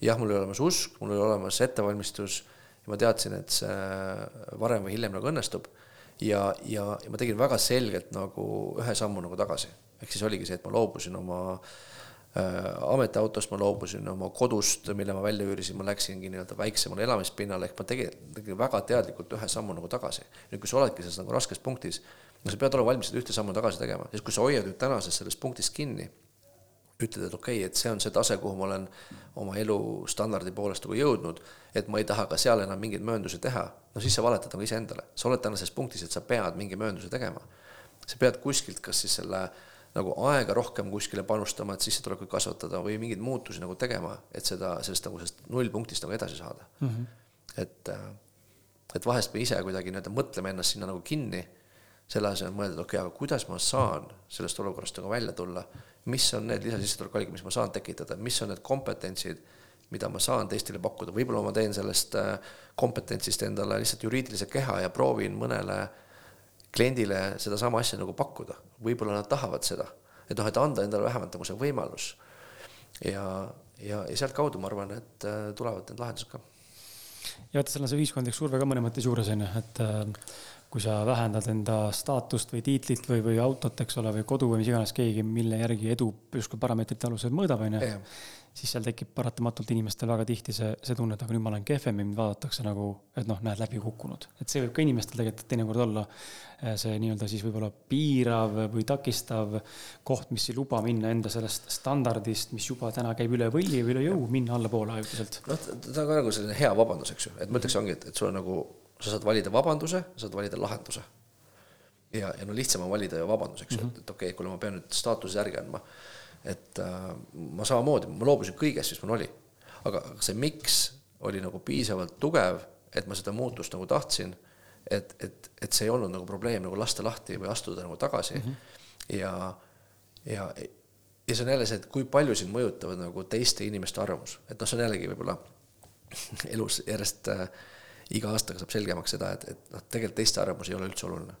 S2: jah, mul oli olemas usk, mul oli olemas ettevalmistus ja ma teadsin, et see varem või hiljem nagu õnnestub. ja, ja, ja ma tegin väga selgelt nagu ühe sammu nagu tagasi, ehk siis oligi see, et ma loobusin oma äh, ametiautost, ma loobusin oma kodust, mille ma välja üürisin, ma läksingi nii-öelda väiksemale elamispinnale, ehk ma tegin, tegin väga teadlikult ühe sammu nagu tagasi. nüüd, kui sa oledki selles nagu raskes punktis, no sa pead olema valmis seda ühte sammu tagasi tegema, sest kui sa hoiad nüüd tänases selles punktis kinni ütled, et okei okay,, et see on see tase, kuhu ma olen oma elustandardi poolest nagu jõudnud, et ma ei taha ka seal enam mingeid mööndusi teha, no siis sa valetad nagu iseendale. sa oled tänases punktis, et sa pead mingi möönduse tegema. sa pead kuskilt kas siis selle nagu aega rohkem kuskile panustama, et sissetulekuid kasvatada või mingeid muutusi nagu tegema, et seda, sellest nagu sellest nullpunktist nagu edasi saada mm. -hmm. et, äh, et vahest me ise kuidagi nii-öelda mõtleme ennast sinna nagu kinni, selle asemel mõelda, et okei okay,, aga kuidas ma saan sellest olukorrast nagu välja tulla mis on need lisasissetulekuallikad, mis ma saan tekitada, mis on need kompetentsid, mida ma saan teistele pakkuda, võib-olla ma teen sellest äh, kompetentsist endale lihtsalt juriidilise keha ja proovin mõnele kliendile sedasama asja nagu pakkuda, võib-olla nad tahavad seda, et noh, et anda endale vähemalt nagu see võimalus. ja, ja, ja sealtkaudu ma arvan, et äh, tulevad need lahendused ka.
S1: ja vaata, seal on see ühiskondlik surve ka mõne mõttes juures on ju, et äh, kui sa vähendad enda staatust või tiitlit või, või autot, eks ole, või kodu või mis iganes keegi, mille järgi edu justkui parameetrite alusel mõõdab, on ju. siis seal tekib paratamatult inimestel väga tihti see, see tunne, et aga nüüd ma olen kehvem ja mind vaadatakse nagu, et noh, näed, läbi kukkunud. et see võib ka inimestel tegelikult teinekord olla eh, see nii-öelda siis võib-olla piirav või takistav koht, mis ei luba minna enda sellest standardist, mis juba täna käib üle võlli või üle jõu, minna allapoole ajutiselt.
S2: noh, ta on ka nagu selline hea vabandus, eks ju, et ma ütleks, ongi, et, et sul on nagu sa saad valida vabanduse, saad valida lahenduse. ja, ja no lihtsam on valida ju vabandus, eks ju mm -hmm., et, et okei okay,, kuule, ma pean nüüd staatuse järgi andma. et äh, ma samamoodi, ma loobusin kõigest, mis mul oli. aga see miks oli nagu piisavalt tugev, et ma seda muutust nagu tahtsin, et, et, et see ei olnud nagu probleem nagu lasta lahti või astuda nagu tagasi mm. -hmm. ja, ja, ja see on jälle see, et kui palju sind mõjutavad nagu teiste inimeste arvamus, et noh, see on jällegi võib-olla elus järjest äh, iga aastaga saab selgemaks seda, et, et noh, tegelikult teiste arvamus ei ole üldse oluline.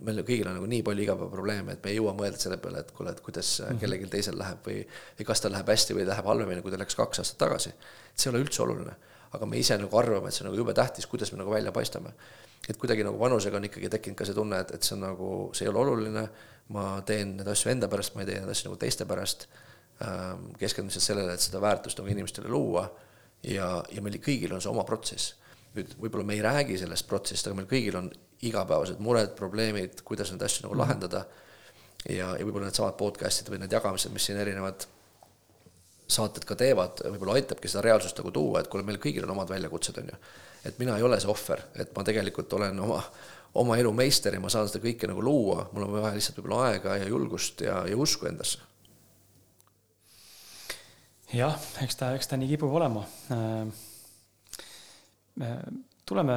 S2: meil kõigil on nagu nii palju igapäevaprobleeme, et me ei jõua mõelda selle peale, et kuule, et kuidas mm -hmm. kellelgi teisel läheb või, või kas tal läheb hästi või läheb halvemini, kui ta läks kaks aastat tagasi. see ei ole üldse oluline. aga me ise nagu arvame, et see on nagu jube tähtis, kuidas me nagu välja paistame. et kuidagi nagu vanusega on ikkagi tekkinud ka see tunne, et, et see on nagu, see ei ole oluline, ma teen neid asju enda pärast, ma ei tee neid asju nagu teiste pärast, ähm, keskendun lihtsalt sellele, et seda väärtust nagu inimestele luua ja, ja meil kõigil on see oma protsess. Nüüd võib-olla me ei räägi sellest protsessist, aga meil kõigil on igapäevased mured, probleemid, kuidas neid asju nagu -hmm. lahendada ja, ja võib-olla needsamad podcast'id või need jagamised, mis siin erinevad saated ka teevad, võib-olla aitabki seda reaalsust nagu tuua, et kuule, meil kõigil on omad väljakutsed, on ju. et mina ei ole see ohver, et ma tegelikult olen oma, oma elu meister ja ma saan seda kõike nagu luua, mul on vaja lihtsalt võib-olla aega ja julgust ja, ja usku endasse.
S1: jah, eks ta, eks ta nii kipub olema tuleme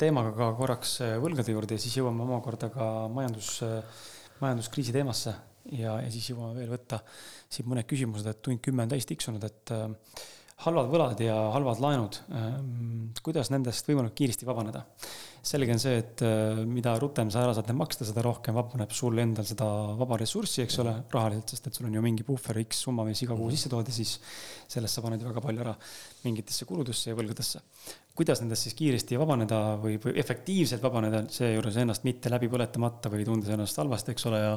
S1: teemaga ka korraks võlgade juurde ja siis jõuame omakorda ka majandus, majanduskriisi teemasse. Ja, ja siis jõuame veel võtta siit mõned küsimused, et tund kümme on täis tiksunud, et äh, halvad võlad ja halvad laenud äh,, kuidas nendest võimalikult kiiresti vabaneda? selge on see, et äh, mida rutem sa ära saad need maksta, seda rohkem vabaneb sul endal seda vaba ressurssi, eks ole, rahaliselt, sest et sul on ju mingi puhver X summa, mis iga kuu sisse tood ja siis sellest sa paned ju väga palju ära mingitesse kuludesse ja võlgadesse. kuidas nendest siis kiiresti vabaneda või, või efektiivselt vabaneda, seejuures ennast mitte läbi põletamata või tundes ennast halvasti, eks ole, ja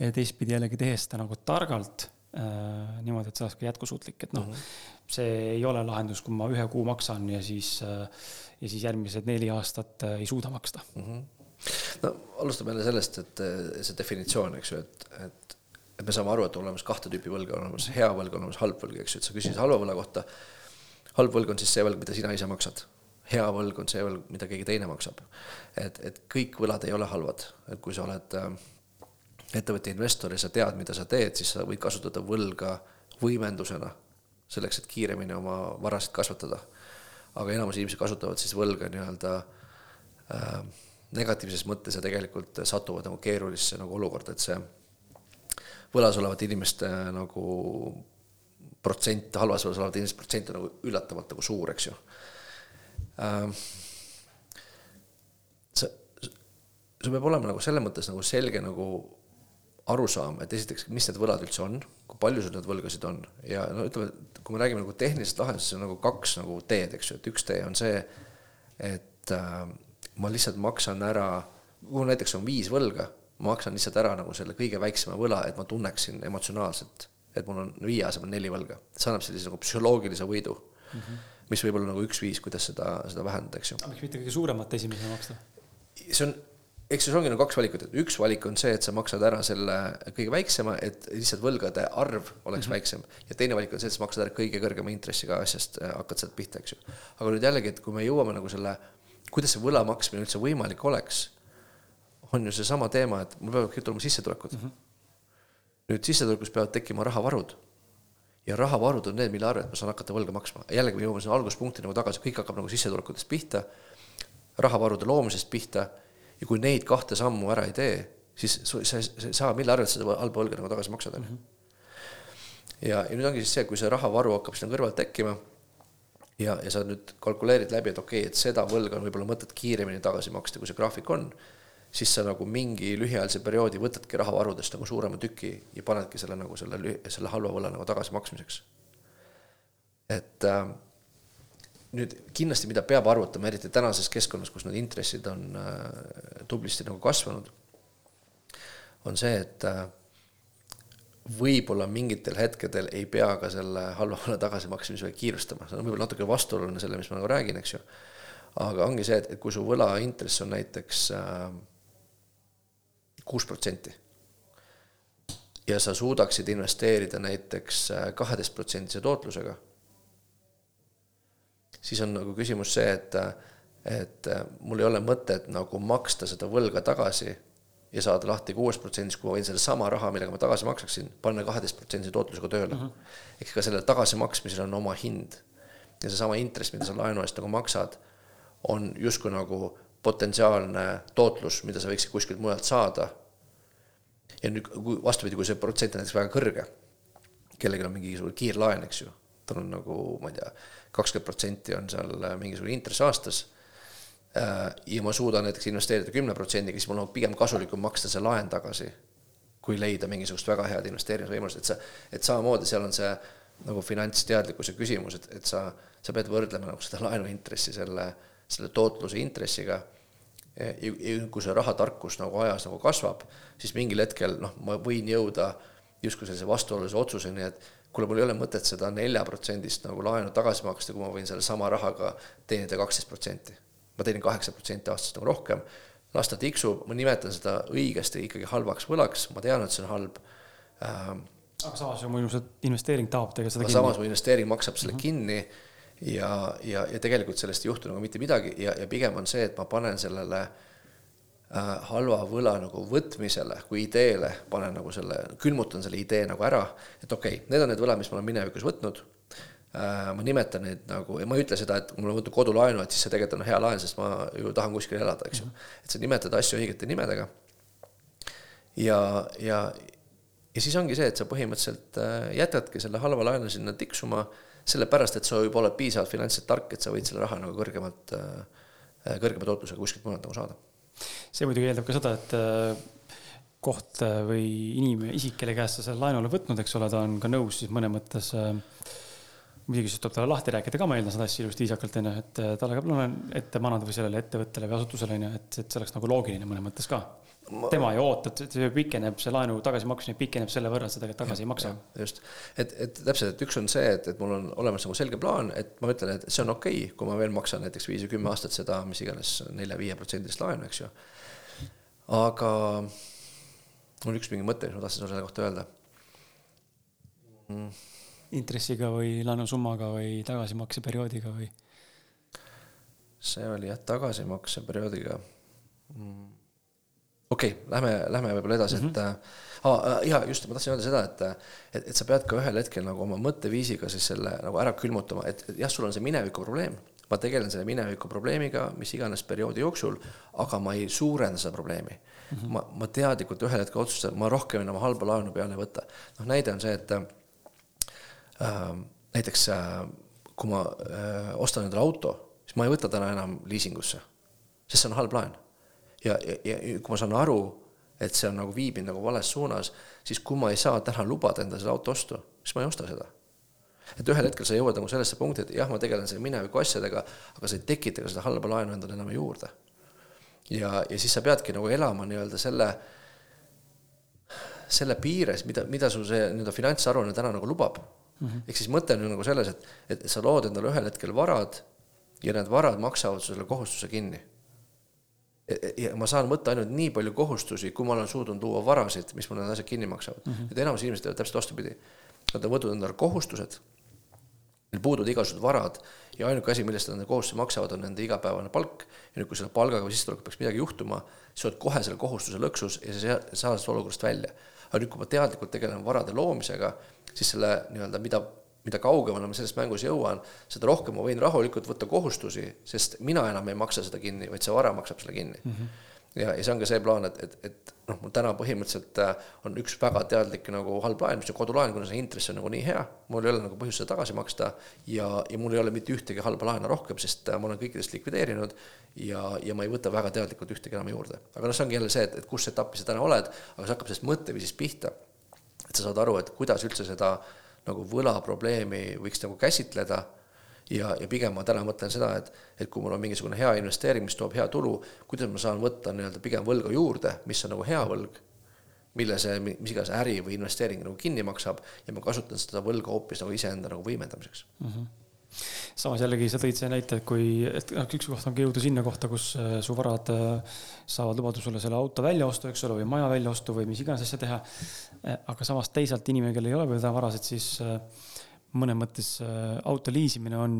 S1: ja teistpidi jällegi tehes seda nagu targalt niimoodi, et see oleks ka jätkusuutlik, et noh mm -hmm., see ei ole lahendus, kui ma ühe kuu maksan ja siis äh, ja siis järgmised neli aastat äh, ei suuda maksta mm. -hmm.
S2: no alustame jälle sellest, et äh, see definitsioon, eks ju, et, et, et me saame aru, et olemas kahte tüüpi võlga, on olemas hea võlg, on olemas halb võlg, eks ju, et sa küsisid halva võla kohta. halb võlg on siis see võlg, mida sina ise maksad. hea võlg on see võlg, mida keegi teine maksab. et, et kõik võlad ei ole halvad, et kui sa oled äh, ettevõtte investor ja sa tead, mida sa teed, siis sa võid kasutada võlga võimendusena selleks, et kiiremini oma varasid kasvatada aga enamus inimesi kasutavad siis võlga nii-öelda äh, negatiivses mõttes ja tegelikult satuvad nagu keerulisse nagu olukorda, et see võlas olevate inimeste nagu protsent, halvas võlas olevate inimeste protsent on nagu üllatavalt nagu suur, eks ju äh,. see, see peab olema nagu selles mõttes nagu selge nagu arusaam, et esiteks, mis need võlad üldse on, kui palju sul neid võlgasid on ja no ütleme, kui me räägime nagu tehnilisest lahendusest, on nagu kaks nagu teed, eks ju, et üks tee on see, et äh, ma lihtsalt maksan ära, kui näiteks on viis võlga, ma maksan lihtsalt ära nagu selle kõige väiksema võla, et ma tunneksin emotsionaalselt, et mul on viie asemel neli võlga. see annab sellise nagu psühholoogilise võidu mm, -hmm. mis võib olla nagu üks viis, kuidas seda, seda vähendada, eks ju.
S1: miks mitte kõige suuremat esimesena maksta?
S2: see on eks siis ongi nagu kaks valikut, et üks valik on see, et sa maksad ära selle kõige väiksema, et lihtsalt võlgade arv oleks mm -hmm. väiksem. ja teine valik on see, et sa maksad ära kõige kõrgema intressiga asjast, äh, hakkad sealt pihta, eks ju. aga nüüd jällegi, et kui me jõuame nagu selle, kuidas see võla maksmine üldse võimalik oleks, on ju seesama teema, et mul peavad kõik tulema sissetulekud mm. -hmm. nüüd sissetulekus peavad tekkima rahavarud. ja rahavarud on need, mille arvelt ma saan hakata võlga maksma. jällegi me jõuame sinna alguspunkti nagu tagasi, kõik hakkab nagu sissetulekutest pihta, rahavarude loomisest pihta ja kui neid kahte sammu ära ei tee, siis sa, ei saa, mille arvelt seda halba võlga nagu tagasi maksad, on ju. ja, ja nüüd ongi siis see, kui see rahavaru hakkab sinna kõrvalt tekkima ja, ja sa nüüd kalkuleerid läbi, et okei okay,, et seda võlga on võib-olla mõtet kiiremini tagasi maksta, kui see graafik on, siis sa nagu mingi lühiajalise perioodi võtadki rahavarudest nagu suurema tüki ja panedki selle nagu selle, selle halva võla nagu tagasimaksmiseks. et äh, nüüd kindlasti, mida peab arvutama, eriti tänases keskkonnas, kus need intressid on äh, tublisti nagu kasvanud, on see, et äh, võib-olla mingitel hetkedel ei pea ka selle halva võla tagasimaksmisega kiirustama, see on võib-olla natuke vastuoluline selle, mis ma nagu räägin, eks ju. aga ongi see, et, et kui su võla intress on näiteks äh, kuus protsenti ja sa suudaksid investeerida näiteks kaheteistprotsendise tootlusega siis on nagu küsimus see, et, et mul ei ole mõtet nagu maksta seda võlga tagasi ja saada lahti kuuest protsendist, kui ma võin sedasama raha, millega ma tagasi maksaksin, panna kaheteistprotsendise tootlusega tööle mm. -hmm. ehk ka sellel tagasimaksmisel on oma hind. ja seesama intress, mida sa laenu eest nagu maksad, on justkui nagu potentsiaalne tootlus, mida sa võiksid kuskilt mujalt saada. ja nüüd, kui vastupidi, kui see protsent on näiteks väga kõrge, kellelgi on mingisugune kiirlaen, eks ju, tal on nagu, ma ei tea, kakskümmend protsenti on seal äh, mingisugune intress aastas äh, ja ma suudan näiteks investeerida kümne protsendiga, siis mul on pigem kasulikum maksta see laen tagasi, kui leida mingisugust väga head investeerimisvõimalust, et sa, et samamoodi seal on see nagu finantsteadlikkuse küsimus, et, et sa, sa pead võrdlema nagu seda laenuintressi selle, selle tootluse intressiga. ja kui see rahatarkus nagu ajas nagu kasvab, siis mingil hetkel noh, ma võin jõuda justkui sellise vastuolulise otsuseni, et kuule, mul ei ole mõtet seda neljaprotsendist nagu laenu tagasi maksta, kui ma võin selle sama rahaga teenida kaksteist protsenti. ma teenin kaheksa protsenti aastas nagu rohkem, las ta tiksub, ma nimetan seda õigesti ikkagi halvaks võlaks, ma tean, et see on halb
S1: ähm, aga samas ju mu ilmselt investeering tahab tegelikult
S2: seda kinni. samas mu investeering maksab selle mm -hmm. kinni ja, ja, ja tegelikult sellest ei juhtu nagu mitte midagi ja, ja pigem on see, et ma panen sellele äh, halva võla nagu võtmisele kui ideele, panen nagu selle, külmutan selle idee nagu ära, et okei okay,, need on need võlad, mis ma olen minevikus võtnud äh,. ma nimetan neid nagu ja ma ei ütle seda, et mul on võtnud kodulaenu, et siis see tegelikult on hea laen, sest ma ju tahan kuskil elada, eks ju et sa nimetad asju õigete nimedega. ja, ja, ja siis ongi see, et sa põhimõtteliselt äh, jätadki selle halva laenu sinna tiksuma, sellepärast et sa juba oled piisavalt finantsiliselt tark, et sa võid selle raha nagu kõrgemalt, äh, äh, kõrgema tootlusega kuskilt mujalt nagu saada.
S1: See muidugi eeldab ka seda, et koht või inimene, isik, kelle käest sa selle laenu oled võtnud, eks ole, ta on ka nõus siis mõnes mõttes muidugi siis tuleb talle lahti rääkida ka, ma eeldan seda asja ilusti viisakalt, onju, et talle ka ette manada või sellele ettevõttele või asutusele, onju, et, et see oleks nagu loogiline mõnes mõttes ka ma... tema ei oota, et see pikeneb, see laenu tagasimaksmine pikeneb selle võrra, et sa tegelikult tagasi ei maksa.
S2: just, et, et täpselt, et üks on see, et, et mul on olemas nagu selge plaan, et ma ütlen, et see on okei okay,, kui ma veel maksan näiteks viis või kümme aastat seda, mis iganes nelja-viieprotsendilist laenu, eks ju. Aga mul üks mingi mõte, mis ma tahtsin sulle selle kohta öelda
S1: mm.. intressiga või laenusummaga või tagasimakseperioodiga või?
S2: see oli jah, tagasimakseperioodiga mm okei okay,, lähme, lähme võib-olla edasi mm, -hmm. et ah, ja just, ma tahtsin öelda seda, et, et, et sa pead ka ühel hetkel nagu oma mõtteviisiga siis selle nagu ära külmutama, et, et jah, sul on see mineviku probleem, ma tegelen selle mineviku probleemiga mis iganes perioodi jooksul, aga ma ei suurenda seda probleemi mm. -hmm. ma, ma teadlikult ühel hetkel otsustan, ma rohkem enam halba laenu peale ei võta. noh, näide on see, et äh, näiteks äh, kui ma äh, ostan endale auto, siis ma ei võta täna enam liisingusse, sest see on halb laen ja, ja, ja kui ma saan aru, et see on nagu viib mind nagu vales suunas, siis kui ma ei saa täna lubada endale seda auto ostu, siis ma ei osta seda. Et ühel hetkel sa jõuad nagu sellesse punkti, et jah, ma tegelen selle mineviku asjadega, aga sa ei tekita ka seda halba laenu endale enam juurde. ja, ja siis sa peadki nagu elama nii-öelda selle, selle piires, mida, mida sul see nii-öelda finantsaruanne täna nagu lubab mm -hmm.. ehk siis mõte on ju nagu selles, et, et sa lood endale ühel hetkel varad ja need varad maksavad selle kohustuse kinni ja ma saan võtta ainult nii palju kohustusi, kui ma olen suutnud luua varasid, mis mul need asjad kinni maksavad mm. -hmm. et enamus inimesed teevad täpselt vastupidi. Nad on võtnud endale kohustused, neil puuduvad igasugused varad ja ainuke asi, millest nad kohustusi maksavad, on nende igapäevane palk. ja nüüd, kui selle palgaga või sissetulekuga peaks midagi juhtuma, sa oled kohe selle kohustuse lõksus ja sa ei saa sellest olukorrast välja. aga nüüd, kui ma teadlikult tegelen varade loomisega, siis selle nii-öelda, mida mida kaugemale ma selles mängus jõuan, seda rohkem ma võin rahulikult võtta kohustusi, sest mina enam ei maksa seda kinni, vaid see vara maksab selle kinni mm. -hmm. Ja, ja see on ka see plaan, et, et, et noh, mul täna põhimõtteliselt äh, on üks väga teadlik nagu halb laen, mis on kodulaen, kuna see intress on nagu nii hea, mul ei ole nagu põhjust seda tagasi maksta ja, ja mul ei ole mitte ühtegi halba laenu rohkem, sest äh, ma olen kõikidest likvideerinud ja, ja ma ei võta väga teadlikult ühtegi enam juurde. aga noh, see ongi jälle see, et, et kus etapis sa täna oled, aga see hakkab sellest mõtteviisist pihta. et sa saad aru, et kuidas üldse seda nagu võlaprobleemi võiks nagu käsitleda ja, ja pigem ma täna mõtlen seda, et, et kui mul on mingisugune hea investeering, mis toob hea tulu, kuidas ma saan võtta nii-öelda pigem võlga juurde, mis on nagu hea võlg, mille see mis iganes äri või investeering nagu kinni maksab ja ma kasutan seda võlga hoopis nagu iseenda nagu võimendamiseks mm. -hmm
S1: samas jällegi sa tõid see näite, et kui, et noh, üks koht ongi jõuda sinna kohta, kus äh, su varad äh, saavad lubadusele selle auto välja osta, eks ole, või maja välja ostu või mis iganes asja teha. Äh, aga samas teisalt inimene, kellel ei ole veel varasid, siis mõnes mõttes auto liisimine on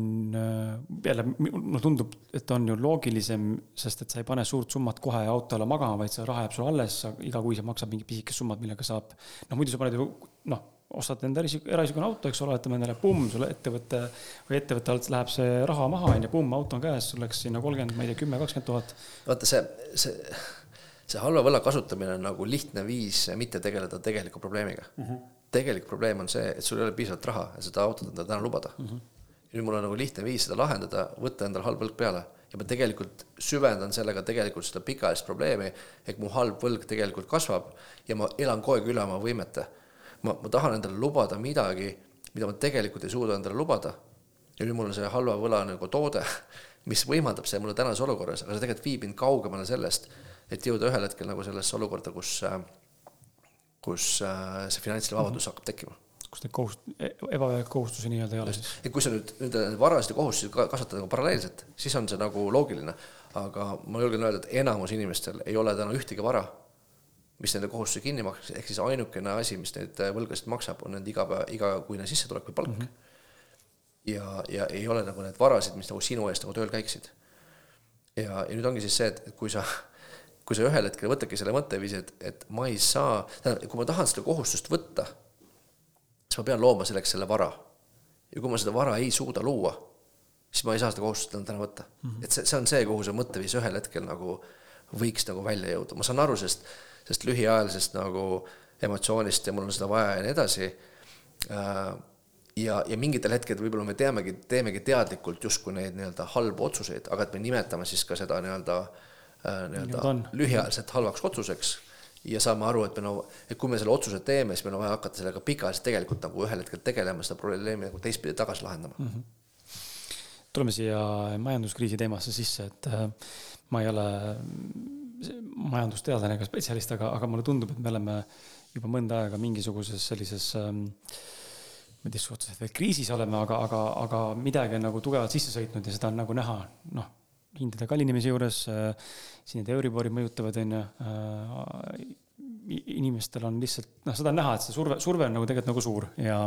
S1: jälle, mulle tundub, et on ju loogilisem, sest et sa ei pane suurt summat kohe autole magama, vaid see raha jääb sul alles, igakuiselt maksab mingi pisikest summat, millega saab, noh muidu sa paned ju noh ostad endale eraisikuna auto, eks ole, oletame endale, pumm, sulle ettevõte või ettevõtte alt läheb see raha maha, on ju, pumm, auto on käes, sul läks sinna kolmkümmend, ma ei tea, kümme, kakskümmend tuhat.
S2: vaata see, see, see halva võla kasutamine on nagu lihtne viis mitte tegeleda tegeliku probleemiga mm. -hmm. Tegelik probleem on see, et sul ei ole piisavalt raha, et seda autot endale täna lubada mm. -hmm. ja nüüd mul on nagu lihtne viis seda lahendada, võtta endale halb võlg peale ja ma tegelikult süvendan sellega tegelikult seda pikaajalist probleemi, et mu halb võlg tegelikult kasvab ja ma elan kogu aeg üle oma võimete ma, ma tahan endale lubada midagi, mida ma tegelikult ei suuda endale lubada. ja nüüd mul on see halva võla nagu toode, mis võimaldab see mulle tänases olukorras, aga see tegelikult viib mind kaugemale sellest, et jõuda ühel hetkel nagu sellesse olukorda, kus, kus see finantsiline vabadus mm -hmm. hakkab tekkima
S1: kus neid kohust-, e-, ebavajalikke kohustusi nii-öelda ei ole siis?
S2: et kui sa nüüd nende varasid kohustusi kasvatad nagu paralleelselt, siis on see nagu loogiline. aga ma julgen öelda, et enamus inimestel ei ole täna ühtegi vara, mis nende kohustusi kinni maksaks, ehk siis ainukene asi, mis neid võlgasid maksab, on nende igapäeva, igakuine sissetulek või palk mm. -hmm. ja, ja ei ole nagu need varasid, mis nagu sinu eest nagu tööl käiksid. ja, ja nüüd ongi siis see, et kui sa kui sa ühel hetkel võtadki selle mõtteviisi, et, et ma ei saa, tähendab, kui ma tahan seda kohustust võtta siis ma pean looma selleks selle vara. ja kui ma seda vara ei suuda luua, siis ma ei saa seda kohustust täna võtta mm. -hmm. et see, see on see, kuhu see mõtteviis ühel hetkel nagu võiks nagu välja jõuda, ma saan aru sellest, sellest lühiajalisest nagu emotsioonist ja mul on seda vaja ja nii edasi. Äh, ja, ja mingitel hetkedel võib-olla me teamegi, teemegi teadlikult justkui neid nii-öelda halbu otsuseid, aga et me nimetame siis ka seda nii-öelda äh, nii-öelda lühiajaliselt halvaks otsuseks ja saame aru, et meil on, et kui me selle otsuse teeme, siis meil on vaja hakata sellega pikaajaliselt tegelikult nagu ühel hetkel tegelema, seda probleemi nagu teistpidi tagasi lahendama mm. -hmm.
S1: tuleme siia majanduskriisi teemasse sisse, et äh, ma ei ole majandusteadlane ega spetsialist, aga, aga mulle tundub, et me oleme juba mõnda aega mingisuguses sellises ähm, ma ei tea, suhteliselt veel kriisis oleme, aga, aga, aga midagi on nagu tugevalt sisse sõitnud ja seda on nagu näha, noh hindade kallinemise juures, äh, siin need Euriborid mõjutavad, on ju. Äh, inimestel on lihtsalt, noh, seda on näha, et see surve, surve on nagu tegelikult nagu suur ja.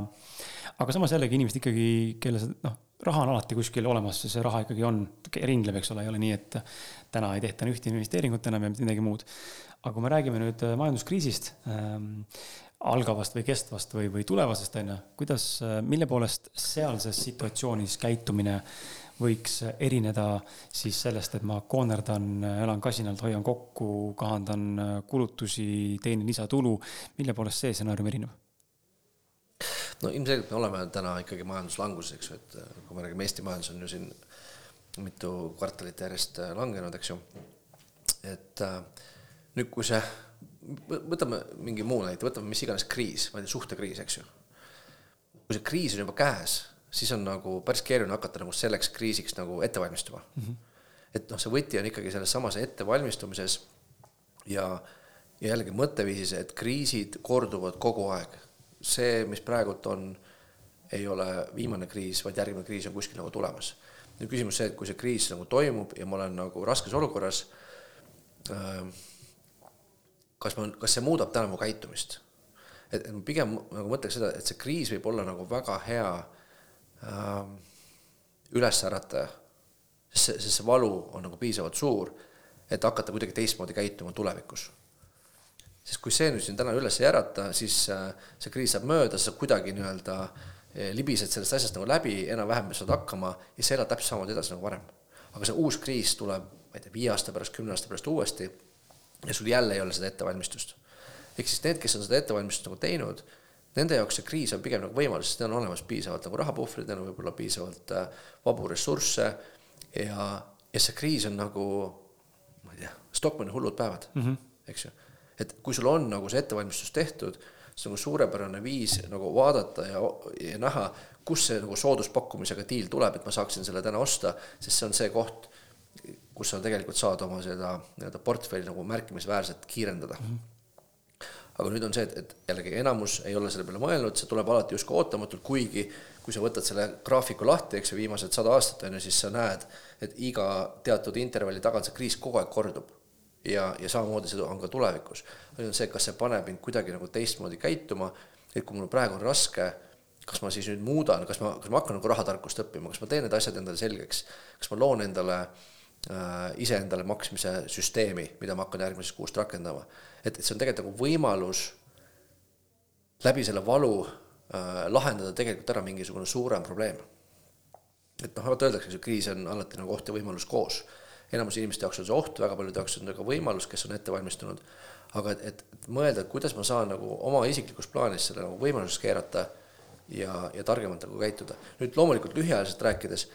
S1: aga samas jällegi inimesed ikkagi, kelle see, noh, raha on alati kuskil olemas, see raha ikkagi on, ringleb, eks ole, ei ole nii, et täna ei tehta ühte investeeringut enam ja midagi muud. aga kui me räägime nüüd äh, majanduskriisist ähm,, algavast või kestvast või, või tulevasest, on ju, kuidas, mille poolest sealses situatsioonis käitumine võiks erineda siis sellest, et ma koonerdan, elan kasinalt, hoian kokku, kahandan kulutusi, teenin lisatulu. mille poolest see stsenaarium erineb?
S2: no ilmselgelt me oleme täna ikkagi majanduslanguses, eks ju, et kui me räägime Eesti majandus on ju siin mitu kvartalit järjest langenud, eks ju. et äh, nüüd, kui see, võtame mingi muu näite, võtame mis iganes kriis, ma ei tea, suhtekriis, eks ju. kui see kriis on juba käes siis on nagu päris keeruline hakata nagu selleks kriisiks nagu ette valmistuma mm. -hmm. et noh, see võti on ikkagi selles samas ettevalmistumises ja, ja jällegi mõtteviisis, et kriisid korduvad kogu aeg. see, mis praegult on, ei ole viimane kriis, vaid järgmine kriis on kuskil nagu tulemas. nüüd küsimus see, et kui see kriis nagu toimub ja ma olen nagu raskes olukorras äh,, kas ma, kas see muudab täna mu käitumist? et, ma pigem nagu mõtleks seda, et see kriis võib olla nagu väga hea äh, ülesärataja. sest see, sest see valu on nagu piisavalt suur, et hakata kuidagi teistmoodi käituma tulevikus. sest kui see nüüd siin täna üles ei ärata, siis äh, see kriis saab mööda, sa kuidagi nii-öelda äh, libised sellest asjast nagu läbi, enam-vähem saad hakkama ja sa elad täpselt samamoodi edasi nagu varem. aga see uus kriis tuleb, ma ei tea, viie aasta pärast, kümne aasta pärast uuesti ja sul jälle ei ole seda ettevalmistust. ehk siis need, kes on seda ettevalmistust nagu teinud nende jaoks see kriis on pigem nagu võimalus, sest neil on olemas piisavalt nagu rahapuhvrid, neil on võib-olla piisavalt äh, vabu ressursse ja, ja see kriis on nagu, ma ei tea, Stockmanni hullud päevad mm, -hmm. eks ju. et kui sul on nagu see ettevalmistus tehtud, see on nagu suurepärane viis nagu vaadata ja, ja näha, kus see nagu sooduspakkumisega diil tuleb, et ma saaksin selle täna osta, sest see on see koht, kus sa tegelikult saad oma seda nii-öelda portfelli nagu märkimisväärselt kiirendada mm. -hmm aga nüüd on see, et, et jällegi enamus ei ole selle peale mõelnud, see tuleb alati justkui ootamatult, kuigi kui sa võtad selle graafiku lahti, eks ju, viimased sada aastat on ju, siis sa näed, et iga teatud intervalli tagant see kriis kogu aeg kordub. ja, ja samamoodi see on ka tulevikus. on see, kas see paneb mind kuidagi nagu teistmoodi käituma, et kui mul praegu on raske, kas ma siis nüüd muudan, kas ma, kas ma hakkan nagu rahatarkust õppima, kas ma teen need asjad endale selgeks, kas ma loon endale äh, iseendale maksmise süsteemi, mida ma hakkan järgmisest kuust rakendama et, et see on tegelikult nagu võimalus läbi selle valu äh, lahendada tegelikult ära mingisugune suurem probleem. et noh, vaata öeldakse, see kriis on alati nagu oht ja võimalus koos. enamus inimeste jaoks on see oht, väga paljude jaoks on see ka võimalus, kes on ette valmistunud. aga et, et, et mõelda, et kuidas ma saan nagu oma isiklikus plaanis selle nagu võimaluseks keerata ja, ja targemalt nagu käituda. nüüd loomulikult lühiajaliselt rääkides,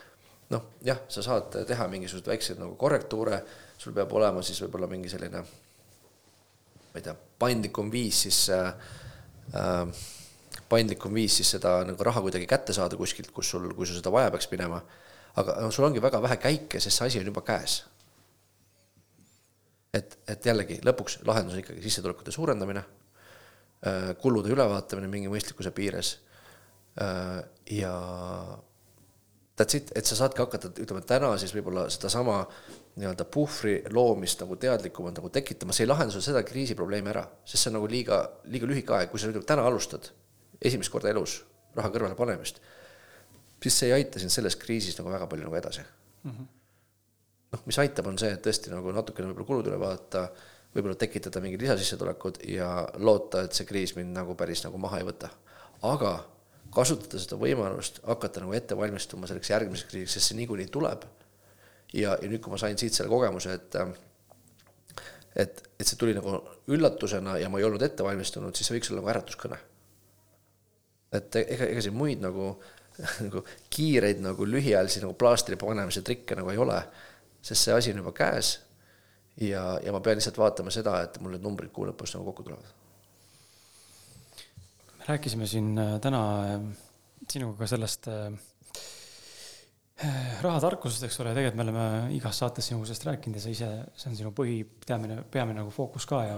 S2: noh jah, sa saad teha mingisuguseid väikseid nagu korrektuure, sul peab olema siis võib-olla mingi selline ma ei tea, paindlikum viis siis äh, äh, paindlikum viis siis seda nagu raha kuidagi kätte saada kuskilt, kus sul, kui sul seda vaja peaks minema. aga no sul ongi väga vähe käike, sest see asi on juba käes. et, et jällegi lõpuks lahendus on ikkagi sissetulekute suurendamine, äh, kulude ülevaatamine mingi mõistlikkuse piires äh, ja that's it, et sa saadki hakata, ütleme täna siis võib-olla sedasama nii-öelda puhvri loomist nagu teadlikumalt nagu tekitama, see ei lahenda sul seda kriisiprobleemi ära, sest see on nagu liiga, liiga lühike aeg, kui sa nüüd täna alustad esimest korda elus raha kõrvale panemist, siis see ei aita sind selles kriisis nagu väga palju nagu edasi mm. -hmm. noh, mis aitab, on see, et tõesti nagu natukene võib-olla kulud üle vaadata, võib-olla tekitada mingid lisasissetulekud ja loota, et see kriis mind nagu päris nagu maha ei võta. aga kasutada seda võimalust, hakata nagu ette valmistuma selleks järgmiseks kriisiks, sest see niikuinii tuleb. ja, ja nüüd, kui ma sain siit selle kogemuse, et et, et see tuli nagu üllatusena ja ma ei olnud ette valmistunud, siis see võiks olla nagu äratuskõne. et ega, ega siin muid nagu, nagu kiireid nagu lühiajalisi nagu plaastri panemise trikke nagu ei ole, sest see asi on juba käes ja, ja ma pean lihtsalt vaatama seda, et mul need numbrid kuu lõpus nagu kokku tulevad
S1: rääkisime siin äh, täna äh, sinuga ka sellest äh, rahatarkusest, eks ole, tegelikult me oleme igas saates sinuga sellest rääkinud ja sa ise, see on sinu põhi, peamine, peamine nagu fookus ka ja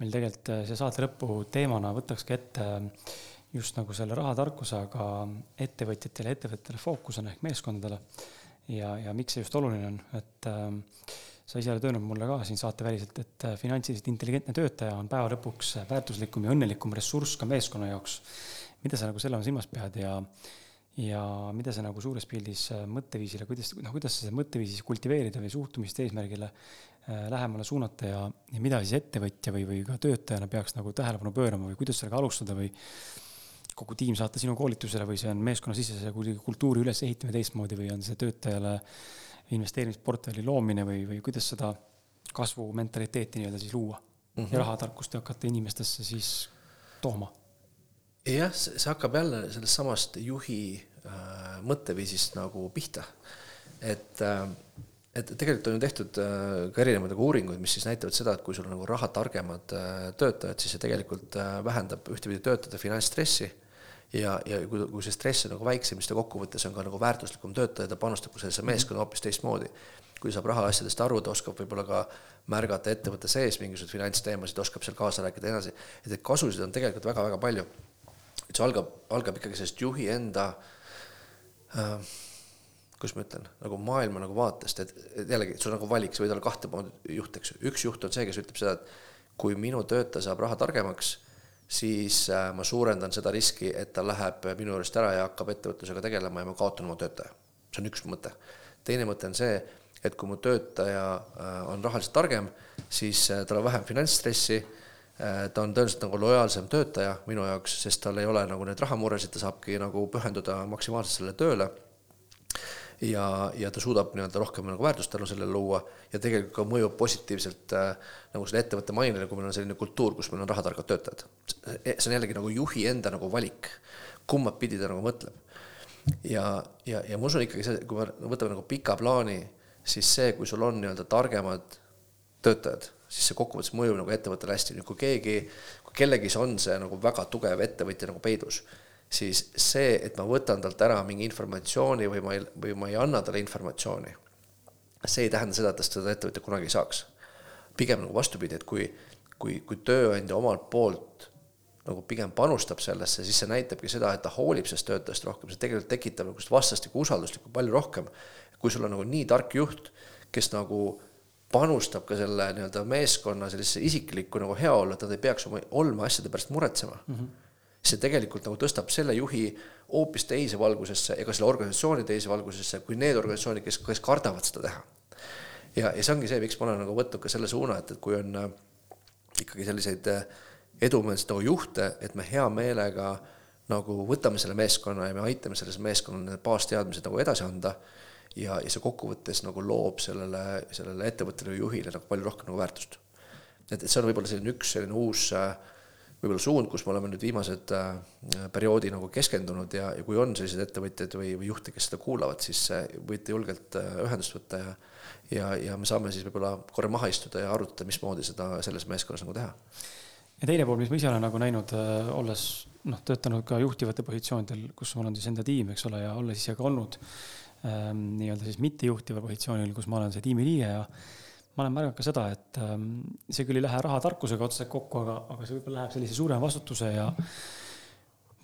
S1: meil tegelikult see saate lõpu teemana võtakski ette just nagu selle rahatarkuse, aga ettevõtjatele, ettevõtetele fookusena ehk meeskondadele. ja, ja miks see just oluline on, et äh, sa ise oled öelnud mulle ka siin saateväliselt, et äh, finantsiliselt intelligentne töötaja on päeva lõpuks väärtuslikum ja õnnelikum ressurss ka meeskonna jaoks. mida sa nagu selle all silmas pead ja, ja mida sa nagu suures pildis äh, mõtteviisile, kuidas, noh, kuidas sa seda mõtteviisi kultiveerida või suhtumist eesmärgile äh, lähemale suunata ja, ja mida siis ettevõtja või, või ka töötajana peaks nagu tähelepanu pöörama või kuidas sellega alustada või kogu tiim saata sinu koolitusele või see on meeskonnasisese kuidagi kultuuri ülesehitamine teistmoodi või on see töötajale äh, investeerimisportfelli loomine või, või kuidas seda kasvumentaliteeti nii-öelda siis luua mm -hmm. ja rahatarkust hakata inimestesse siis tooma?
S2: jah, see hakkab jälle sellest samast juhi äh, mõtteviisist nagu pihta. et äh, et tegelikult on ju tehtud äh, ka erinevaid nagu uuringuid, mis siis näitavad seda, et kui sul on nagu rahatargemad äh, töötajad, siis see tegelikult äh, vähendab ühtepidi töötajate finantsstressi ja, ja kui, kui see stress on nagu väiksem, siis ta kokkuvõttes on ka nagu väärtuslikum töötaja, ta panustab sellesse mhm. meeskonda hoopis teistmoodi. kui saab rahaasjadest aru, ta oskab võib-olla ka märgata ettevõtte sees mingisuguseid finantsteemasid, oskab seal kaasa rääkida ja nii edasi, et neid kasusid on tegelikult väga-väga palju. et see algab, algab ikkagi sellest juhi enda äh, kuidas ma ütlen, nagu maailma nagu vaatest, et, jällegi, sul on nagu valik, sa võid olla kahte moodi juht, eks ju, üks juht on see, kes ütleb seda, et kui minu töötaja saab raha targemaks siis äh, ma suurendan seda riski, et ta läheb minu juurest ära ja hakkab ettevõtlusega tegelema ja ma kaotan oma töötaja. see on üks mõte. teine mõte on see, et kui mu töötaja äh, on rahaliselt targem, siis äh, tal on vähem finantsstressi, ta on tõenäoliselt nagu lojaalsem töötaja minu jaoks, sest tal ei ole nagu neid rahamuresid, ta saabki nagu pühenduda maksimaalselt sellele tööle ja, ja ta suudab nii-öelda rohkem nagu väärtust tänu sellele luua ja tegelikult ka mõjub positiivselt äh, nagu selle ettevõtte mainele, kui meil on selline kultuur, kus meil on rahatargad töötajad. see on jällegi nagu juhi enda nagu valik, kummat pidi ta nagu mõtleb. ja, ja, ja ma usun ikkagi see, kui me võtame nagu pika plaani, siis see, kui sul on nii-öelda targemad töötajad, siis see kokkuvõttes mõjub nagu ettevõttele hästi, nüüd kui keegi, kui kellelgi on see nagu väga tugev ettevõtja nagu peidus siis see, et ma võtan talt ära mingi informatsiooni või ma ei, või ma ei anna talle informatsiooni, see ei tähenda seda, et tast seda ettevõtjat kunagi ei saaks. pigem nagu vastupidi, et kui, kui, kui tööandja omalt poolt nagu pigem panustab sellesse, siis see näitabki seda, et ta hoolib sellest töötajast rohkem, see tegelikult tekitab nagu vastastikku usalduslikku palju rohkem. kui sul on nagu nii tark juht, kes nagu panustab ka selle nii-öelda meeskonna sellisesse isiklikku nagu heaolu, et nad ei peaks oma olme asjade pärast muretsema mm. -hmm see tegelikult nagu tõstab selle juhi hoopis teise valgusesse ega selle organisatsiooni teise valgusesse kui need organisatsioonid, kes, kes kardavad seda teha. ja, ja see ongi see, miks ma olen nagu võtnud ka selle suuna, et, et kui on äh, ikkagi selliseid äh, edumeelseid nagu juhte, et me hea meelega nagu võtame selle meeskonna ja me aitame selles meeskonnal need baasteadmised nagu edasi anda ja, ja see kokkuvõttes nagu loob sellele, sellele ettevõttele või juhile nagu palju rohkem nagu väärtust. et, et see on võib-olla selline üks selline uus äh, võib-olla suund, kus me oleme nüüd viimased äh, perioodi nagu keskendunud ja, ja kui on selliseid ettevõtjaid või, või juhte, kes seda kuulavad, siis äh, võite julgelt äh, ühendust võtta ja ja, ja me saame siis võib-olla korra maha istuda ja arutada, mismoodi seda selles meeskonnas nagu teha.
S1: ja teine pool, mis ma ise olen nagu näinud, olles noh, töötanud ka juhtivate positsioonidel, kus mul on siis enda tiim, eks ole, ja olles ise ka olnud ähm, nii-öelda siis mittejuhtival positsioonil, kus ma olen see tiimiliige ja ma olen märganud ka seda, et ähm, see küll ei lähe rahatarkusega otseselt kokku, aga, aga see võib-olla läheb sellise suurema vastutuse ja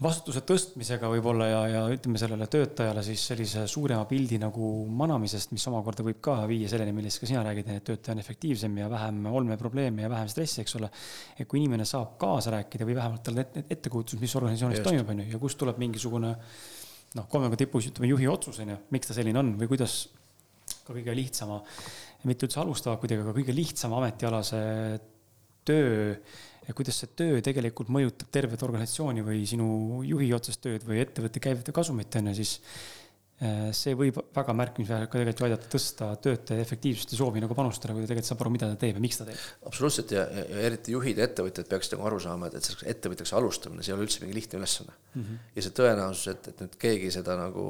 S1: vastutuse tõstmisega võib-olla ja, ja ütleme sellele töötajale siis sellise suurema pildi nagu manamisest, mis omakorda võib ka viia selleni, millest ka sina räägid, et töötaja on efektiivsem ja vähem olmeprobleeme ja vähem stressi, eks ole. et kui inimene saab kaasa rääkida või vähemalt tal on ettekujutus, mis organisatsioonis toimub, on ju, ja kust tuleb mingisugune noh, kolmega tipus ütleme juhi otsus, on ju, miks ta selline on või kuidas ka kõige lihtsama, mitte üldse alustava kuidagi, aga kõige lihtsama ametialase töö ja kuidas see töö tegelikult mõjutab tervet organisatsiooni või sinu juhi otsest tööd või ettevõtte käivet ja kasumit, on ju, siis äh, see võib väga märkimisväärselt ka tegelikult ju aidata tõsta töötaja efektiivsust ja soovi nagu panustada, kui ta tegelikult saab aru, mida ta teeb ja miks ta teeb.
S2: absoluutselt ja, ja, ja eriti juhid ja ettevõtjad peaksid nagu aru saama, et, et selleks ettevõtjaks alustamine, see ei ole üldse mingi lihtne ülesanne mm. -hmm. ja see tõenäosus, et, et nüüd keegi seda nagu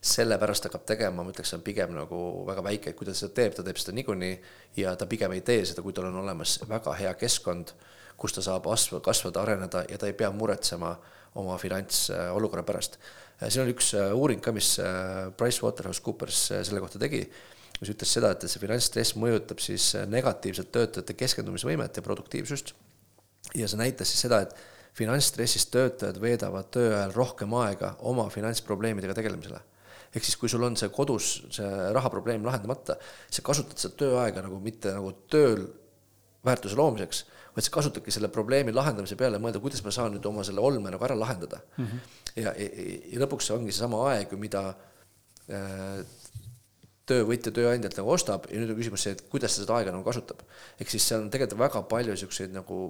S2: sellepärast hakkab tegema, ma ütleks, on pigem nagu väga väike, kui ta seda teeb, ta teeb seda niikuinii ja ta pigem ei tee seda, kui tal on olemas väga hea keskkond kus ta saab asv-, kasvada, areneda ja ta ei pea muretsema oma finantsolukorra pärast. siin on üks äh, uuring ka, mis äh, PricewaterhouseCoopers äh, selle kohta tegi, mis ütles seda, et see finantsstress mõjutab siis negatiivselt töötajate keskendumisvõimet ja produktiivsust. ja see näitas siis seda, et finantsstressist töötajad veedavad töö ajal rohkem aega oma finantsprobleemidega tegelemisele ehk siis, kui sul on see kodus see rahaprobleem lahendamata, sa kasutad seda tööaega nagu mitte nagu tööl väärtuse loomiseks, vaid sa kasutadki selle probleemi lahendamise peale mõelda, kuidas ma saan nüüd oma selle olme nagu ära lahendada mm. -hmm. ja, ja, ja lõpuks see ongi seesama aeg, mida äh, töövõtja tööandjalt nagu ostab ja nüüd on küsimus see, et kuidas ta seda aega nagu kasutab. ehk siis seal on tegelikult väga palju niisuguseid nagu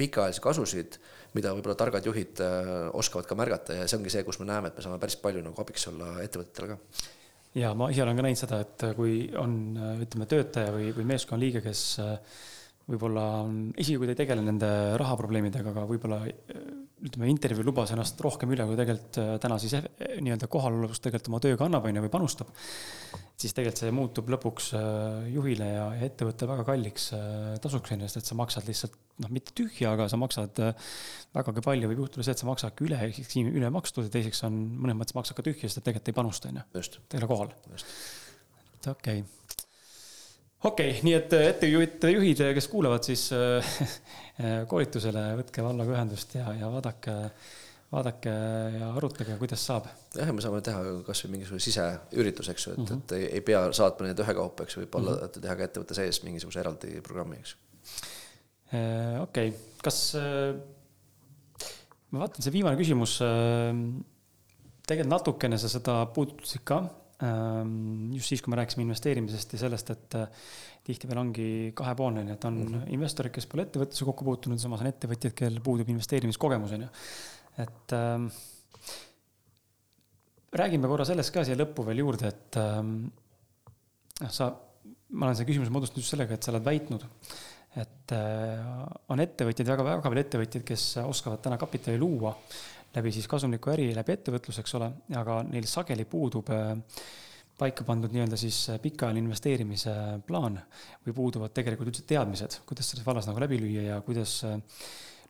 S2: pikaajalisi kasusid, mida võib-olla targad juhid äh, oskavad ka märgata ja see ongi see, kus me näeme, et me saame päris palju nagu abiks olla ettevõtetele ka.
S1: Ja ma ise olen ka näinud seda, et kui on, ütleme, töötaja või, või meeskonnaliige, kes äh, võib-olla isegi kui ta ei tegele nende rahaprobleemidega, aga võib-olla ütleme, intervjuu lubas ennast rohkem üle, kui tegelikult äh, täna siis eh, nii-öelda kohalolevust tegelikult oma tööga annab, on ju, või panustab. siis tegelikult see muutub lõpuks äh, juhile ja, ettevõttele väga kalliks äh, tasuks on ju, sest et sa maksad lihtsalt noh, mitte tühja, aga sa maksad vägagi palju, võib juhtuda see, et sa maksadki üle, ehk siis üle makstud ja teiseks on mõnes mõttes maksad ka tühja, sest et tegelikult ei panusta, on ju. ole kohal. okei okay okei okay,, nii et äh, ettejuhid, juhid, kes kuulavad, siis äh, koolitusele võtke vallaga ühendust ja, ja vaadake, vaadake ja arutage, kuidas saab.
S2: jah, me saame teha kasvõi mingisuguse siseürituse, eks ju, et mm, -hmm. et ei, ei pea saatma neid ühekaupa, eks ju, võib-olla mm -hmm. teha ka ettevõtte sees mingisuguse eraldi programmi, eks.
S1: Äh, okei okay., kas ma vaatan, see viimane küsimus, tegelikult natukene sa seda puudutasid ka just siis, kui me rääkisime investeerimisest ja sellest, et äh, tihtipeale ongi kahepoolne, nii et on mm -hmm. investorid, kes pole ettevõtlusega kokku puutunud, samas on ettevõtjad, kellel puudub investeerimiskogemus, on ju. et ähm, räägime korra sellest ka siia lõppu veel juurde, et ähm, noh, sa, ma olen selle küsimuse moodustanud just sellega, et sa oled väitnud, et äh, on ettevõtjaid, väga, väga palju ettevõtjaid, kes oskavad täna kapitali luua läbi siis kasumliku äri, läbi ettevõtluse, eks ole, aga neil sageli puudub äh, paika pandud nii-öelda siis äh, pikaajaline investeerimise plaan või puuduvad tegelikult üldse teadmised, kuidas selles vallas nagu läbi lüüa ja kuidas äh,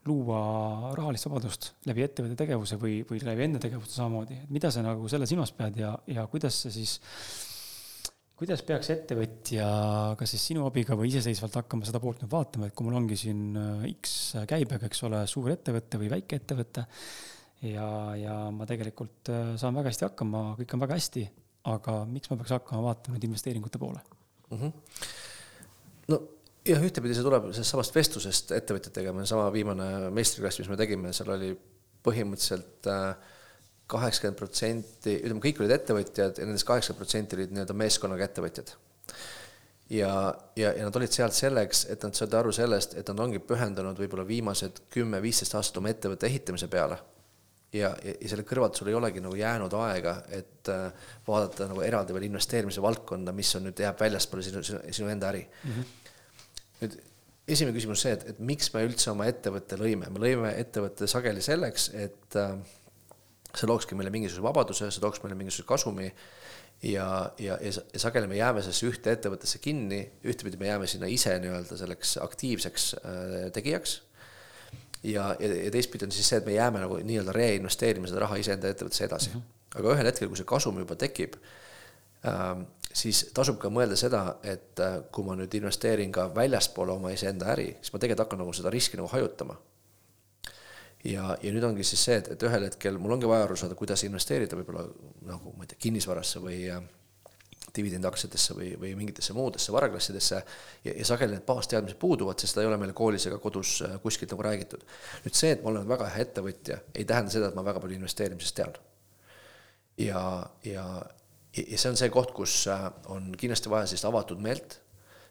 S1: luua rahalist vabadust läbi ettevõtte tegevuse või, või läbi enda tegevuse samamoodi, et mida sa nagu selle silmas pead ja, ja kuidas see siis kuidas peaks ettevõtja, kas siis sinu abiga või iseseisvalt hakkama seda poolt nüüd vaatama, et kui mul ongi siin X käibega, eks ole, suur ettevõte või väike ettevõte ja, ja ma tegelikult äh, saan väga hästi hakkama, kõik on väga hästi, aga miks ma peaks hakkama vaatama nüüd investeeringute poole mm?
S2: -hmm. no jah, ühtepidi see tuleb sellest samast vestlusest ettevõtjatega, meil sama viimane meistriklass, mis me tegime, seal oli põhimõtteliselt äh, kaheksakümmend protsenti, ütleme, kõik olid ettevõtjad ja nendest kaheksakümmend protsenti olid nii-öelda meeskonnaga ettevõtjad. ja, ja, ja nad olid sealt selleks, et nad said aru sellest, et nad ongi pühendunud võib-olla viimased kümme-viisteist aastat oma ettevõtte ehitamise peale ja, ja, ja selle kõrvalt sul ei olegi nagu jäänud aega, et äh, vaadata nagu eraldi veel investeerimise valdkonda, mis on nüüd, jääb väljaspoole sinu, sinu, sinu enda äri mm. -hmm. nüüd esimene küsimus see, et, et miks me üldse oma ettevõtte lõime, me lõime ettevõtte sageli selleks, et äh, see lookski meile mingisuguse vabaduse, see tooks meile mingisuguse kasumi ja, ja, ja, ja sageli me jääme sellesse ühte ettevõttesse kinni, ühtepidi me jääme sinna ise nii-öelda selleks aktiivseks äh, tegijaks ja, ja, ja teistpidi on siis see, et me jääme nagu nii-öelda reinvesteerima seda raha iseenda ettevõttesse edasi mm. -hmm. aga ühel hetkel, kui see kasum juba tekib ähm,, siis tasub ka mõelda seda, et äh, kui ma nüüd investeerin ka väljaspoole oma iseenda äri, siis ma tegelikult hakkan nagu seda riski nagu hajutama. ja, ja nüüd ongi siis see, et, et ühel hetkel mul ongi vaja aru saada, kuidas investeerida võib-olla nagu ma ei tea, kinnisvarasse või äh, dividendaktsiatesse või, või mingitesse muudesse varaklassidesse ja, ja sageli need baasteadmised puuduvad, sest seda ei ole meile koolis ega kodus äh, kuskilt nagu räägitud. nüüd see, et ma olen väga hea ettevõtja, ei tähenda seda, et ma väga palju investeerimisest tean. ja, ja, ja see on see koht, kus äh, on kindlasti vaja sellist avatud meelt,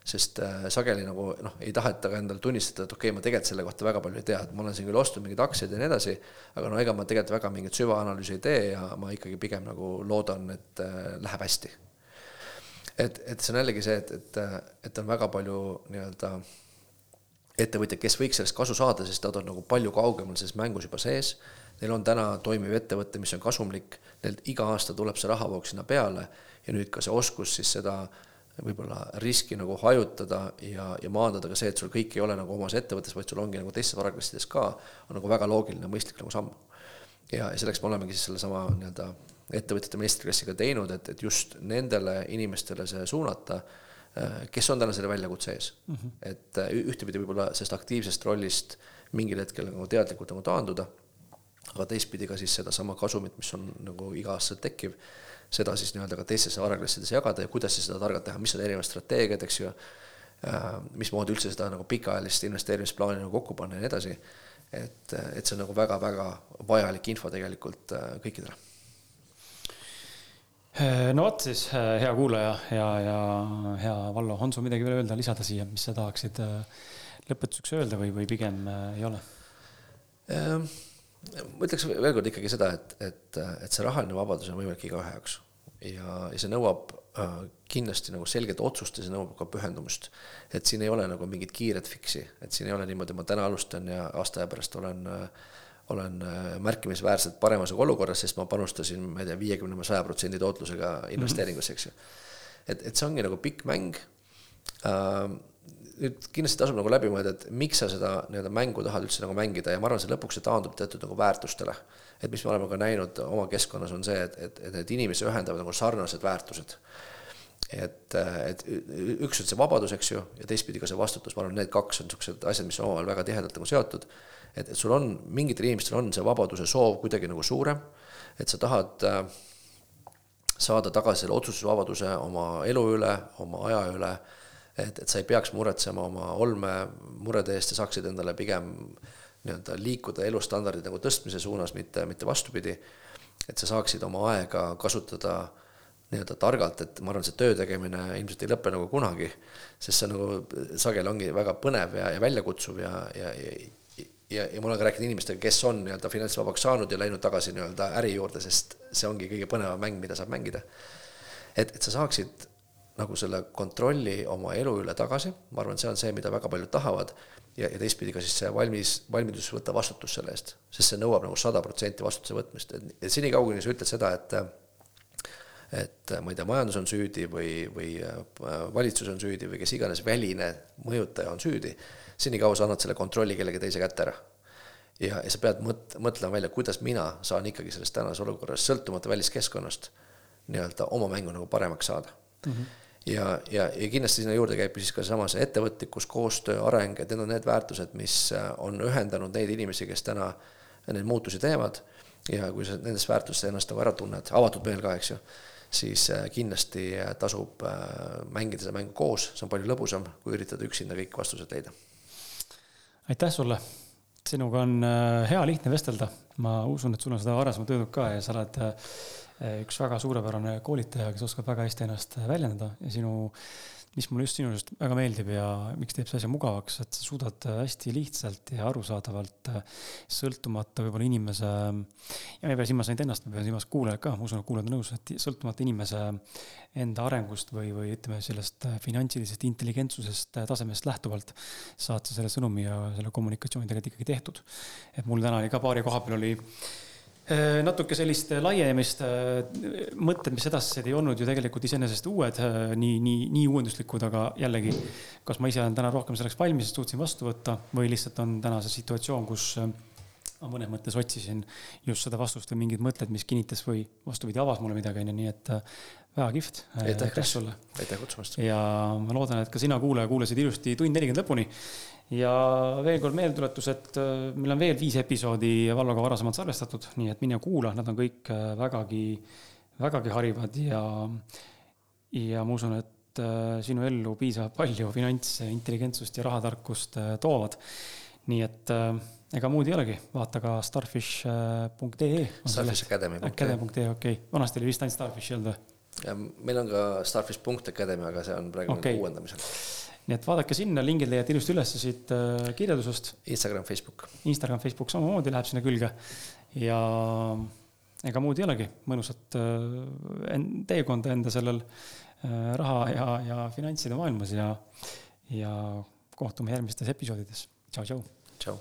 S2: sest äh, sageli nagu noh, ei taheta ka endale tunnistada, et okei okay,, ma tegelikult selle kohta väga palju ei tea, et ma olen siin küll ostnud mingeid aktsiaid ja nii edasi, aga no ega ma tegelikult väga mingit süvaanalüüsi ei tee ja ma ikkagi pigem nagu loodan, et läheb hästi et, et see on jällegi see, et, et, et on väga palju nii-öelda ettevõtjaid, kes võiks sellest kasu saada, sest nad on nagu palju kaugemal selles mängus juba sees. Neil on täna toimiv ettevõte, mis on kasumlik, neil iga aasta tuleb see rahavoog sinna peale ja nüüd ka see oskus siis seda võib-olla riski nagu hajutada ja, ja maandada ka see, et sul kõik ei ole nagu omas ettevõttes, vaid sul ongi nagu teistes varaklassides ka, on nagu väga loogiline, mõistlik nagu samm. ja, ja selleks me olemegi siis sellesama nii-öelda ettevõtjate meistriklassiga teinud, et, et just nendele inimestele see suunata, äh, kes on täna selle väljakutse ees mm. -hmm. et äh, ühtepidi võib-olla sellest aktiivsest rollist mingil hetkel nagu teadlikult nagu taanduda, aga teistpidi ka siis sedasama kasumit, mis on nagu iga-aastaselt tekkiv, seda siis nii-öelda ka teistesse varaklassidesse jagada ja kuidas seda targalt teha, mis on erinevad strateegiad, eks ju, äh, mismoodi üldse seda nagu pikaajalist investeerimisplaani nagu kokku panna ja nii edasi, et, et see on nagu väga-väga vajalik info tegelikult kõikidele
S1: no vot siis, äh, hea kuulaja ja, ja hea Vallo, on sul midagi veel öelda, lisada siia, mis sa tahaksid äh, lõpetuseks öelda või, või pigem ei ole?
S2: Ehm, ma ütleks veel kord ikkagi seda, et, et, et see rahaline vabadus on võimalik igaühe jaoks ja, ja see nõuab kindlasti nagu selget otsust ja see nõuab ka pühendumust. et siin ei ole nagu mingit kiiret fiksi, et siin ei ole niimoodi, ma täna alustan ja aasta aja pärast olen äh, olen äh, märkimisväärselt paremas olukorras, sest ma panustasin, ma ei tea, viiekümne või saja protsendi tootlusega investeeringusse, eks ju. et, et see ongi nagu pikk mäng äh,. nüüd kindlasti tasub nagu läbi mõelda, et miks sa seda nii-öelda mängu tahad üldse nagu mängida ja ma arvan, see lõpuks see taandub teatud nagu väärtustele. et mis me oleme ka näinud oma keskkonnas, on see, et, et, et need inimesi ühendavad nagu sarnased väärtused et, et üks on see vabadus, eks ju, ja teistpidi ka see vastutus, ma arvan, need kaks on niisugused asjad, mis on omavahel väga tihedalt nagu seotud et, et sul on, mingitel inimestel on see vabaduse soov kuidagi nagu suurem, et sa tahad äh, saada tagasi selle otsustusvabaduse oma elu üle, oma aja üle, et, et sa ei peaks muretsema oma olmemurede eest ja saaksid endale pigem nii-öelda liikuda elustandardi nagu tõstmise suunas, mitte, mitte vastupidi, et sa saaksid oma aega kasutada nii-öelda targalt, et ma arvan, see töö tegemine ilmselt ei lõpe nagu kunagi, sest see nagu sageli ongi väga põnev ja, ja väljakutsuv ja, ja, ja ja, ja ma olen ka rääkinud inimestega, kes on nii-öelda finantsvabaks saanud ja läinud tagasi nii-öelda äri juurde, sest see ongi kõige põnevam mäng, mida saab mängida. et, et sa saaksid nagu selle kontrolli oma elu üle tagasi, ma arvan, see on see, mida väga paljud tahavad, ja, ja teistpidi ka siis see valmis, valmidus võtta vastutus selle eest, sest see nõuab nagu sada protsenti vastutuse võtmist, et senikaua, kuni sa ütled seda, et et ma ei tea, majandus on süüdi või, või valitsus on süüdi või kes iganes väline mõjutaja on süüdi senikaua sa annad selle kontrolli kellegi teise kätte ära. ja, ja sa pead mõt-, mõtlema välja, kuidas mina saan ikkagi selles tänases olukorras, sõltumata väliskeskkonnast, nii-öelda oma mängu nagu paremaks saada mm. -hmm. ja, ja, ja kindlasti sinna juurde käib siis ka seesama see ettevõtlikkus, koostöö, areng, et need on need väärtused, mis äh, on ühendanud neid inimesi, kes täna neid muutusi teevad ja kui sa nendest väärtustest ennast nagu ära tunned, avatud meel ka, eks ju, siis äh, kindlasti äh, tasub mängida seda mängu koos, see on palju lõbusam, kui üritada üksinda kõik vastused leida
S1: aitäh sulle, sinuga on äh, hea lihtne vestelda, ma usun, et sul on seda varasemalt öeldud ka ja sa oled äh, üks väga suurepärane koolitaja, kes oskab väga hästi ennast väljendada ja sinu mis mulle just sinu juurest väga meeldib ja miks teeb see asja mugavaks, et sa suudad hästi lihtsalt ja arusaadavalt, sõltumata võib-olla inimese, ja ma ei pea silmas ainult ennast, ma pean silmas kuulajat ka, ma usun, et kuulajad on nõus, et sõltumata inimese enda arengust või, või ütleme, sellest finantsilisest intelligentsusest tasemest lähtuvalt saad sa selle sõnumi ja selle kommunikatsiooni tegelikult ikkagi tehtud. et mul täna oli ka paari koha peal oli Äh, natuke sellist laienemist, äh, mõtted, mis edasised ei olnud ju tegelikult iseenesest uued, äh, nii, nii, nii uuenduslikud, aga jällegi, kas ma ise olen täna rohkem selleks valmis, et suutsin vastu võtta või lihtsalt on täna see situatsioon, kus ma mõnes mõttes otsisin just seda vastust või mingid mõtted, mis kinnitas või vastupidi, avas mulle midagi, onju, nii et väga kihvt.
S2: aitäh sulle. aitäh kutsumast.
S1: ja ma loodan, et ka sina, kuulaja, kuulasid ilusti tund nelikümmend lõpuni ja veel kord meeldetuletus, et äh, meil on veel viis episoodi Valloga varasemalt salvestatud, nii et mine kuula, nad on kõik äh, vägagi, vägagi harivad ja, ja ma usun, et äh, sinu ellu piisavalt palju finantsintelligentsust ja rahatarkust toovad. nii et ega muud ei olegi, vaata ka starfish.ee.
S2: Starfish Academy.
S1: Academy.ee, okei okay., vanasti oli vist ainult Starfish ei olnud
S2: või? meil on ka starfish.academy, aga see on praegu okay. uuendamisel
S1: nii et vaadake sinna, lingid leiate ilusti üles siit äh, kirjeldusest.
S2: Instagram, Facebook.
S1: Instagram, Facebook samamoodi läheb sinna külge. ja ega muud ei olegi, mõnusat äh, teekonda enda sellel äh, raha ja, ja finantside maailmas ja, ja kohtume järgmistes episoodides. tšau, tšau.
S2: tšau.